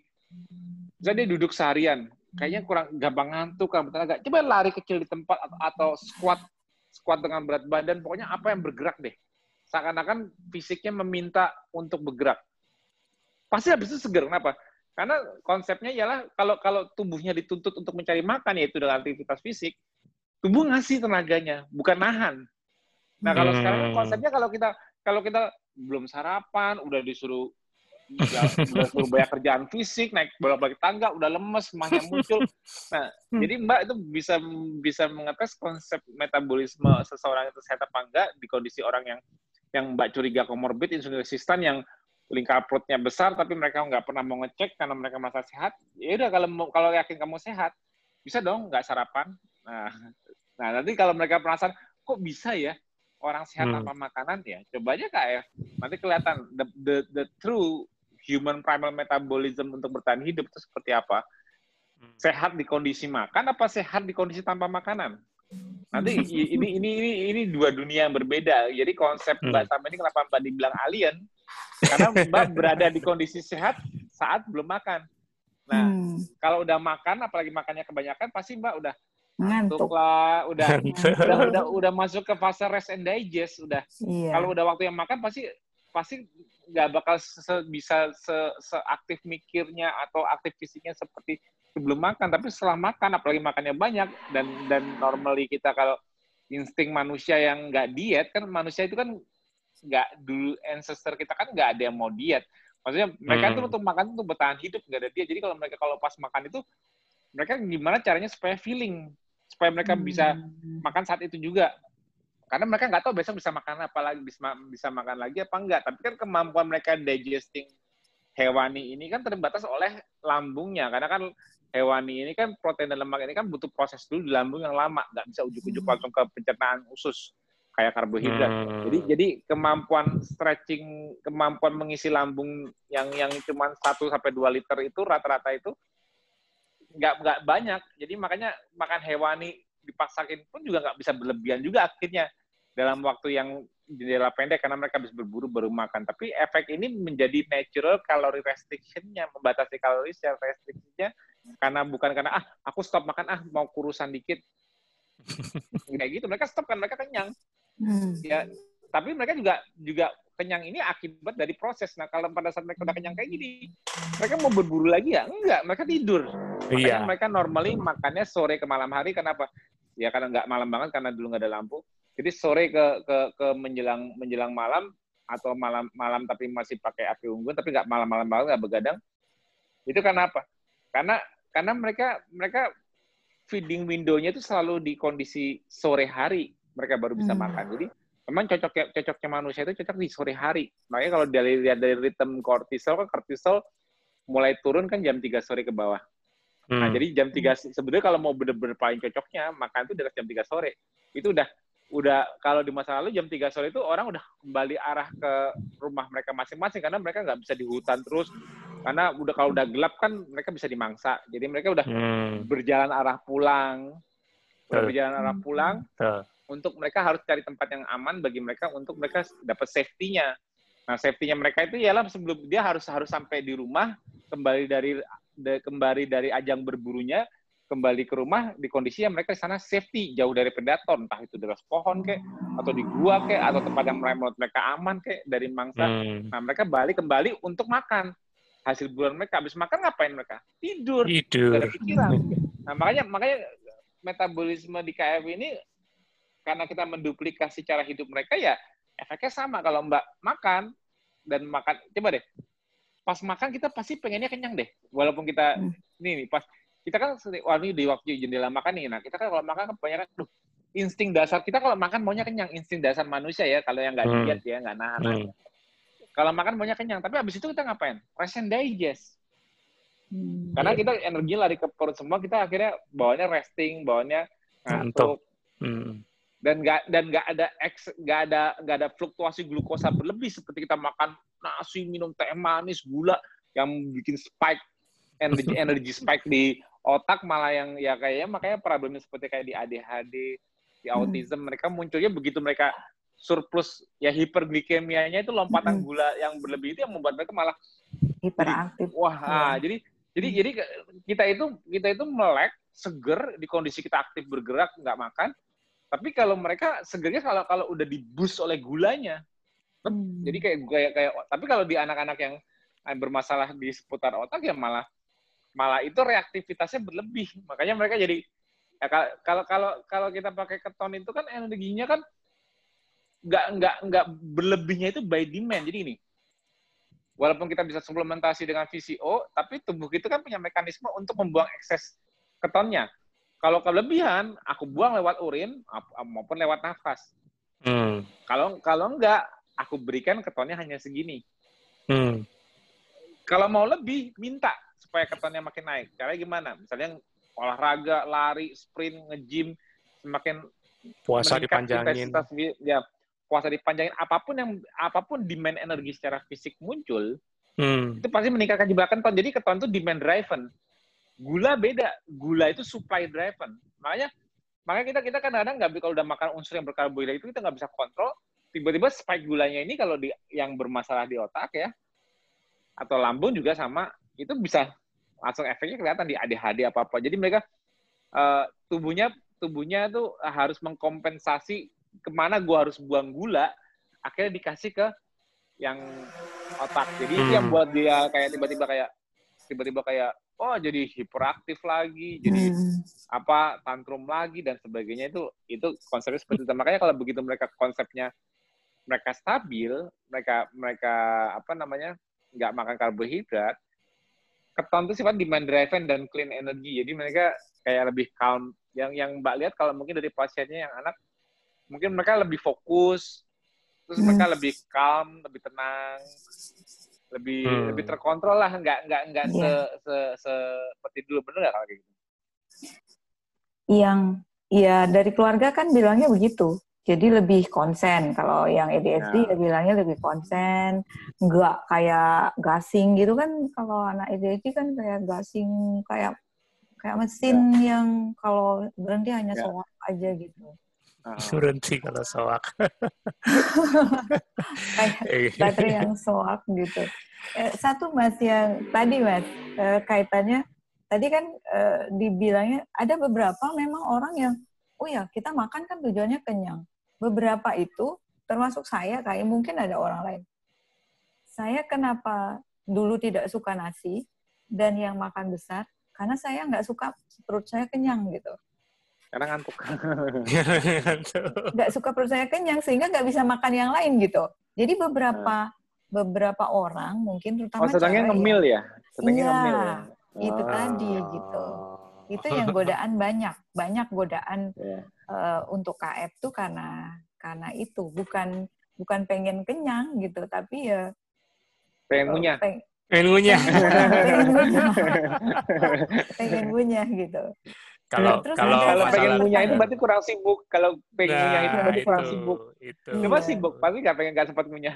saya dia duduk seharian, kayaknya kurang gampang ngantuk, kan agak. Coba lari kecil di tempat atau, atau squat, squat dengan berat badan, pokoknya apa yang bergerak deh. seakan-akan fisiknya meminta untuk bergerak. Pasti habis itu seger. Kenapa? Karena konsepnya ialah kalau kalau tubuhnya dituntut untuk mencari makan yaitu dengan aktivitas fisik, tubuh ngasih tenaganya, bukan nahan. Nah kalau hmm. sekarang konsepnya kalau kita kalau kita belum sarapan, udah disuruh ya, udah suruh banyak kerjaan fisik, naik bolak-balik tangga, udah lemes, semuanya muncul. Nah, hmm. jadi Mbak itu bisa bisa mengetes konsep metabolisme seseorang itu sehat apa enggak di kondisi orang yang yang Mbak curiga komorbid insulin resistan yang lingkar perutnya besar tapi mereka nggak pernah mau ngecek karena mereka merasa sehat. Ya udah kalau kalau yakin kamu sehat, bisa dong nggak sarapan. Nah, nah nanti kalau mereka penasaran, kok bisa ya orang sehat hmm. tanpa makanan ya coba aja KF nanti kelihatan the, the the true human primal metabolism untuk bertahan hidup itu seperti apa hmm. sehat di kondisi makan apa sehat di kondisi tanpa makanan nanti ini ini ini ini dua dunia yang berbeda jadi konsep hmm. sama ini kenapa mbak dibilang alien karena mbak berada di kondisi sehat saat belum makan. Nah hmm. kalau udah makan apalagi makannya kebanyakan pasti mbak udah ngantuk. lah udah udah udah udah masuk ke fase rest and digest udah. Iya. kalau udah waktu yang makan pasti pasti nggak bakal se bisa se seaktif mikirnya atau aktif fisiknya seperti sebelum makan. Tapi setelah makan apalagi makannya banyak dan dan normally kita kalau insting manusia yang nggak diet kan manusia itu kan nggak dulu ancestor kita kan nggak ada yang mau diet. Maksudnya mereka hmm. tuh untuk makan untuk bertahan hidup nggak ada diet. Jadi kalau mereka kalau pas makan itu mereka gimana caranya supaya feeling? Supaya mereka bisa hmm. makan saat itu juga. Karena mereka nggak tahu besok bisa makan apa lagi bisa bisa makan lagi apa enggak tapi kan kemampuan mereka digesting hewani ini kan terbatas oleh lambungnya. Karena kan hewani ini kan protein dan lemak ini kan butuh proses dulu di lambung yang lama. Nggak bisa ujuk-ujuk hmm. langsung ke pencernaan usus kayak karbohidrat. Hmm. jadi jadi kemampuan stretching kemampuan mengisi lambung yang yang cuma 1 sampai dua liter itu rata-rata itu nggak nggak banyak. Jadi makanya makan hewani dipaksakin pun juga nggak bisa berlebihan juga akhirnya dalam waktu yang jendela pendek karena mereka habis berburu baru makan. Tapi efek ini menjadi natural calorie restrictionnya membatasi kalori secara restriksinya karena bukan karena ah aku stop makan ah mau kurusan dikit. Kayak gitu mereka stop kan mereka kenyang hmm. ya tapi mereka juga juga kenyang ini akibat dari proses. Nah, kalau pada saat mereka udah kenyang kayak gini, mereka mau berburu lagi ya? Enggak, mereka tidur. Makanya iya. mereka normally makannya sore ke malam hari. Kenapa? Ya karena nggak malam banget karena dulu nggak ada lampu. Jadi sore ke ke ke menjelang menjelang malam atau malam malam tapi masih pakai api unggun tapi nggak malam-malam banget nggak begadang. Itu karena apa? Karena karena mereka mereka feeding window-nya itu selalu di kondisi sore hari mereka baru bisa hmm. makan. Jadi memang cocoknya cocoknya manusia itu cocok di sore hari. Makanya kalau dari lihat dari ritme kortisol kan kortisol mulai turun kan jam 3 sore ke bawah. Nah, hmm. Nah, jadi jam 3 sebenarnya kalau mau benar-benar paling cocoknya makan itu dari jam 3 sore. Itu udah udah kalau di masa lalu jam 3 sore itu orang udah kembali arah ke rumah mereka masing-masing karena mereka nggak bisa di hutan terus karena udah kalau udah gelap kan mereka bisa dimangsa. Jadi mereka udah hmm. berjalan arah pulang. Udah berjalan arah pulang. Untuk mereka harus cari tempat yang aman bagi mereka untuk mereka dapat safety-nya. Nah, safety-nya mereka itu ialah sebelum dia harus harus sampai di rumah, kembali dari de, kembali dari ajang berburunya, kembali ke rumah di kondisi yang mereka di sana safety, jauh dari predator, entah itu di atas pohon kek, atau di gua kek, atau tempat yang menurut mereka aman kek dari mangsa. Hmm. Nah, mereka balik kembali untuk makan. Hasil bulan mereka habis makan ngapain mereka? Tidur. Tidur. Nah, makanya makanya metabolisme di KF ini karena kita menduplikasi cara hidup mereka ya efeknya sama kalau Mbak makan dan makan. Coba deh pas makan kita pasti pengennya kenyang deh. Walaupun kita hmm. ini nih pas kita kan wah ini di waktu jendela makan nih. Nah kita kan kalau makan kan banyak duh, insting dasar kita kalau makan maunya kenyang. Insting dasar manusia ya kalau yang nggak hmm. diet ya nggak nahan. Hmm. kalau makan maunya kenyang tapi abis itu kita ngapain? Rest and digest. Hmm. karena kita energi lari ke perut semua kita akhirnya bawanya resting bawanya ngantuk. Hmm dan nggak dan nggak ada eks nggak ada nggak ada fluktuasi glukosa berlebih seperti kita makan nasi minum teh manis gula yang bikin spike energi energi spike di otak malah yang ya kayaknya makanya problemnya seperti kayak di ADHD di hmm. autism hmm. mereka munculnya begitu mereka surplus ya hiperglikemianya itu lompatan hmm. gula yang berlebih itu yang membuat mereka malah hiperaktif jadi, wah ya. jadi jadi hmm. jadi kita itu kita itu melek seger di kondisi kita aktif bergerak nggak makan tapi kalau mereka segernya kalau kalau udah dibus oleh gulanya, Hmm. Jadi kayak kayak kayak tapi kalau di anak-anak yang bermasalah di seputar otak ya malah malah itu reaktivitasnya berlebih. Makanya mereka jadi ya kalau kalau kalau kita pakai keton itu kan energinya kan nggak nggak nggak berlebihnya itu by demand. Jadi ini walaupun kita bisa suplementasi dengan VCO, tapi tubuh kita kan punya mekanisme untuk membuang ekses ketonnya. Kalau kelebihan, aku buang lewat urin maupun lewat nafas. Hmm. Kalau kalau enggak, aku berikan ketonnya hanya segini. Hmm. Kalau mau lebih, minta supaya ketonnya makin naik. Caranya gimana? Misalnya olahraga, lari, sprint, nge-gym, semakin puasa dipanjangin. Ya, puasa dipanjangin. Apa pun yang apa pun demand energi secara fisik muncul, hmm. itu pasti meningkatkan jumlah keton. Jadi keton itu demand driven. Gula beda. Gula itu supply driven. Makanya makanya kita kita kadang-kadang nggak kalau udah makan unsur yang berkarbohidrat itu kita nggak bisa kontrol tiba-tiba spike gulanya ini kalau di yang bermasalah di otak ya atau lambung juga sama itu bisa langsung efeknya kelihatan di ADHD apa apa jadi mereka uh, tubuhnya tubuhnya tuh harus mengkompensasi ke mana gua harus buang gula akhirnya dikasih ke yang otak jadi hmm. itu yang buat dia kayak tiba-tiba kayak tiba-tiba kayak oh jadi hiperaktif lagi jadi hmm. apa tantrum lagi dan sebagainya itu itu konsepnya seperti itu makanya kalau begitu mereka konsepnya mereka stabil, mereka mereka apa namanya nggak makan karbohidrat, keton itu sifat demand driven dan clean energy. Jadi mereka kayak lebih calm. Yang yang Mbak lihat kalau mungkin dari pasiennya yang anak, mungkin mereka lebih fokus, terus mereka lebih calm, lebih tenang, lebih hmm. lebih terkontrol lah, nggak nggak nggak yeah. se, se, se, seperti dulu bener nggak kalau gitu? Yang ya dari keluarga kan bilangnya begitu jadi lebih konsen kalau yang ADHD ya. ya bilangnya lebih konsen nggak kayak gasing gitu kan kalau anak ADHD kan kayak gasing kayak kayak mesin ya. yang kalau berhenti hanya ya. aja gitu berhenti kalau soak kayak iya. baterai yang soak gitu eh, satu mas yang tadi mas eh, kaitannya tadi kan eh, dibilangnya ada beberapa memang orang yang oh ya kita makan kan tujuannya kenyang beberapa itu termasuk saya kayak mungkin ada orang lain. Saya kenapa dulu tidak suka nasi dan yang makan besar karena saya nggak suka perut saya kenyang gitu. Karena ngantuk. Nggak suka perut saya kenyang sehingga nggak bisa makan yang lain gitu. Jadi beberapa hmm. beberapa orang mungkin terutama oh, sedangnya ngemil ya. Sedangnya iya, ngemil ya. Itu oh. tadi gitu. Itu yang godaan banyak, banyak godaan yeah uh, untuk KF tuh karena karena itu bukan bukan pengen kenyang gitu tapi ya pengen ngunyah peng, pengen ngunyah pengen ngunyah gitu kalau Terus kalau, kalau pengen punya itu berarti kurang sibuk. Kalau pengen nah, itu berarti itu, kurang sibuk. Itu. Coba iya. sibuk, pasti nggak pengen nggak sempat punya.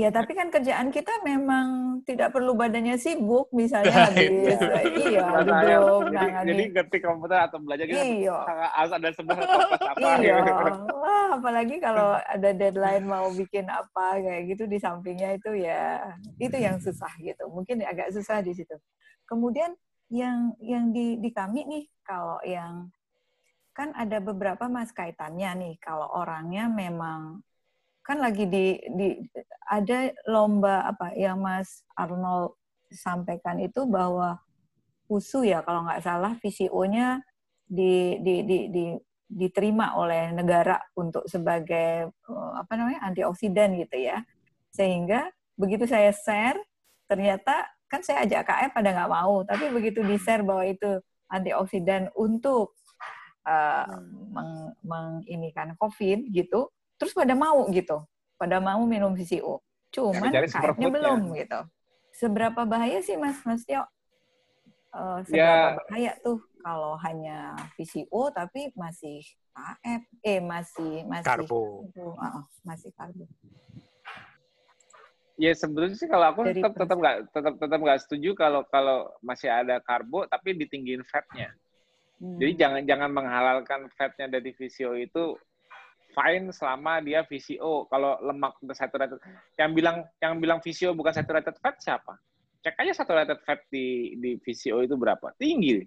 ya tapi kan kerjaan kita memang tidak perlu badannya sibuk, misalnya nah, habis iya, duduk, jadi, jadi ngetik komputer atau belajar gitu. Iya. Ada sebelah apa. Iya. Wah, apalagi kalau ada deadline mau bikin apa kayak gitu di sampingnya itu ya itu yang susah gitu. Mungkin agak susah di situ. Kemudian yang yang di di kami nih kalau yang kan ada beberapa mas kaitannya nih kalau orangnya memang kan lagi di di ada lomba apa yang Mas Arnold sampaikan itu bahwa USU ya kalau nggak salah VCO-nya di, di, di, di, diterima oleh negara untuk sebagai eh, apa namanya antioksidan gitu ya. Sehingga begitu saya share ternyata kan saya ajak KF pada nggak mau, tapi begitu di share bahwa itu antioksidan untuk uh, meng, menginikan COVID gitu, terus pada mau gitu, pada mau minum VCO. Cuman KF-nya belum gitu. Seberapa bahaya sih Mas Mas Tio? Uh, seberapa ya. bahaya tuh kalau hanya VCO tapi masih KF, eh masih masih karbo, uh, masih karbo. Ya sebetulnya sih kalau aku tetap tetap nggak tetap tetap nggak setuju kalau kalau masih ada karbo tapi ditinggiin fatnya. Hmm. Jadi jangan jangan menghalalkan fatnya dari VCO itu fine selama dia VCO. Kalau lemak saturated, yang bilang yang bilang VCO bukan saturated fat siapa? Cek aja saturated fat di di VCO itu berapa? Tinggi,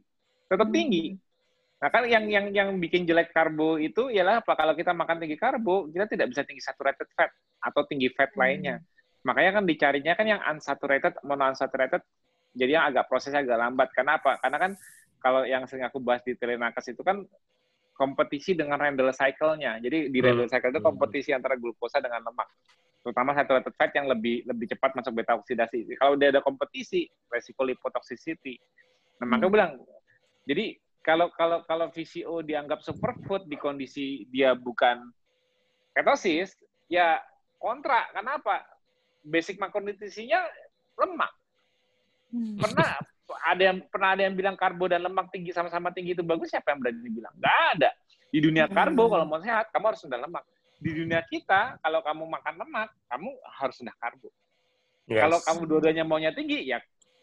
tetap hmm. tinggi. Nah kan yang yang yang bikin jelek karbo itu ialah apa? Kalau kita makan tinggi karbo, kita tidak bisa tinggi saturated fat atau tinggi fat hmm. Makanya kan dicarinya kan yang unsaturated, monounsaturated, jadi yang agak prosesnya agak lambat. Kenapa? Karena kan kalau yang sering aku bahas di telenakes itu kan kompetisi dengan Randall cycle-nya. Jadi di hmm. cycle itu kompetisi antara glukosa dengan lemak. Terutama saturated fat yang lebih lebih cepat masuk beta oksidasi. Kalau dia ada kompetisi, resiko lipotoxicity. Nah, makanya hmm. bilang, jadi kalau kalau kalau VCO dianggap superfood di kondisi dia bukan ketosis, ya kontra. Kenapa? Basic makronutrisinya lemak. Hmm. Pernah ada yang pernah ada yang bilang karbo dan lemak tinggi sama-sama tinggi itu bagus siapa yang berani bilang nggak ada di dunia karbo hmm. kalau mau sehat kamu harus rendah lemak di dunia kita kalau kamu makan lemak kamu harus rendah karbo yes. kalau kamu dua-duanya maunya tinggi ya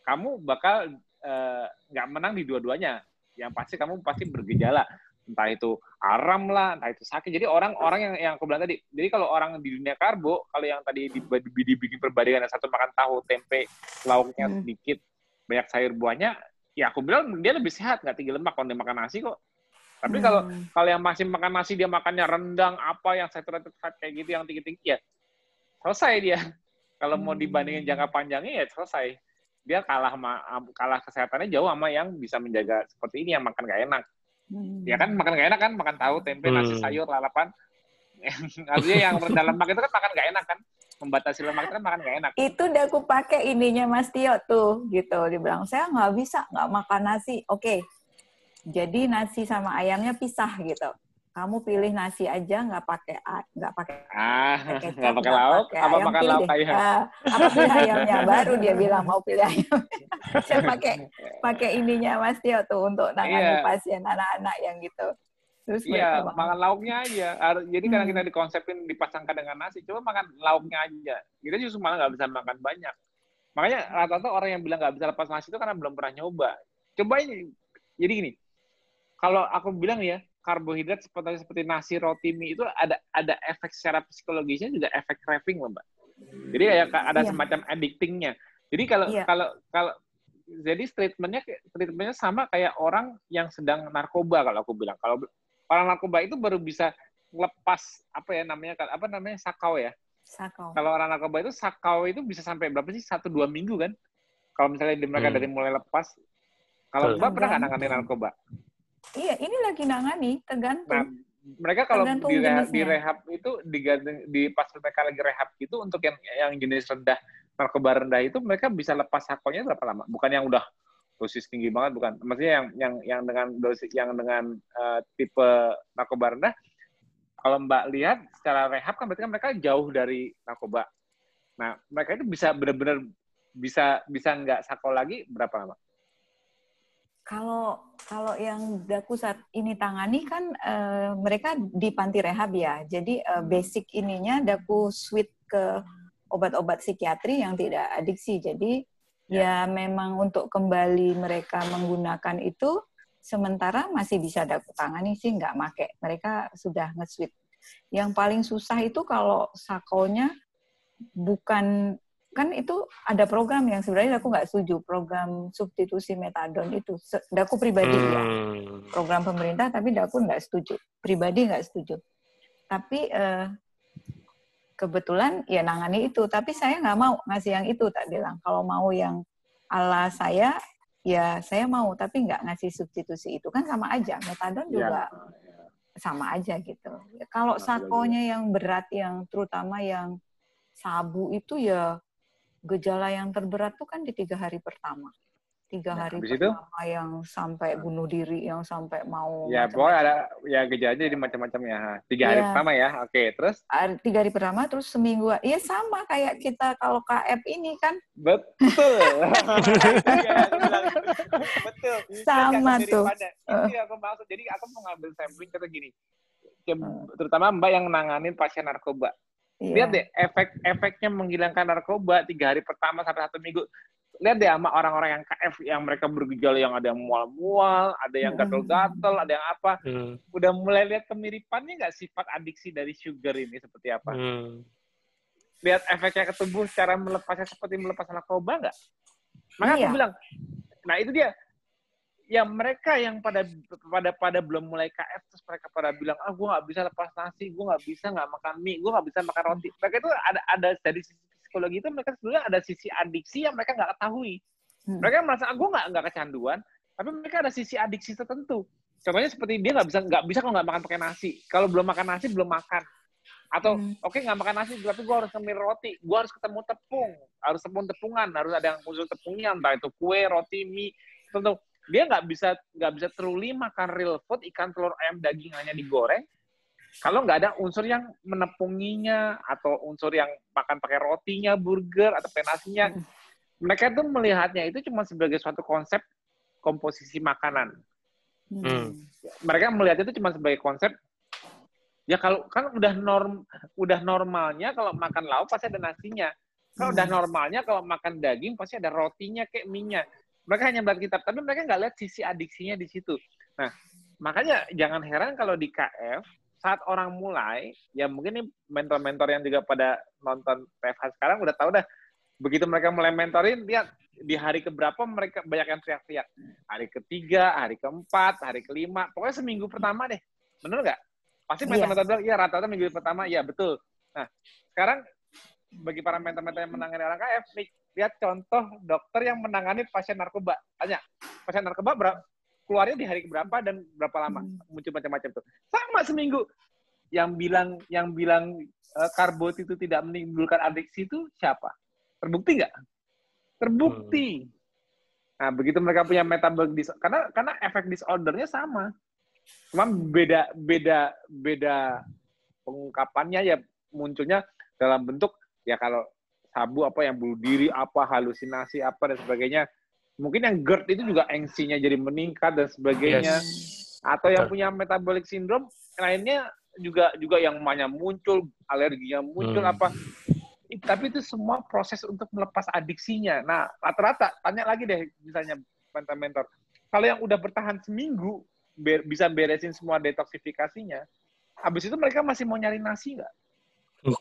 kamu bakal eh, nggak uh, menang di dua-duanya yang pasti kamu pasti bergejala entah itu aram lah, entah itu sakit. Jadi orang-orang yang yang aku bilang tadi, jadi kalau orang di dunia karbo, kalau yang tadi dibikin perbandingan satu makan tahu, tempe, lauknya hmm. sedikit, banyak sayur buahnya, ya aku bilang dia lebih sehat, nggak tinggi lemak kalau dia makan nasi kok. Tapi hmm. kalau kalau yang masih makan nasi dia makannya rendang apa yang saturated fat kayak gitu yang tinggi-tinggi ya selesai dia. Kalau hmm. mau dibandingin jangka panjangnya ya selesai. Dia kalah ma kalah kesehatannya jauh sama yang bisa menjaga seperti ini yang makan gak enak. Hmm. Ya kan makan gak enak kan, makan tahu, tempe, nasi, hmm. sayur, lalapan. Artinya yang rendah lemak itu kan makan gak enak kan membatasi lemak itu kan makan gak enak. Itu udah aku pakai ininya Mas Tio tuh, gitu. Dia bilang, saya nggak bisa, nggak makan nasi. Oke, okay. jadi nasi sama ayamnya pisah gitu. Kamu pilih nasi aja, nggak pakai nggak pakai ah nggak pakai lauk, pake apa makan lauk ayam? Uh, apa pilih ayamnya? Baru dia bilang mau pilih ayam. saya pakai pakai ininya Mas Tio tuh untuk nangani yeah. pasien anak-anak yang gitu. Terus iya, makan lauknya aja. Jadi hmm. karena kita dikonsepin dipasangkan dengan nasi, coba makan lauknya aja. Kita justru malah nggak bisa makan banyak. Makanya rata-rata orang yang bilang nggak bisa lepas nasi itu karena belum pernah nyoba. Coba ini. Jadi gini, kalau aku bilang ya, karbohidrat seperti seperti nasi, roti, mie itu ada ada efek secara psikologisnya juga efek craving loh, Mbak. Jadi kayak ada iya. semacam addictingnya. Jadi kalau iya. kalau kalau jadi treatmentnya treatmentnya sama kayak orang yang sedang narkoba kalau aku bilang. Kalau orang narkoba itu baru bisa lepas apa ya namanya apa namanya sakau ya sakau kalau orang narkoba itu sakau itu bisa sampai berapa sih satu dua minggu kan kalau misalnya mereka hmm. dari mulai lepas kalau mbak pernah nggak nangani narkoba iya ini lagi nangani tergantung. Nah, mereka kalau di rehab, di rehab itu diganti di pas mereka lagi rehab itu untuk yang yang jenis rendah narkoba rendah itu mereka bisa lepas sakonya berapa lama? Bukan yang udah dosis tinggi banget bukan. Maksudnya yang yang yang dengan dosis yang dengan uh, tipe narkoba rendah kalau Mbak lihat secara rehab kan berarti kan mereka jauh dari narkoba. Nah mereka itu bisa benar-benar bisa bisa nggak sako lagi berapa lama kalau kalau yang daku saat ini tangani kan uh, mereka di panti rehab ya. Jadi uh, basic ininya daku switch ke obat-obat psikiatri yang tidak adiksi. Jadi ya. memang untuk kembali mereka menggunakan itu sementara masih bisa dapat tangani sih nggak make. Mereka sudah nge-switch. Yang paling susah itu kalau sakonya bukan kan itu ada program yang sebenarnya aku nggak setuju program substitusi metadon itu. Daku pribadi ya. hmm. ya program pemerintah tapi daku nggak setuju. Pribadi nggak setuju. Tapi eh, kebetulan ya nangani itu. Tapi saya nggak mau ngasih yang itu tak bilang. Kalau mau yang ala saya ya saya mau. Tapi nggak ngasih substitusi itu. Kan sama aja. Metadon ya. juga ya. sama aja gitu. Kalau sakonya yang berat yang terutama yang sabu itu ya gejala yang terberat tuh kan di tiga hari pertama. Tiga nah, hari pertama itu? yang sampai bunuh diri, yang sampai mau ya pokoknya ada ya gejalanya jadi macam-macam ya. Tiga hari ya. pertama ya oke terus? Tiga hari pertama terus seminggu iya sama kayak kita kalau KF ini kan. Betul. Betul. Sama tuh. ini aku maksud. Jadi aku mau ngambil sampling kata gini. Terutama mbak yang nanganin pasien narkoba Iya. Lihat deh efek-efeknya menghilangkan narkoba tiga hari pertama sampai satu minggu lihat deh sama orang-orang yang KF yang mereka bergejala yang ada yang mual-mual, ada yang hmm. gatel-gatel, ada yang apa. Hmm. Udah mulai lihat kemiripannya nggak sifat adiksi dari sugar ini seperti apa? Hmm. Lihat efeknya ke tubuh cara melepasnya seperti melepas narkoba nggak? Makanya iya. aku bilang, nah itu dia. Ya mereka yang pada pada pada belum mulai KF terus mereka pada bilang ah gue nggak bisa lepas nasi gue nggak bisa nggak makan mie gue nggak bisa makan roti. Mereka itu ada ada dari sisi psikologi itu mereka sebenarnya ada sisi adiksi yang mereka nggak ketahui. Hmm. mereka merasa ah, gue nggak nggak kecanduan tapi mereka ada sisi adiksi tertentu. Contohnya seperti dia nggak bisa nggak bisa kalau nggak makan pakai nasi. Kalau belum makan nasi belum makan. Atau hmm. oke okay, nggak makan nasi tapi gue harus ngemil roti gue harus ketemu tepung harus tepung tepungan harus ada yang khusus tepungnya entah itu kue roti mie tentu dia nggak bisa nggak bisa truly makan real food ikan telur ayam daging hanya digoreng kalau nggak ada unsur yang menepunginya atau unsur yang makan pakai rotinya burger atau penasinya hmm. mereka tuh melihatnya itu cuma sebagai suatu konsep komposisi makanan hmm. mereka melihat itu cuma sebagai konsep ya kalau kan udah norm udah normalnya kalau makan lauk pasti ada nasinya kalau hmm. udah normalnya kalau makan daging pasti ada rotinya kayak minyak mereka hanya melihat kitab, tapi mereka nggak lihat sisi adiksinya di situ. Nah, makanya jangan heran kalau di KF saat orang mulai, ya mungkin nih mentor-mentor yang juga pada nonton PFH sekarang udah tahu dah. Begitu mereka mulai mentorin, lihat di hari keberapa mereka banyak yang teriak-teriak. Hari ketiga, hari keempat, hari kelima, pokoknya seminggu pertama deh. Bener nggak? Pasti iya. mentor-mentor bilang, iya rata-rata minggu pertama, iya betul. Nah, sekarang bagi para mentor-mentor yang menangani orang KF, nih, lihat contoh dokter yang menangani pasien narkoba. Tanya, pasien narkoba berapa, keluarnya di hari berapa dan berapa lama? Hmm. Muncul macam-macam tuh. Sama seminggu. Yang bilang yang bilang uh, karbot itu tidak menimbulkan adiksi itu siapa? Terbukti nggak? Terbukti. Hmm. Nah, begitu mereka punya metabolic disorder, karena karena efek disordernya sama. Cuma beda beda beda pengungkapannya ya munculnya dalam bentuk ya kalau sabu apa yang bunuh diri apa halusinasi apa dan sebagainya. Mungkin yang GERD itu juga engsinya jadi meningkat dan sebagainya. Yes. atau yang punya metabolic syndrome lainnya juga juga yang banyak muncul alerginya muncul hmm. apa. Tapi itu semua proses untuk melepas adiksinya. Nah rata-rata tanya lagi deh misalnya mentor-mentor. Kalau yang udah bertahan seminggu ber, bisa beresin semua detoksifikasinya habis itu mereka masih mau nyari nasi nggak?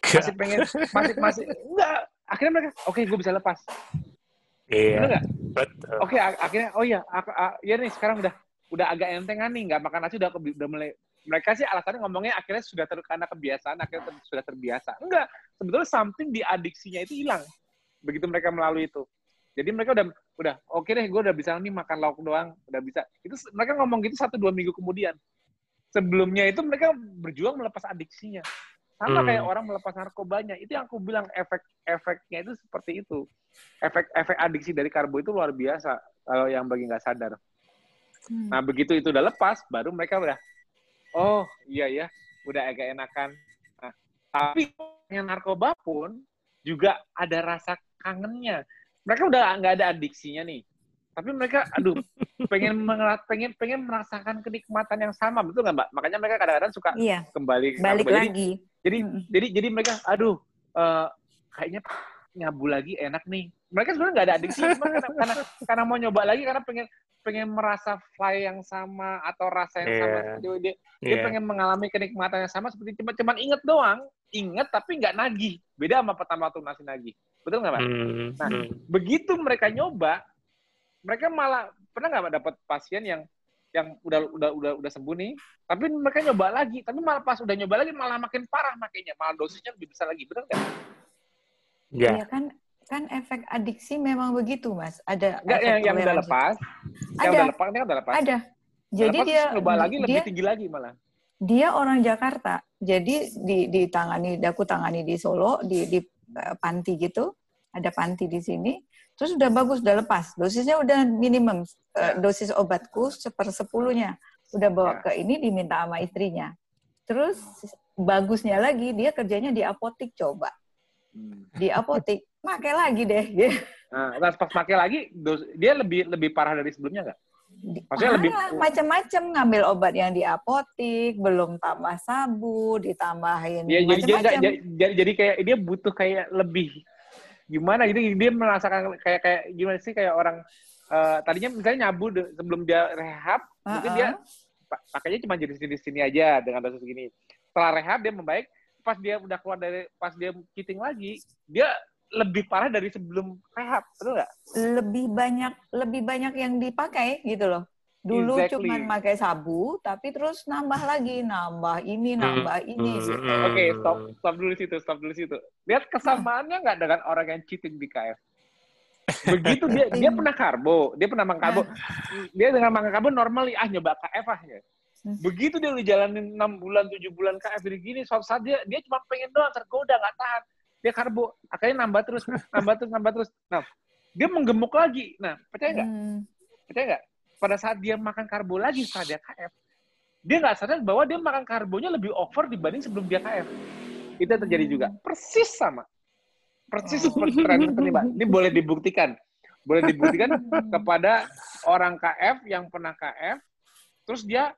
Masih pengen masih masih enggak akhirnya mereka oke okay, gue bisa lepas. Iya. Yeah. betul oke okay, akhirnya oh iya ya nih sekarang udah udah agak entengan nih nggak makan nasi udah udah mulai mereka sih alasannya ngomongnya akhirnya sudah ter, karena kebiasaan akhirnya ter, sudah terbiasa. Enggak sebetulnya something di adiksinya itu hilang begitu mereka melalui itu. Jadi mereka udah udah oke okay deh gue udah bisa nih makan lauk doang udah bisa. Itu mereka ngomong gitu satu dua minggu kemudian. Sebelumnya itu mereka berjuang melepas adiksinya sama hmm. kayak orang melepas narkobanya. Itu yang aku bilang efek-efeknya itu seperti itu. Efek-efek adiksi dari karbo itu luar biasa kalau yang bagi nggak sadar. Hmm. Nah begitu itu udah lepas, baru mereka udah, oh iya ya, udah agak enakan. Nah, tapi yang narkoba pun juga ada rasa kangennya. Mereka udah nggak ada adiksinya nih tapi mereka aduh pengen mengerat pengen pengen merasakan kenikmatan yang sama betul nggak mbak makanya mereka kadang-kadang suka iya. kembali balik kembali. lagi jadi hmm. jadi jadi mereka aduh uh, kayaknya nyabu lagi enak nih mereka sebenarnya nggak ada adiksi cuma karena, karena karena mau nyoba lagi karena pengen pengen merasa fly yang sama atau rasa yang yeah. sama dia dia, yeah. dia pengen mengalami kenikmatan yang sama seperti cuma cuman inget doang inget tapi nggak nagih beda sama pertama waktu nasi nagih betul nggak mbak? Mm. Nah mm. begitu mereka nyoba mereka malah pernah nggak dapat pasien yang yang udah udah udah udah sembuh nih, tapi mereka nyoba lagi, tapi malah pas udah nyoba lagi malah makin parah makanya, malah dosisnya lebih besar lagi, benar nggak? Iya. Ya, kan kan efek adiksi memang begitu mas. Ada Nggak, yang, yang udah lepas ada. yang udah lepas ini kan udah lepas. Ada. Jadi lepas, dia coba lagi dia, lebih tinggi lagi malah. dia orang Jakarta. Jadi di ditangani aku tangani di Solo di di uh, panti gitu. Ada panti di sini. Terus udah bagus, udah lepas. Dosisnya udah minimum. Uh, dosis obatku sepersepuluhnya. Udah bawa ya. ke ini diminta sama istrinya. Terus bagusnya lagi dia kerjanya di apotik coba. Hmm. Di apotik, pakai lagi deh. Nah, pas pakai lagi, dia lebih lebih parah dari sebelumnya nggak? Maksudnya lebih macam-macam ngambil obat yang di apotik, belum tambah sabu, ditambahin ya, macam-macam. Jadi, jadi, jadi kayak dia butuh kayak lebih gimana gitu dia merasakan kayak kayak gimana sih kayak orang uh, tadinya misalnya nyabu sebelum dia rehab uh -uh. mungkin dia pakainya cuma jenis-jenis sini aja dengan dosis segini setelah rehab dia membaik pas dia udah keluar dari pas dia cheating lagi dia lebih parah dari sebelum rehab betul nggak lebih banyak lebih banyak yang dipakai gitu loh Dulu exactly. cuma pakai sabu, tapi terus nambah lagi, nambah ini, hmm. nambah ini. Hmm. Gitu. Oke, okay, stop, stop dulu situ, stop dulu situ. Lihat kesamaannya nggak dengan orang yang cheating di KF? Begitu dia dia pernah karbo, dia pernah makan karbo. Dia dengan makan karbo normal ah nyoba KF ah ya. Begitu dia udah jalanin 6 bulan, 7 bulan KF ini gini, suatu saat dia dia cuma pengen doang tergoda nggak tahan. Dia karbo, akhirnya nambah terus, nambah terus, nambah terus. Nah, dia menggemuk lagi. Nah, percaya nggak? Hmm. Percaya nggak? pada saat dia makan karbo lagi setelah dia KF, dia nggak sadar bahwa dia makan karbonya lebih over dibanding sebelum dia KF. Itu yang terjadi juga. Persis sama. Persis seperti tren terlibat. Ini boleh dibuktikan. Boleh dibuktikan kepada orang KF yang pernah KF, terus dia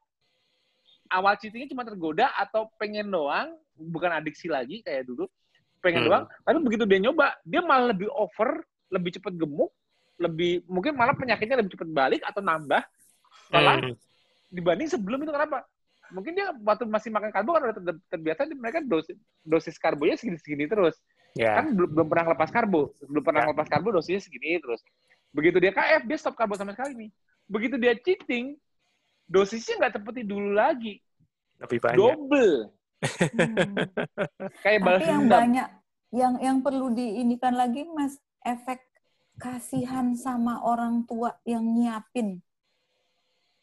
awal cheatingnya cuma tergoda atau pengen doang, bukan adiksi lagi kayak dulu, pengen hmm. doang, tapi begitu dia nyoba, dia malah lebih over, lebih cepat gemuk, lebih mungkin malah penyakitnya lebih cepat balik atau nambah malah hmm. dibanding sebelum itu kenapa? Mungkin dia waktu masih makan karbo kan udah terbiasa mereka dosis dosis karbonya segini-segini terus. Yeah. Kan belum, belum pernah lepas karbo, belum pernah yeah. lepas karbo dosisnya segini terus. Begitu dia KF dia stop karbo sama sekali nih. Begitu dia cheating dosisnya nggak seperti dulu lagi. Lebih banyak. Double. hmm. Kayak balas yang banyak yang yang perlu diinikan lagi Mas efek kasihan sama orang tua yang nyiapin.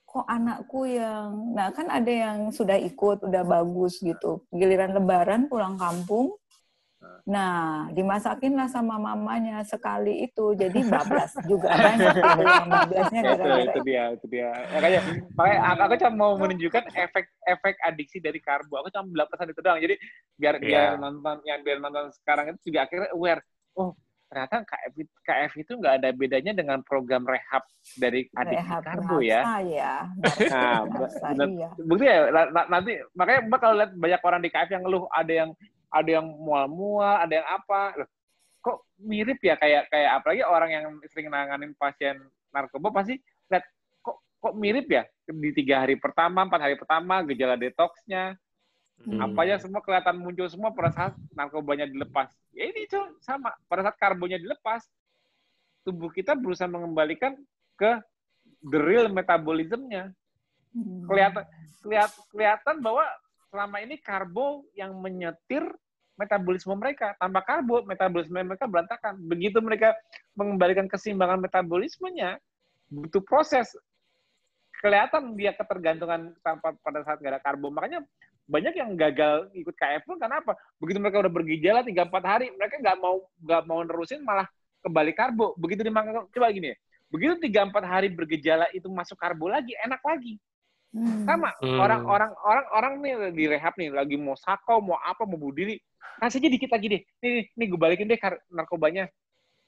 Kok anakku yang, nah kan ada yang sudah ikut, udah bagus gitu. Giliran lebaran pulang kampung, Nah, dimasakin lah sama mamanya sekali itu, jadi bablas juga banyak yang bablasnya gara-gara itu, itu dia, itu dia. Makanya, makanya aku, aku cuma mau menunjukkan efek-efek adiksi dari karbo. Aku cuma bilang pesan itu doang. Jadi biar yeah. biar nonton yang biar nonton sekarang itu juga akhirnya aware. Oh, ternyata KF, KF itu nggak ada bedanya dengan program rehab dari adik rehab karbo ya. ya. Nah, benar, iya. bukti ya nanti makanya mbak kalau lihat banyak orang di KF yang ngeluh ada yang ada yang mual-mual, ada yang apa, Loh, kok mirip ya kayak kayak apalagi orang yang sering nanganin pasien narkoba pasti lihat kok kok mirip ya di tiga hari pertama, empat hari pertama gejala detoksnya, Hmm. Apa ya semua kelihatan muncul semua pada saat narkobanya dilepas. Ya ini itu sama. Pada saat karbonnya dilepas, tubuh kita berusaha mengembalikan ke the real metabolismnya. Hmm. Kelihatan kelihatan kelihatan bahwa selama ini karbo yang menyetir metabolisme mereka. Tanpa karbo, metabolisme mereka berantakan. Begitu mereka mengembalikan keseimbangan metabolismenya, butuh proses. Kelihatan dia ketergantungan tanpa pada saat nggak ada karbo. Makanya banyak yang gagal ikut KF pun karena apa? Begitu mereka udah bergejala tiga empat hari, mereka nggak mau nggak mau nerusin malah kembali karbo. Begitu dimakan coba gini ya. Begitu tiga empat hari bergejala itu masuk karbo lagi, enak lagi. Hmm. Sama orang-orang hmm. orang orang nih di rehab nih lagi mau sakau, mau apa, mau bunuh diri. Kasih aja dikit lagi deh. Nih, nih, nih gue balikin deh narkobanya.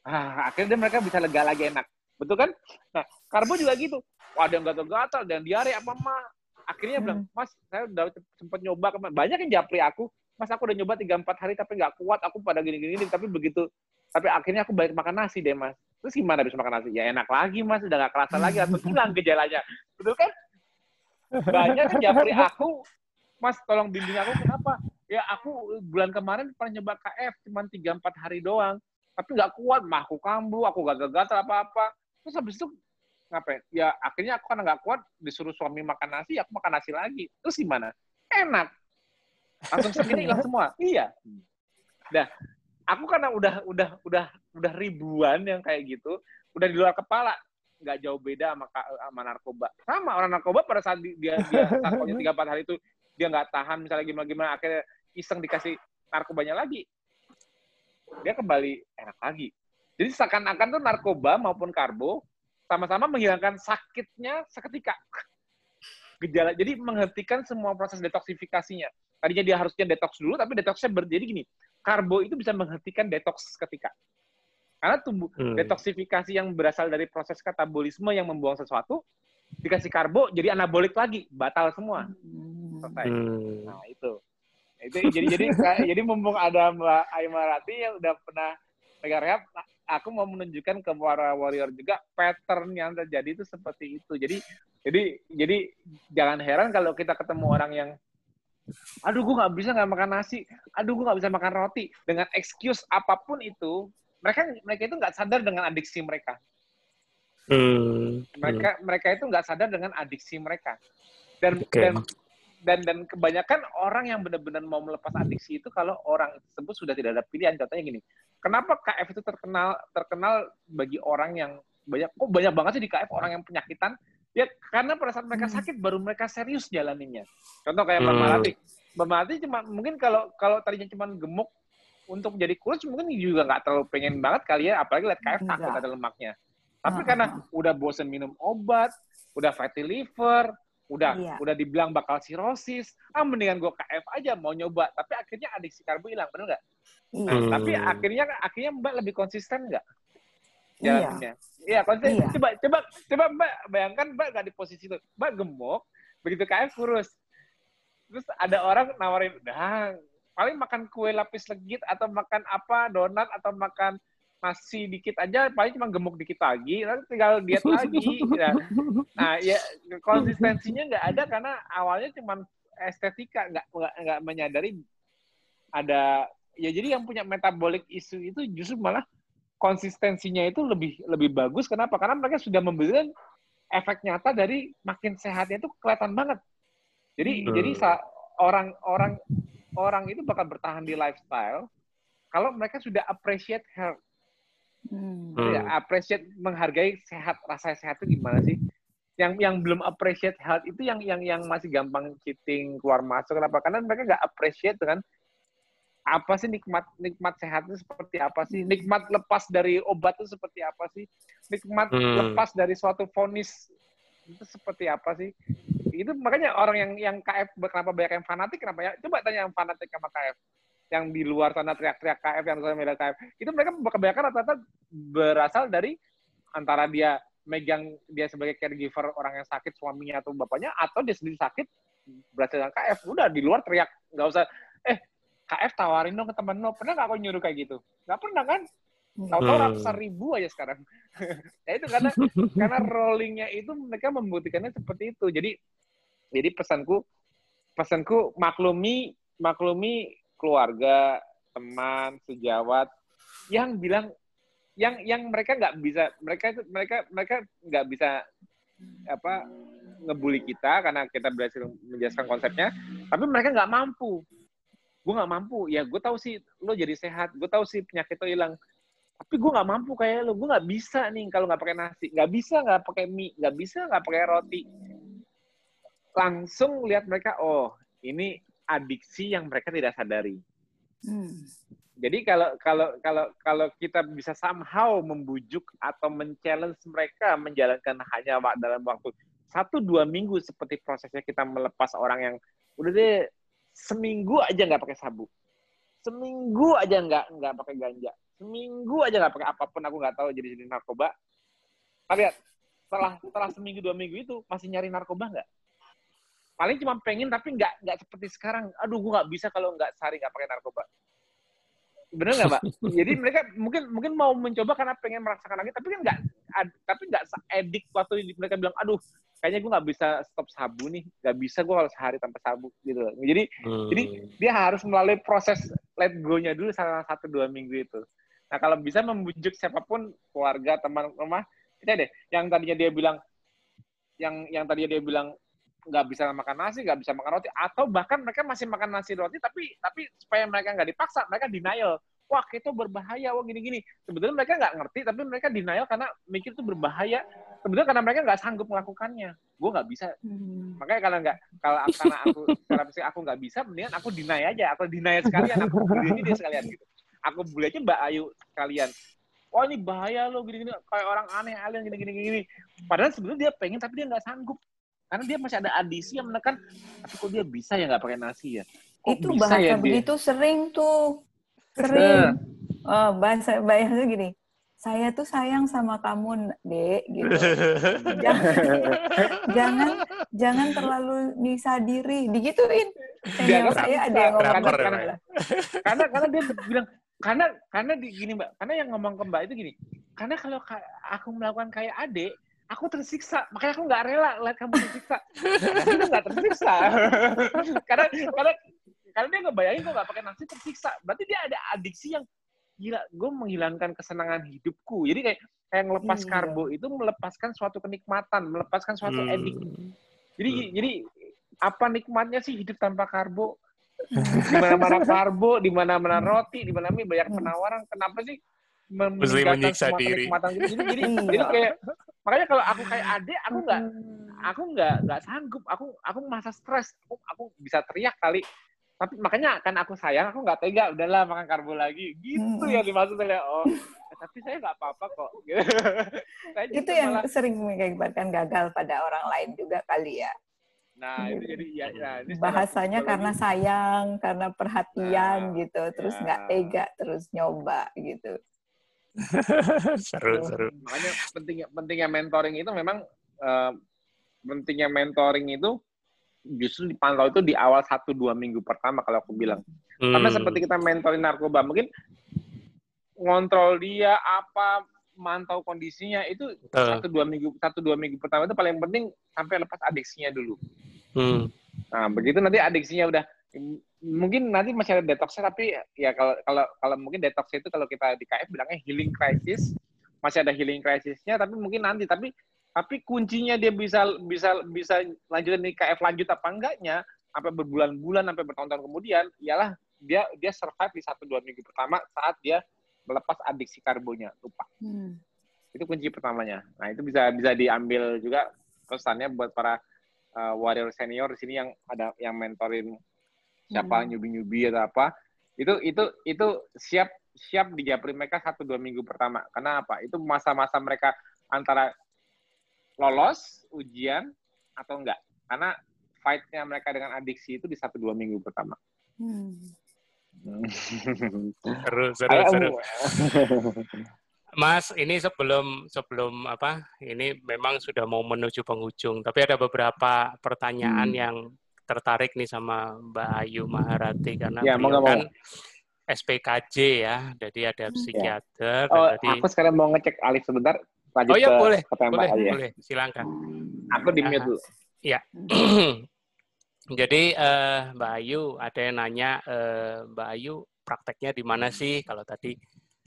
Ah, akhirnya mereka bisa lega lagi enak. Betul kan? Nah, karbo juga gitu. Wah, ada yang gatal-gatal, ada yang diare apa mah akhirnya hmm. bilang mas saya udah sempat nyoba kemarin banyak yang japri aku mas aku udah nyoba tiga empat hari tapi nggak kuat aku pada gini gini tapi begitu tapi akhirnya aku balik makan nasi deh mas. Terus gimana bisa makan nasi? Ya enak lagi mas udah nggak kerasa lagi atau hilang gejalanya. Betul kan? Banyak yang japri aku mas tolong bimbing aku kenapa? Ya aku bulan kemarin pernah nyoba KF cuma tiga empat hari doang. Tapi nggak kuat mah aku kambuh aku gak gagal apa apa terus habis itu ngapain? Ya akhirnya aku karena nggak kuat disuruh suami makan nasi, aku makan nasi lagi. Terus gimana? Enak. Langsung segini hilang semua. Iya. Nah, aku karena udah udah udah udah ribuan yang kayak gitu, udah di luar kepala, nggak jauh beda sama sama narkoba. Sama orang narkoba pada saat dia dia narkonya tiga empat hari itu dia nggak tahan misalnya gimana gimana akhirnya iseng dikasih narkobanya lagi, dia kembali enak lagi. Jadi seakan-akan tuh narkoba maupun karbo sama-sama menghilangkan sakitnya seketika. Gejala. Jadi menghentikan semua proses detoksifikasinya. Tadinya dia harusnya detox dulu, tapi detoksnya berjadi gini. Karbo itu bisa menghentikan detoks seketika. Karena tubuh hmm. detoksifikasi yang berasal dari proses katabolisme yang membuang sesuatu, dikasih karbo jadi anabolik lagi, batal semua. Selesai. Hmm. Nah, itu. Itu jadi jadi jadi mumpung ada Mbak Aimarati yang udah pernah pegang rehab, aku mau menunjukkan ke para warrior juga pattern yang terjadi itu seperti itu. Jadi jadi jadi jangan heran kalau kita ketemu orang yang aduh gue nggak bisa nggak makan nasi, aduh gue nggak bisa makan roti dengan excuse apa pun itu mereka mereka itu nggak sadar dengan adiksi mereka. Hmm. Mereka hmm. mereka itu nggak sadar dengan adiksi mereka. Dan okay. dan dan dan kebanyakan orang yang benar-benar mau melepas adiksi itu kalau orang tersebut sudah tidak ada pilihan. Contohnya gini, kenapa KF itu terkenal terkenal bagi orang yang banyak kok banyak banget sih di KF orang yang penyakitan ya karena pada saat mereka hmm. sakit baru mereka serius jalaninnya. Contoh kayak Mbak hmm. Malati. Mbak Malati cuma mungkin kalau kalau tadinya cuma gemuk untuk jadi kurus mungkin juga nggak terlalu pengen banget kali ya apalagi lihat KF takut ada lemaknya. Tapi karena udah bosen minum obat, udah fatty liver, udah iya. udah dibilang bakal sirosis, ah mendingan gue KF aja mau nyoba. Tapi akhirnya adiksi karbo hilang, bener nggak? Nah, hmm. tapi akhirnya akhirnya Mbak lebih konsisten nggak? Jalannya. Iya, konsisten. Iya. Coba coba coba Mbak bayangkan Mbak nggak di posisi itu. Mbak gemuk, begitu KF kurus. Terus ada orang nawarin, udah paling makan kue lapis legit atau makan apa donat atau makan masih dikit aja paling cuma gemuk dikit lagi nanti tinggal diet lagi ya. nah ya konsistensinya nggak ada karena awalnya cuma estetika nggak nggak menyadari ada ya jadi yang punya metabolic isu itu justru malah konsistensinya itu lebih lebih bagus kenapa karena mereka sudah memberikan efek nyata dari makin sehatnya itu kelihatan banget jadi hmm. jadi orang orang orang itu bakal bertahan di lifestyle kalau mereka sudah appreciate health Hmm. Ya, appreciate menghargai sehat rasa sehat itu gimana sih? Yang yang belum appreciate health itu yang yang yang masih gampang cheating keluar masuk kenapa? Karena mereka nggak appreciate dengan apa sih nikmat nikmat sehat itu seperti apa sih? Nikmat lepas dari obat itu seperti apa sih? Nikmat hmm. lepas dari suatu vonis itu seperti apa sih? Itu makanya orang yang yang KF kenapa banyak yang fanatik kenapa ya? Coba tanya yang fanatik sama KF yang di luar sana teriak-teriak KF yang sosial media KF itu mereka kebanyakan rata-rata berasal dari antara dia megang dia sebagai caregiver orang yang sakit suaminya atau bapaknya atau dia sendiri sakit berasal dari KF udah di luar teriak nggak usah eh KF tawarin dong ke temen lo pernah nggak aku nyuruh kayak gitu nggak pernah kan Tahu-tahu hmm. ratusan ribu aja sekarang. ya itu karena karena rollingnya itu mereka membuktikannya seperti itu. Jadi jadi pesanku pesanku maklumi maklumi keluarga, teman, sejawat yang bilang yang yang mereka nggak bisa mereka itu mereka mereka nggak bisa apa ngebully kita karena kita berhasil menjelaskan konsepnya tapi mereka nggak mampu gue nggak mampu. Ya gue tahu sih lo jadi sehat. Gue tahu sih penyakit lo hilang. Tapi gue nggak mampu kayak lo. Gue nggak bisa nih kalau nggak pakai nasi. Nggak bisa nggak pakai mie. Nggak bisa nggak pakai roti. Langsung lihat mereka oh ini adiksi yang mereka tidak sadari. Hmm. Jadi kalau kalau kalau kalau kita bisa somehow membujuk atau men-challenge mereka menjalankan hanya dalam waktu satu dua minggu seperti prosesnya kita melepas orang yang udah deh seminggu aja nggak pakai sabu, seminggu aja nggak nggak pakai ganja, seminggu aja nggak pakai apa pun aku nggak tahu jadi jenis narkoba. Lihat setelah setelah seminggu dua minggu itu masih nyari narkoba nggak? paling cuma pengen tapi nggak nggak seperti sekarang. Aduh gue nggak bisa kalau nggak sehari nggak pakai narkoba. Bener nggak mbak? Jadi mereka mungkin mungkin mau mencoba karena pengen merasakan lagi tapi kan nggak tapi nggak edik waktu mereka bilang aduh kayaknya gue nggak bisa stop sabu nih nggak bisa gue kalau sehari tanpa sabu gitu jadi hmm. jadi dia harus melalui proses let go-nya dulu salah satu dua minggu itu nah kalau bisa membujuk siapa pun keluarga teman rumah kita deh yang tadinya dia bilang yang yang tadinya dia bilang nggak bisa makan nasi, nggak bisa makan roti, atau bahkan mereka masih makan nasi roti, tapi tapi supaya mereka nggak dipaksa, mereka denial. Wah, itu berbahaya, wah gini-gini. Sebetulnya mereka nggak ngerti, tapi mereka denial karena mikir itu berbahaya. Sebetulnya karena mereka nggak sanggup melakukannya. Gue nggak bisa. Hmm. Makanya kalau nggak, kalau karena aku secara fisik aku nggak bisa, mendingan aku deny aja. Aku deny sekalian, aku bully dia sekalian gitu. Aku bully aja Mbak Ayu sekalian wah ini bahaya lo gini-gini kayak orang aneh alien gini-gini gini. Padahal sebetulnya dia pengen tapi dia nggak sanggup. Karena dia masih ada adisi yang menekan, tapi kok dia bisa ya nggak pakai nasi ya? Kok itu bahasa ya begitu dia? sering tuh, sering. Oh, bahasa bahasa gini, saya tuh sayang sama kamu, dek, gitu. jangan, jangan, jangan terlalu nisa diri, digituin. Senior saya ada yang ngomong karena, karena, karena, karena dia bilang, karena karena di, gini mbak, karena yang ngomong ke mbak itu gini, karena kalau aku melakukan kayak adik, aku tersiksa. Makanya aku nggak rela lihat kamu tersiksa. Itu nggak tersiksa. Karena karena karena dia ngebayangin kok nggak pakai nasi tersiksa. Berarti dia ada adiksi yang gila gue menghilangkan kesenangan hidupku jadi kayak kayak ngelepas iya. karbo itu melepaskan suatu kenikmatan melepaskan suatu hmm. edik jadi hmm. jadi apa nikmatnya sih hidup tanpa karbo di mana-mana karbo di mana-mana roti di mana mie banyak hmm. penawaran kenapa sih meninggalkan semua diri. kenikmatan gitu jadi jadi, jadi iya. kayak makanya kalau aku kayak ade aku nggak aku nggak nggak sanggup aku aku masa stres aku aku bisa teriak kali tapi makanya kan aku sayang aku nggak tega udahlah makan karbo lagi. Gitu hmm. yang dimaksud saya oh eh, tapi saya nggak apa-apa kok. Itu yang malah, sering mengakibatkan gagal pada orang lain juga kali ya. Nah itu jadi ya, ya ini bahasanya karena sayang karena perhatian nah, gitu terus nggak ya. tega terus nyoba gitu. Seru seru. Makanya pentingnya pentingnya mentoring itu memang uh, pentingnya mentoring itu justru dipantau itu di awal satu dua minggu pertama kalau aku bilang. Hmm. Karena seperti kita mentorin narkoba, mungkin ngontrol dia apa mantau kondisinya itu uh. satu dua minggu satu dua minggu pertama itu paling penting sampai lepas adiksinya dulu. Hmm. Nah begitu nanti adiksinya udah mungkin nanti masih ada detoxnya tapi ya kalau kalau kalau mungkin detox itu kalau kita di KF bilangnya healing crisis masih ada healing crisisnya tapi mungkin nanti tapi tapi kuncinya dia bisa bisa bisa lanjutin di KF lanjut apa enggaknya sampai berbulan-bulan sampai bertahun-tahun kemudian ialah dia dia survive di satu dua minggu pertama saat dia melepas adiksi karbonya lupa. Hmm. itu kunci pertamanya. Nah itu bisa bisa diambil juga pesannya buat para uh, warrior senior di sini yang ada yang mentorin siapa hmm. nyubi-nyubi atau apa. Itu itu itu siap siap dijapri mereka satu dua minggu pertama. Karena apa? Itu masa-masa mereka antara lolos ujian atau enggak. Karena fight-nya mereka dengan adiksi itu di satu dua minggu pertama. Hmm. seru, seru, seru. Mas, ini sebelum sebelum apa? Ini memang sudah mau menuju penghujung, tapi ada beberapa pertanyaan hmm. yang tertarik nih sama Mbak Ayu Maharati karena ya, beliau kan SPKJ ya, jadi ada psikiater. Oh, jadi... aku sekarang mau ngecek Alif sebentar lanjut oh ya ke boleh, boleh, ya. boleh, silakan. Aku di mute dulu. Ya. Jadi uh, Mbak Ayu ada yang nanya uh, Mbak Ayu prakteknya di mana sih? Kalau tadi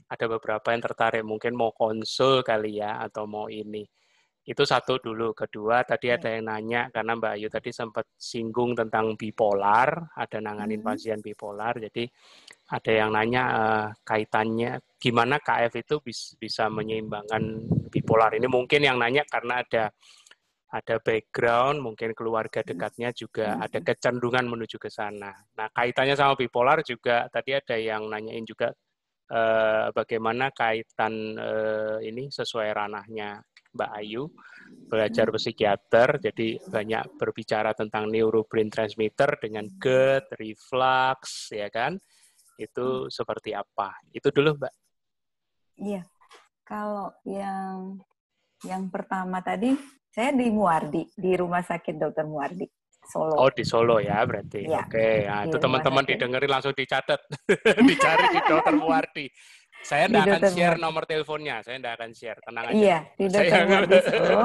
ada beberapa yang tertarik mungkin mau konsul kali ya atau mau ini. Itu satu dulu. Kedua tadi ada yang nanya karena Mbak Ayu tadi sempat singgung tentang bipolar, ada nanganin hmm. pasien bipolar. Jadi ada yang nanya uh, kaitannya gimana KF itu bis, bisa menyeimbangkan bipolar. Ini mungkin yang nanya karena ada ada background, mungkin keluarga dekatnya juga ada kecenderungan menuju ke sana. Nah, kaitannya sama bipolar juga tadi ada yang nanyain juga uh, bagaimana kaitan uh, ini sesuai ranahnya Mbak Ayu belajar psikiater, jadi banyak berbicara tentang neurobrain transmitter dengan GERD, reflux, ya kan? itu hmm. seperti apa? Itu dulu, Mbak. Iya. Kalau yang yang pertama tadi saya di Muardi, di Rumah Sakit Dokter Muardi. Solo. Oh, di Solo ya berarti. Ya, Oke, nah, itu teman-teman didengerin langsung dicatat. Dicari di Dokter Muardi. Saya tidak akan share nomor teleponnya, saya tidak akan share, tenang aja. Iya, Dokter Muardi Solo.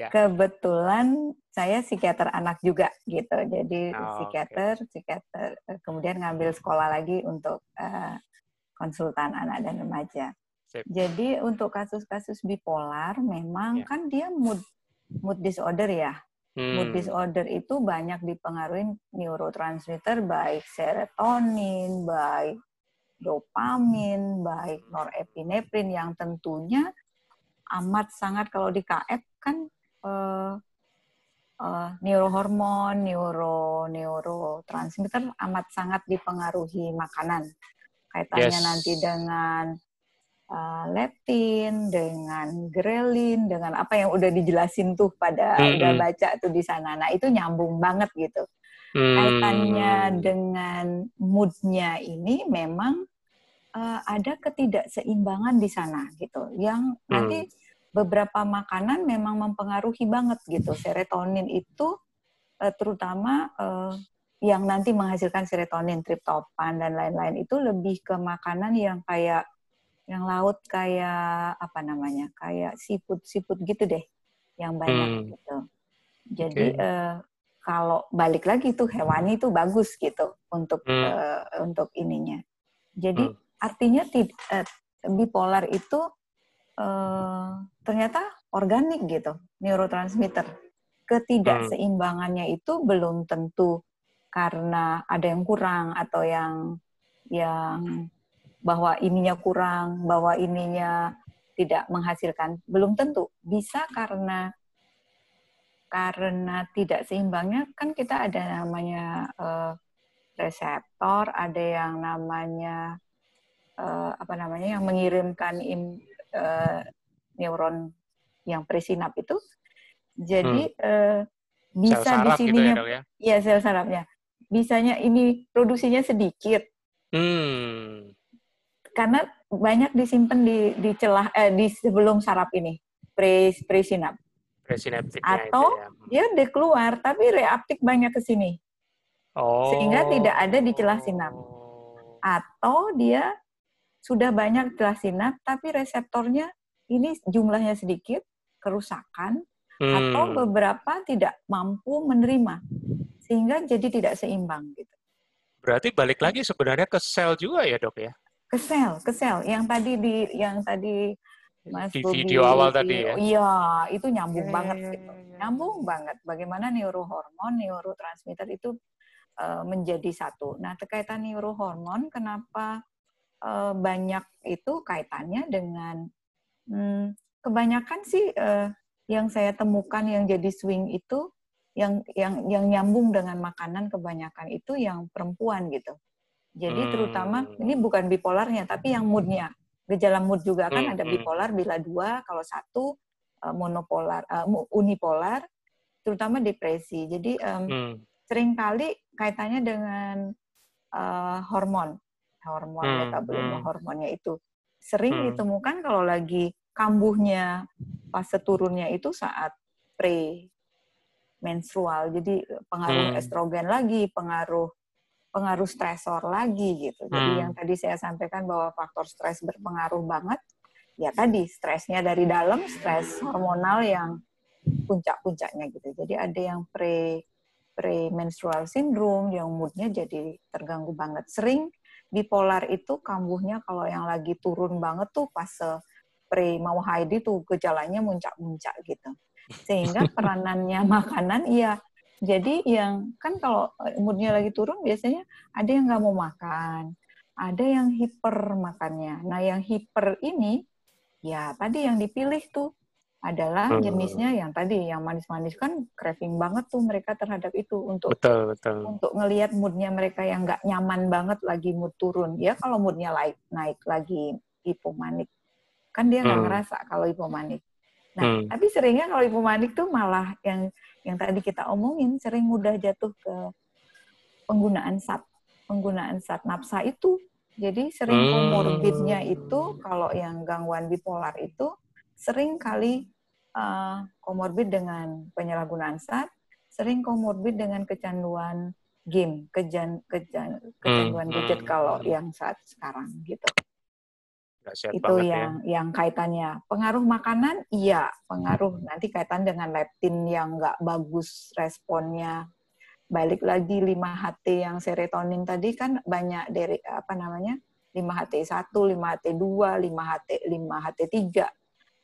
ya. Kebetulan saya psikiater anak juga gitu. Jadi oh, psikiater, okay. psikiater kemudian ngambil sekolah lagi untuk uh, konsultan anak dan remaja. Sip. Jadi untuk kasus-kasus bipolar memang yeah. kan dia mood mood disorder ya. Hmm. Mood disorder itu banyak dipengaruhi neurotransmitter baik serotonin, baik dopamin, baik norepinefrin yang tentunya amat sangat kalau di KF kan uh, uh, neurohormon, neuro neurotransmitter amat sangat dipengaruhi makanan. Kaitannya yes. nanti dengan uh, leptin, dengan grelin, dengan apa yang udah dijelasin tuh pada mm -hmm. udah baca tuh di sana. Nah itu nyambung banget gitu. Hmm. Kaitannya dengan moodnya ini memang uh, ada ketidakseimbangan di sana gitu, yang hmm. nanti beberapa makanan memang mempengaruhi banget gitu. Serotonin itu uh, terutama uh, yang nanti menghasilkan serotonin, triptopan dan lain-lain itu lebih ke makanan yang kayak yang laut kayak apa namanya? kayak seafood gitu deh yang banyak hmm. gitu. Jadi okay. uh, kalau balik lagi tuh hewani itu bagus gitu untuk hmm. uh, untuk ininya. Jadi hmm. artinya uh, bipolar itu uh, ternyata organik gitu neurotransmitter ketidakseimbangannya itu belum tentu karena ada yang kurang atau yang yang bahwa ininya kurang, bahwa ininya tidak menghasilkan, belum tentu. Bisa karena karena tidak seimbangnya kan kita ada namanya uh, reseptor, ada yang namanya uh, apa namanya yang mengirimkan im, uh, neuron yang presinap itu. Jadi hmm. uh, bisa di sininya, gitu ya, ya? sel sarafnya. Bisanya ini produksinya sedikit. Hmm. Karena banyak disimpan di di celah eh, di sebelum saraf ini pre presinap atau ya. dia udah keluar tapi reaktif banyak ke sini. Oh. Sehingga tidak ada di celah sinap. Atau dia sudah banyak celah sinap tapi reseptornya ini jumlahnya sedikit, kerusakan hmm. atau beberapa tidak mampu menerima sehingga jadi tidak seimbang gitu. Berarti balik lagi sebenarnya ke sel juga ya, Dok ya? Ke sel, ke sel. Yang tadi di yang tadi Mas di video awal tadi ya. Iya, itu nyambung hmm. banget gitu. Nyambung banget bagaimana neurohormon, neurotransmitter itu uh, menjadi satu. Nah, terkaitan neurohormon kenapa uh, banyak itu kaitannya dengan hmm, kebanyakan sih uh, yang saya temukan yang jadi swing itu yang yang yang nyambung dengan makanan kebanyakan itu yang perempuan gitu. Jadi hmm. terutama ini bukan bipolarnya tapi yang moodnya gejala mood juga kan hmm, ada bipolar bila dua, kalau satu uh, monopolar, uh, unipolar, terutama depresi. Jadi um, hmm. sering kali kaitannya dengan uh, hormon, hormon hmm. metabolisme hmm. hormonnya itu sering hmm. ditemukan kalau lagi kambuhnya fase turunnya itu saat pre menstrual. Jadi pengaruh hmm. estrogen lagi, pengaruh pengaruh stresor lagi gitu. Jadi hmm. yang tadi saya sampaikan bahwa faktor stres berpengaruh banget, ya tadi stresnya dari dalam, stres hormonal yang puncak-puncaknya gitu. Jadi ada yang pre premenstrual syndrome yang moodnya jadi terganggu banget. Sering bipolar itu kambuhnya kalau yang lagi turun banget tuh pas pre mau haid itu gejalanya muncak-muncak gitu. Sehingga peranannya makanan iya jadi yang kan kalau eh, moodnya lagi turun biasanya ada yang nggak mau makan, ada yang hiper makannya. Nah yang hiper ini ya tadi yang dipilih tuh adalah hmm. jenisnya yang tadi yang manis-manis kan craving banget tuh mereka terhadap itu untuk betul, betul. untuk ngelihat moodnya mereka yang nggak nyaman banget lagi mood turun ya kalau moodnya naik naik lagi hipomanik kan dia nggak hmm. ngerasa kalau hipomanik nah hmm. tapi seringnya kalau hipomanik tuh malah yang yang tadi kita omongin sering mudah jatuh ke penggunaan zat penggunaan zat nafsa itu. Jadi sering hmm. komorbidnya itu kalau yang gangguan bipolar itu sering kali uh, komorbid dengan penyalahgunaan zat, sering komorbid dengan kecanduan game, kejan, kejan, kecanduan hmm. gadget kalau yang saat sekarang gitu itu yang ya. yang kaitannya pengaruh makanan iya pengaruh nanti kaitan dengan leptin yang nggak bagus responnya balik lagi 5HT yang serotonin tadi kan banyak dari apa namanya 5HT1, 5HT2, 5HT 5HT3,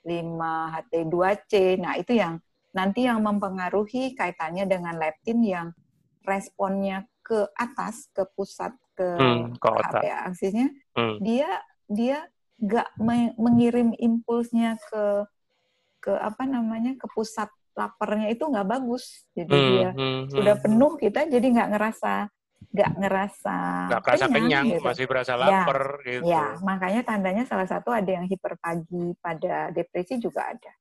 5HT2C. Nah, itu yang nanti yang mempengaruhi kaitannya dengan leptin yang responnya ke atas, ke pusat, ke, hmm, ke otak. apa ya, aksesnya, hmm. dia dia nggak mengirim impulsnya ke ke apa namanya ke pusat laparnya itu nggak bagus jadi hmm, dia hmm, sudah hmm. penuh kita jadi nggak ngerasa nggak ngerasa nggak kenyang, kenyang gitu. masih berasa ya, lapar ya, gitu ya makanya tandanya salah satu ada yang hiperpagi pada depresi juga ada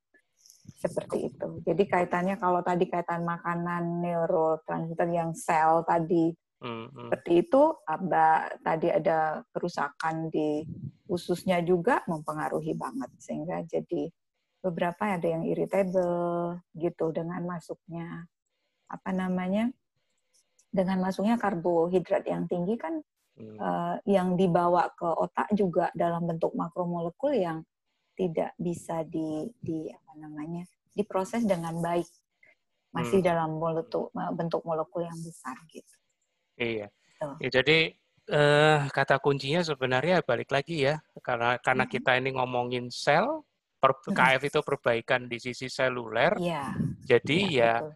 seperti itu jadi kaitannya kalau tadi kaitan makanan neurotransmitter yang sel tadi Hmm, hmm. Seperti itu, ada tadi ada kerusakan di ususnya juga mempengaruhi banget sehingga jadi beberapa ada yang irritable gitu dengan masuknya apa namanya dengan masuknya karbohidrat yang tinggi kan hmm. uh, yang dibawa ke otak juga dalam bentuk makromolekul yang tidak bisa di, di apa namanya diproses dengan baik masih hmm. dalam bentuk bentuk molekul yang besar gitu. Iya. Ya, jadi Uh, kata kuncinya sebenarnya balik lagi ya, karena karena kita ini ngomongin sel, per, KF itu perbaikan di sisi seluler. Ya. Jadi ya, ya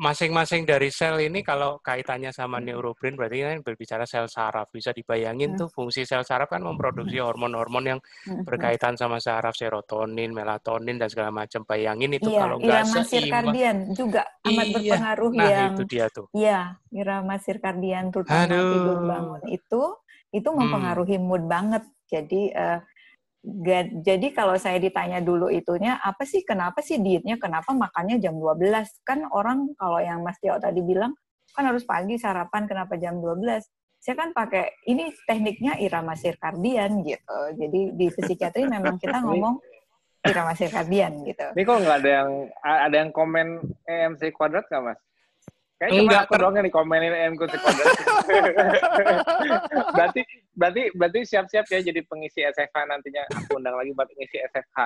masing-masing dari sel ini kalau kaitannya sama neurobrain berarti kan berbicara sel saraf. Bisa dibayangin hmm. tuh fungsi sel saraf kan memproduksi hormon-hormon yang hmm. berkaitan sama saraf serotonin, melatonin dan segala macam. Bayangin itu iya, kalau nggak seimbang. juga amat iya. berpengaruh nah, yang itu dia tuh. Iya, irama sirkadian terutama Aduh. tidur bangun itu itu hmm. mempengaruhi hmm. mood banget. Jadi uh, jadi kalau saya ditanya dulu itunya, apa sih, kenapa sih dietnya, kenapa makannya jam 12? Kan orang kalau yang Mas Tio tadi bilang, kan harus pagi sarapan, kenapa jam 12? Saya kan pakai, ini tekniknya irama sirkadian gitu. Jadi di psikiatri memang kita ngomong irama sirkadian gitu. Ini kok nggak ada yang ada yang komen EMC kuadrat nggak Mas? Kayaknya cuma aku doang yang dikomenin EMC kuadrat. berarti berarti berarti siap-siap ya jadi pengisi SFH nantinya aku undang lagi buat pengisi SFH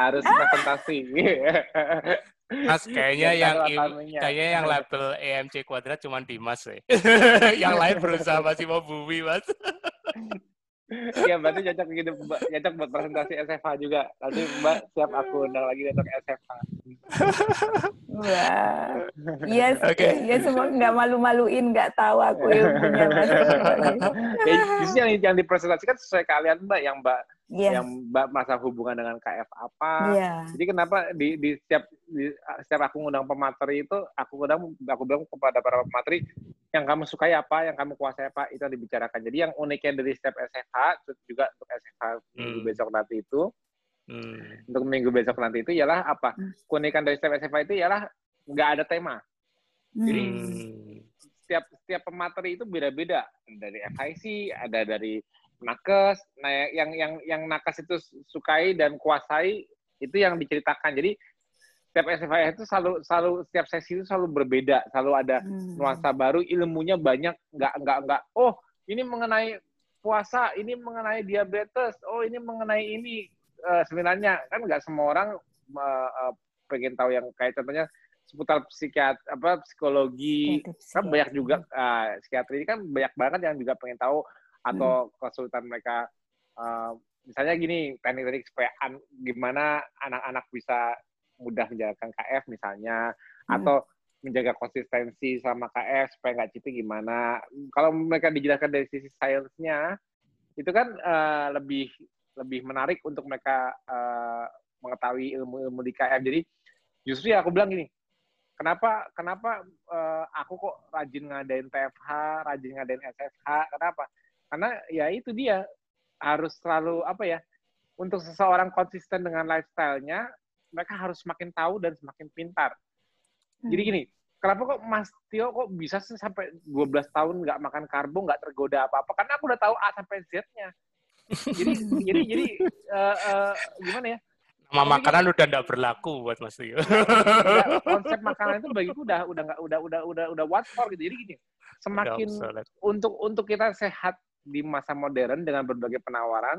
harus presentasi Mas kayaknya yang kayaknya yang label EMC kuadrat cuma Dimas ya. yang lain berusaha masih mau bumi Mas. Iya berarti cocok gitu Mbak. Cocok buat presentasi SFH juga. Nanti Mbak siap aku undang lagi untuk SFH. Wah. Iya, okay. iya semua nggak malu-maluin, nggak tahu aku ilmunya Mas. ya, justru yang yang dipresentasikan sesuai kalian Mbak, yang Mbak yeah. yang Mbak masa hubungan dengan KF apa. Yeah. Jadi kenapa di, di setiap di, setiap aku ngundang pemateri itu aku ngundang aku bilang kepada para pemateri yang kamu sukai apa, yang kamu kuasai apa itu dibicarakan. Jadi yang uniknya dari setiap SFH juga untuk SFH hmm. minggu besok nanti itu hmm. untuk minggu besok nanti itu ialah apa? Hmm. Keunikan dari setiap SFH itu ialah nggak ada tema. Hmm. Jadi setiap setiap pemateri itu beda-beda dari FIC, ada dari nakes nah yang yang yang nakes itu sukai dan kuasai itu yang diceritakan. Jadi setiap SFIA itu selalu selalu setiap sesi itu selalu berbeda selalu ada hmm. nuansa baru ilmunya banyak nggak nggak nggak oh ini mengenai puasa ini mengenai diabetes oh ini mengenai ini uh, sebenarnya. Kan nggak semua orang uh, uh, pengen tahu yang kayak contohnya seputar psikiat apa psikologi. Kan banyak juga uh, psikiatri ini kan banyak banget yang juga pengen tahu atau hmm. kesulitan mereka uh, misalnya gini teknik-teknik supaya an, gimana anak-anak bisa mudah menjalankan KF misalnya hmm. atau menjaga konsistensi sama KF supaya nggak cheating gimana kalau mereka dijelaskan dari sisi sainsnya itu kan uh, lebih lebih menarik untuk mereka uh, mengetahui ilmu-ilmu di KF jadi justru ya aku bilang gini kenapa kenapa uh, aku kok rajin ngadain TFH rajin ngadain SFH kenapa karena ya itu dia harus selalu apa ya untuk seseorang konsisten dengan lifestyle-nya mereka harus semakin tahu dan semakin pintar hmm. jadi gini kenapa kok Mas Tio kok bisa sih sampai 12 tahun nggak makan karbo nggak tergoda apa apa karena aku udah tahu A sampai Z-nya jadi jadi jadi uh, uh, gimana ya Nama makanan udah nggak berlaku buat Mas Tio. konsep makanan itu bagiku udah udah nggak udah udah udah udah what for gitu. Jadi gini, semakin untuk untuk kita sehat di masa modern dengan berbagai penawaran,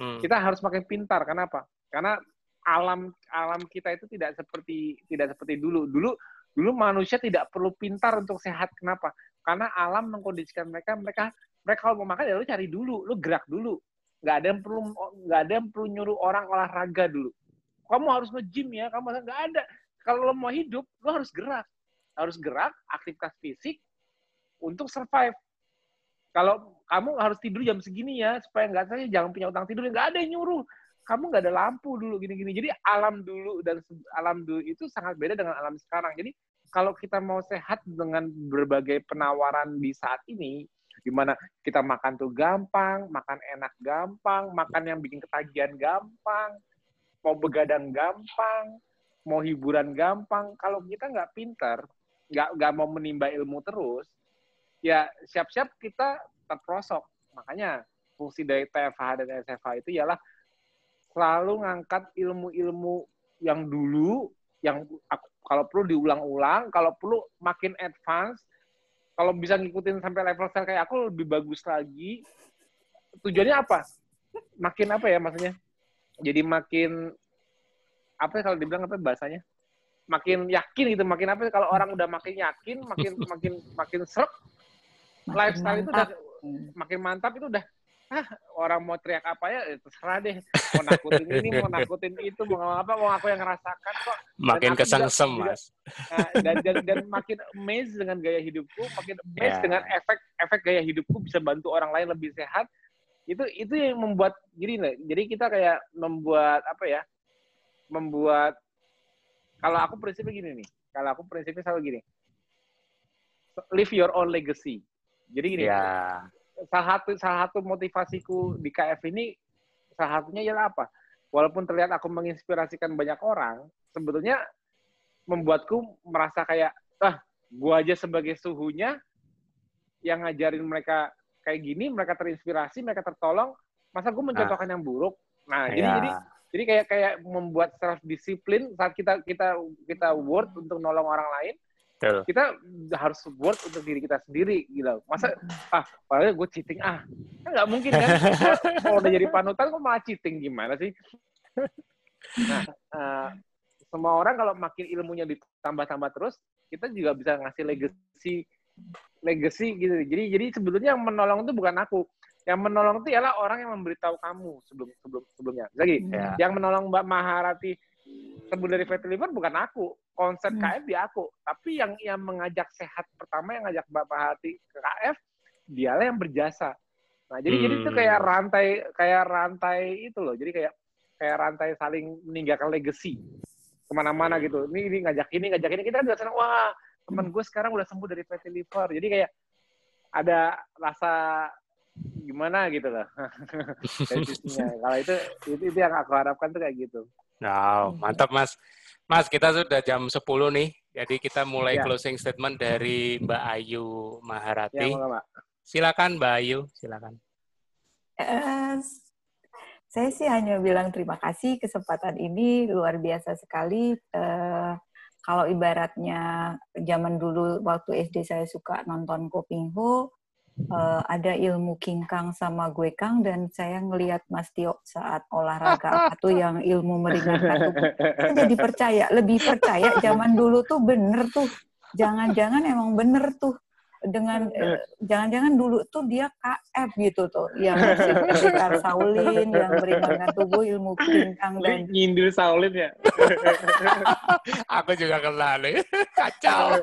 hmm. kita harus makin pintar. Kenapa? Karena alam alam kita itu tidak seperti tidak seperti dulu. Dulu dulu manusia tidak perlu pintar untuk sehat. Kenapa? Karena alam mengkondisikan mereka mereka mereka kalau mau makan ya lu cari dulu, lu gerak dulu. Nggak ada yang perlu nggak ada yang perlu nyuruh orang olahraga dulu. Kamu harus nge-gym ya, kamu nggak ada. Kalau lo mau hidup, lo harus gerak. Harus gerak, aktivitas fisik untuk survive kalau kamu harus tidur jam segini ya supaya nggak saya jangan punya utang tidur. Nggak ada yang nyuruh. Kamu nggak ada lampu dulu gini-gini. Jadi alam dulu dan alam dulu itu sangat beda dengan alam sekarang. Jadi kalau kita mau sehat dengan berbagai penawaran di saat ini di mana kita makan tuh gampang makan enak gampang makan yang bikin ketagihan gampang mau begadang gampang mau hiburan gampang. Kalau kita nggak pinter nggak nggak mau menimba ilmu terus ya siap-siap kita terprosok. Makanya fungsi dari TFH dan SFH itu ialah selalu ngangkat ilmu-ilmu yang dulu, yang kalau perlu diulang-ulang, kalau perlu makin advance, kalau bisa ngikutin sampai level sel kayak aku lebih bagus lagi. Tujuannya apa? Makin apa ya maksudnya? Jadi makin apa ya kalau dibilang apa bahasanya? Makin yakin gitu, makin apa kalau orang udah makin yakin, makin makin makin serak, lifestyle itu udah makin mantap itu udah ah orang mau teriak apa ya, ya terserah deh. Mau nakutin ini mau nakutin itu mau apa mau aku yang ngerasakan kok. Makin kesengsem mas. nah, dan, dan dan makin amazed dengan gaya hidupku makin amazed yeah. dengan efek efek gaya hidupku bisa bantu orang lain lebih sehat. Itu itu yang membuat jadi jadi kita kayak membuat apa ya membuat kalau aku prinsipnya gini nih kalau aku prinsipnya selalu gini. Live your own legacy jadi gini ya. salah satu salah satu motivasiku di KF ini salah satunya ialah apa walaupun terlihat aku menginspirasikan banyak orang sebetulnya membuatku merasa kayak ah gua aja sebagai suhunya yang ngajarin mereka kayak gini mereka terinspirasi mereka tertolong masa gue mencontohkan nah. yang buruk nah ya. jadi jadi jadi kayak kayak membuat self disiplin saat kita kita kita worth untuk nolong orang lain Betul. kita harus worth untuk diri kita sendiri gitu masa ah padahal gue cheating ah kan nggak mungkin kan kalau udah jadi panutan kok malah cheating gimana sih nah uh, semua orang kalau makin ilmunya ditambah-tambah terus kita juga bisa ngasih legacy legacy gitu. Jadi jadi sebetulnya yang menolong itu bukan aku. Yang menolong itu ialah orang yang memberitahu kamu sebelum sebelum sebelumnya. Lagi, yeah. yang menolong Mbak Maharati sebelum dari Fatty Liver bukan aku. Konsep hmm. KF di aku. Tapi yang yang mengajak sehat pertama yang ngajak Mbak Maharati ke KF, dialah yang berjasa. Nah, jadi hmm. jadi itu kayak hmm. rantai kayak rantai itu loh. Jadi kayak kayak rantai saling meninggalkan legacy ke mana-mana gitu. Ini ini ngajak ini ngajak ini kita kan senang wah teman gue sekarang udah sembuh dari fatty liver jadi kayak ada rasa gimana gitu loh dari kalau itu, itu itu yang aku harapkan tuh kayak gitu Nah, mantap Mas. Mas, kita sudah jam 10 nih. Jadi kita mulai ya. closing statement dari Mbak Ayu Maharati. Ya, Mbak. Silakan Mbak Ayu, silakan. Uh, saya sih hanya bilang terima kasih kesempatan ini luar biasa sekali. Uh, kalau ibaratnya zaman dulu waktu SD saya suka nonton Kopingho, uh, ada ilmu kingkang sama gue kang dan saya ngelihat Mas Tio saat olahraga apa tuh yang ilmu meringankan. Saya jadi percaya, lebih percaya zaman dulu tuh bener tuh. Jangan-jangan emang bener tuh dengan eh, jangan-jangan dulu tuh dia KF gitu tuh yang pendekar Saulin yang meringankan tubuh ilmu bintang dan nyindir Saulin ya? Aku juga kenal nih. Kacau.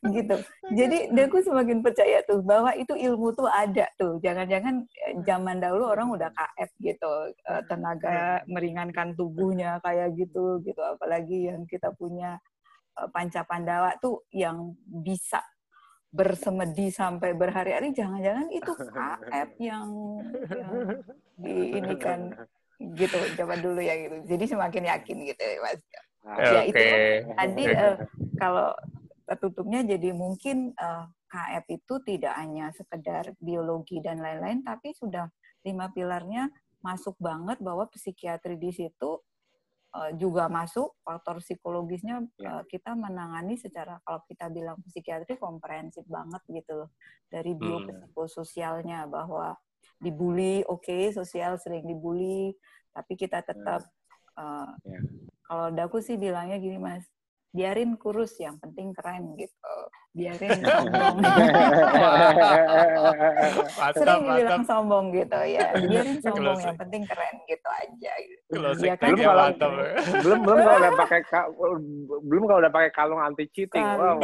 Gitu. Jadi aku semakin percaya tuh bahwa itu ilmu tuh ada tuh. Jangan-jangan eh, zaman dahulu orang udah KF gitu eh, tenaga meringankan tubuhnya kayak gitu gitu. Apalagi yang kita punya panca Pandawa tuh yang bisa bersemedi sampai berhari-hari jangan-jangan itu KF yang, yang di ini kan gitu zaman dulu ya gitu. Jadi semakin yakin gitu ya mas. Ya itu tadi uh, kalau tutupnya jadi mungkin uh, eh, KF itu tidak hanya sekedar biologi dan lain-lain tapi sudah lima pilarnya masuk banget bahwa psikiatri di situ Eh, juga masuk faktor psikologisnya ya. kita menangani secara kalau kita bilang psikiatri komprehensif banget gitu loh dari biopsikososialnya hmm. bahwa dibully oke okay, sosial sering dibully tapi kita tetap uh, ya. kalau daku sih bilangnya gini mas biarin kurus yang penting keren gitu. Biarin sombong. Sering dibilang sombong gitu ya. Biarin sombong yang penting keren gitu aja gitu. ya kan kalau belum belum kalau udah pakai belum kalau udah pakai kalung anti cheating wow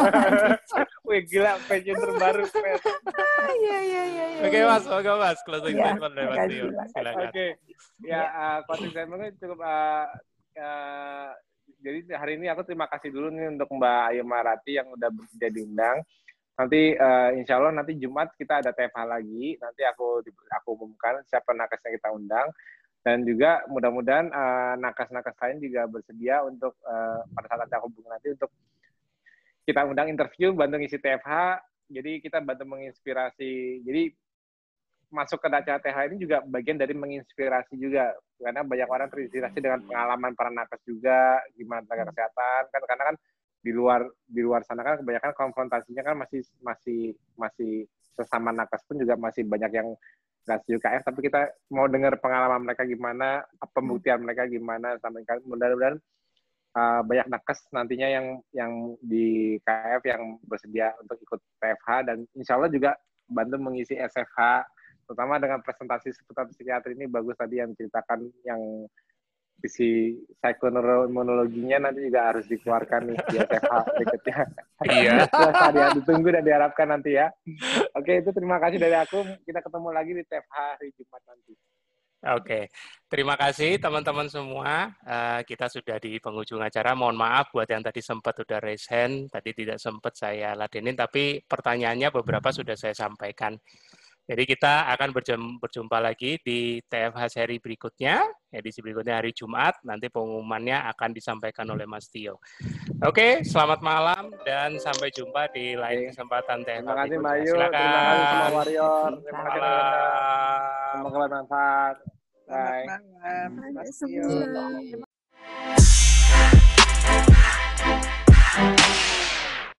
Wih gila fashion terbaru Iya iya iya. Oke mas, oke mas, closing ya, statement dari Mas Tio. Oke, ya uh, closing statement cukup uh, uh, jadi hari ini aku terima kasih dulu nih untuk Mbak Ayu Marati yang udah bersedia diundang. Nanti uh, insya Allah nanti Jumat kita ada TFH lagi. Nanti aku aku umumkan siapa nakes yang kita undang. Dan juga mudah-mudahan uh, nakes-nakes lain juga bersedia untuk uh, pada saat aku hubungan nanti untuk kita undang interview, bantu ngisi TFH. Jadi kita bantu menginspirasi. Jadi masuk ke Daca TH ini juga bagian dari menginspirasi juga. Karena banyak orang terinspirasi dengan pengalaman para nakes juga gimana tenaga kesehatan kan. Karena kan di luar di luar sana kan kebanyakan konfrontasinya kan masih masih masih sesama nakes pun juga masih banyak yang nggak setuju KF tapi kita mau dengar pengalaman mereka gimana pembuktian mereka gimana sampai mudah-mudahan uh, banyak nakes nantinya yang yang di KF yang bersedia untuk ikut TFH dan insya Allah juga bantu mengisi SFH terutama dengan presentasi seputar psikiatri ini bagus tadi yang ceritakan yang visi psikoneuroimunologinya nanti juga harus dikeluarkan nih di SFH berikutnya. Iya. ya, ditunggu dan diharapkan nanti ya. Oke, itu terima kasih dari aku. Kita ketemu lagi di TFH hari Jumat nanti. Oke, terima kasih teman-teman semua. Uh, kita sudah di penghujung acara. Mohon maaf buat yang tadi sempat udah raise hand, tadi tidak sempat saya ladenin, tapi pertanyaannya beberapa sudah saya sampaikan. Jadi kita akan berjumpa lagi di TFH seri berikutnya, edisi berikutnya hari Jumat. Nanti pengumumannya akan disampaikan oleh Mas Tio. Oke, selamat malam dan sampai jumpa di lain kesempatan TFH Terima kasih Mbak Ayu, terima kasih semua warrior. Terima kasih malam. Semoga bermanfaat. Bye. Selamat malam, Mas Tio.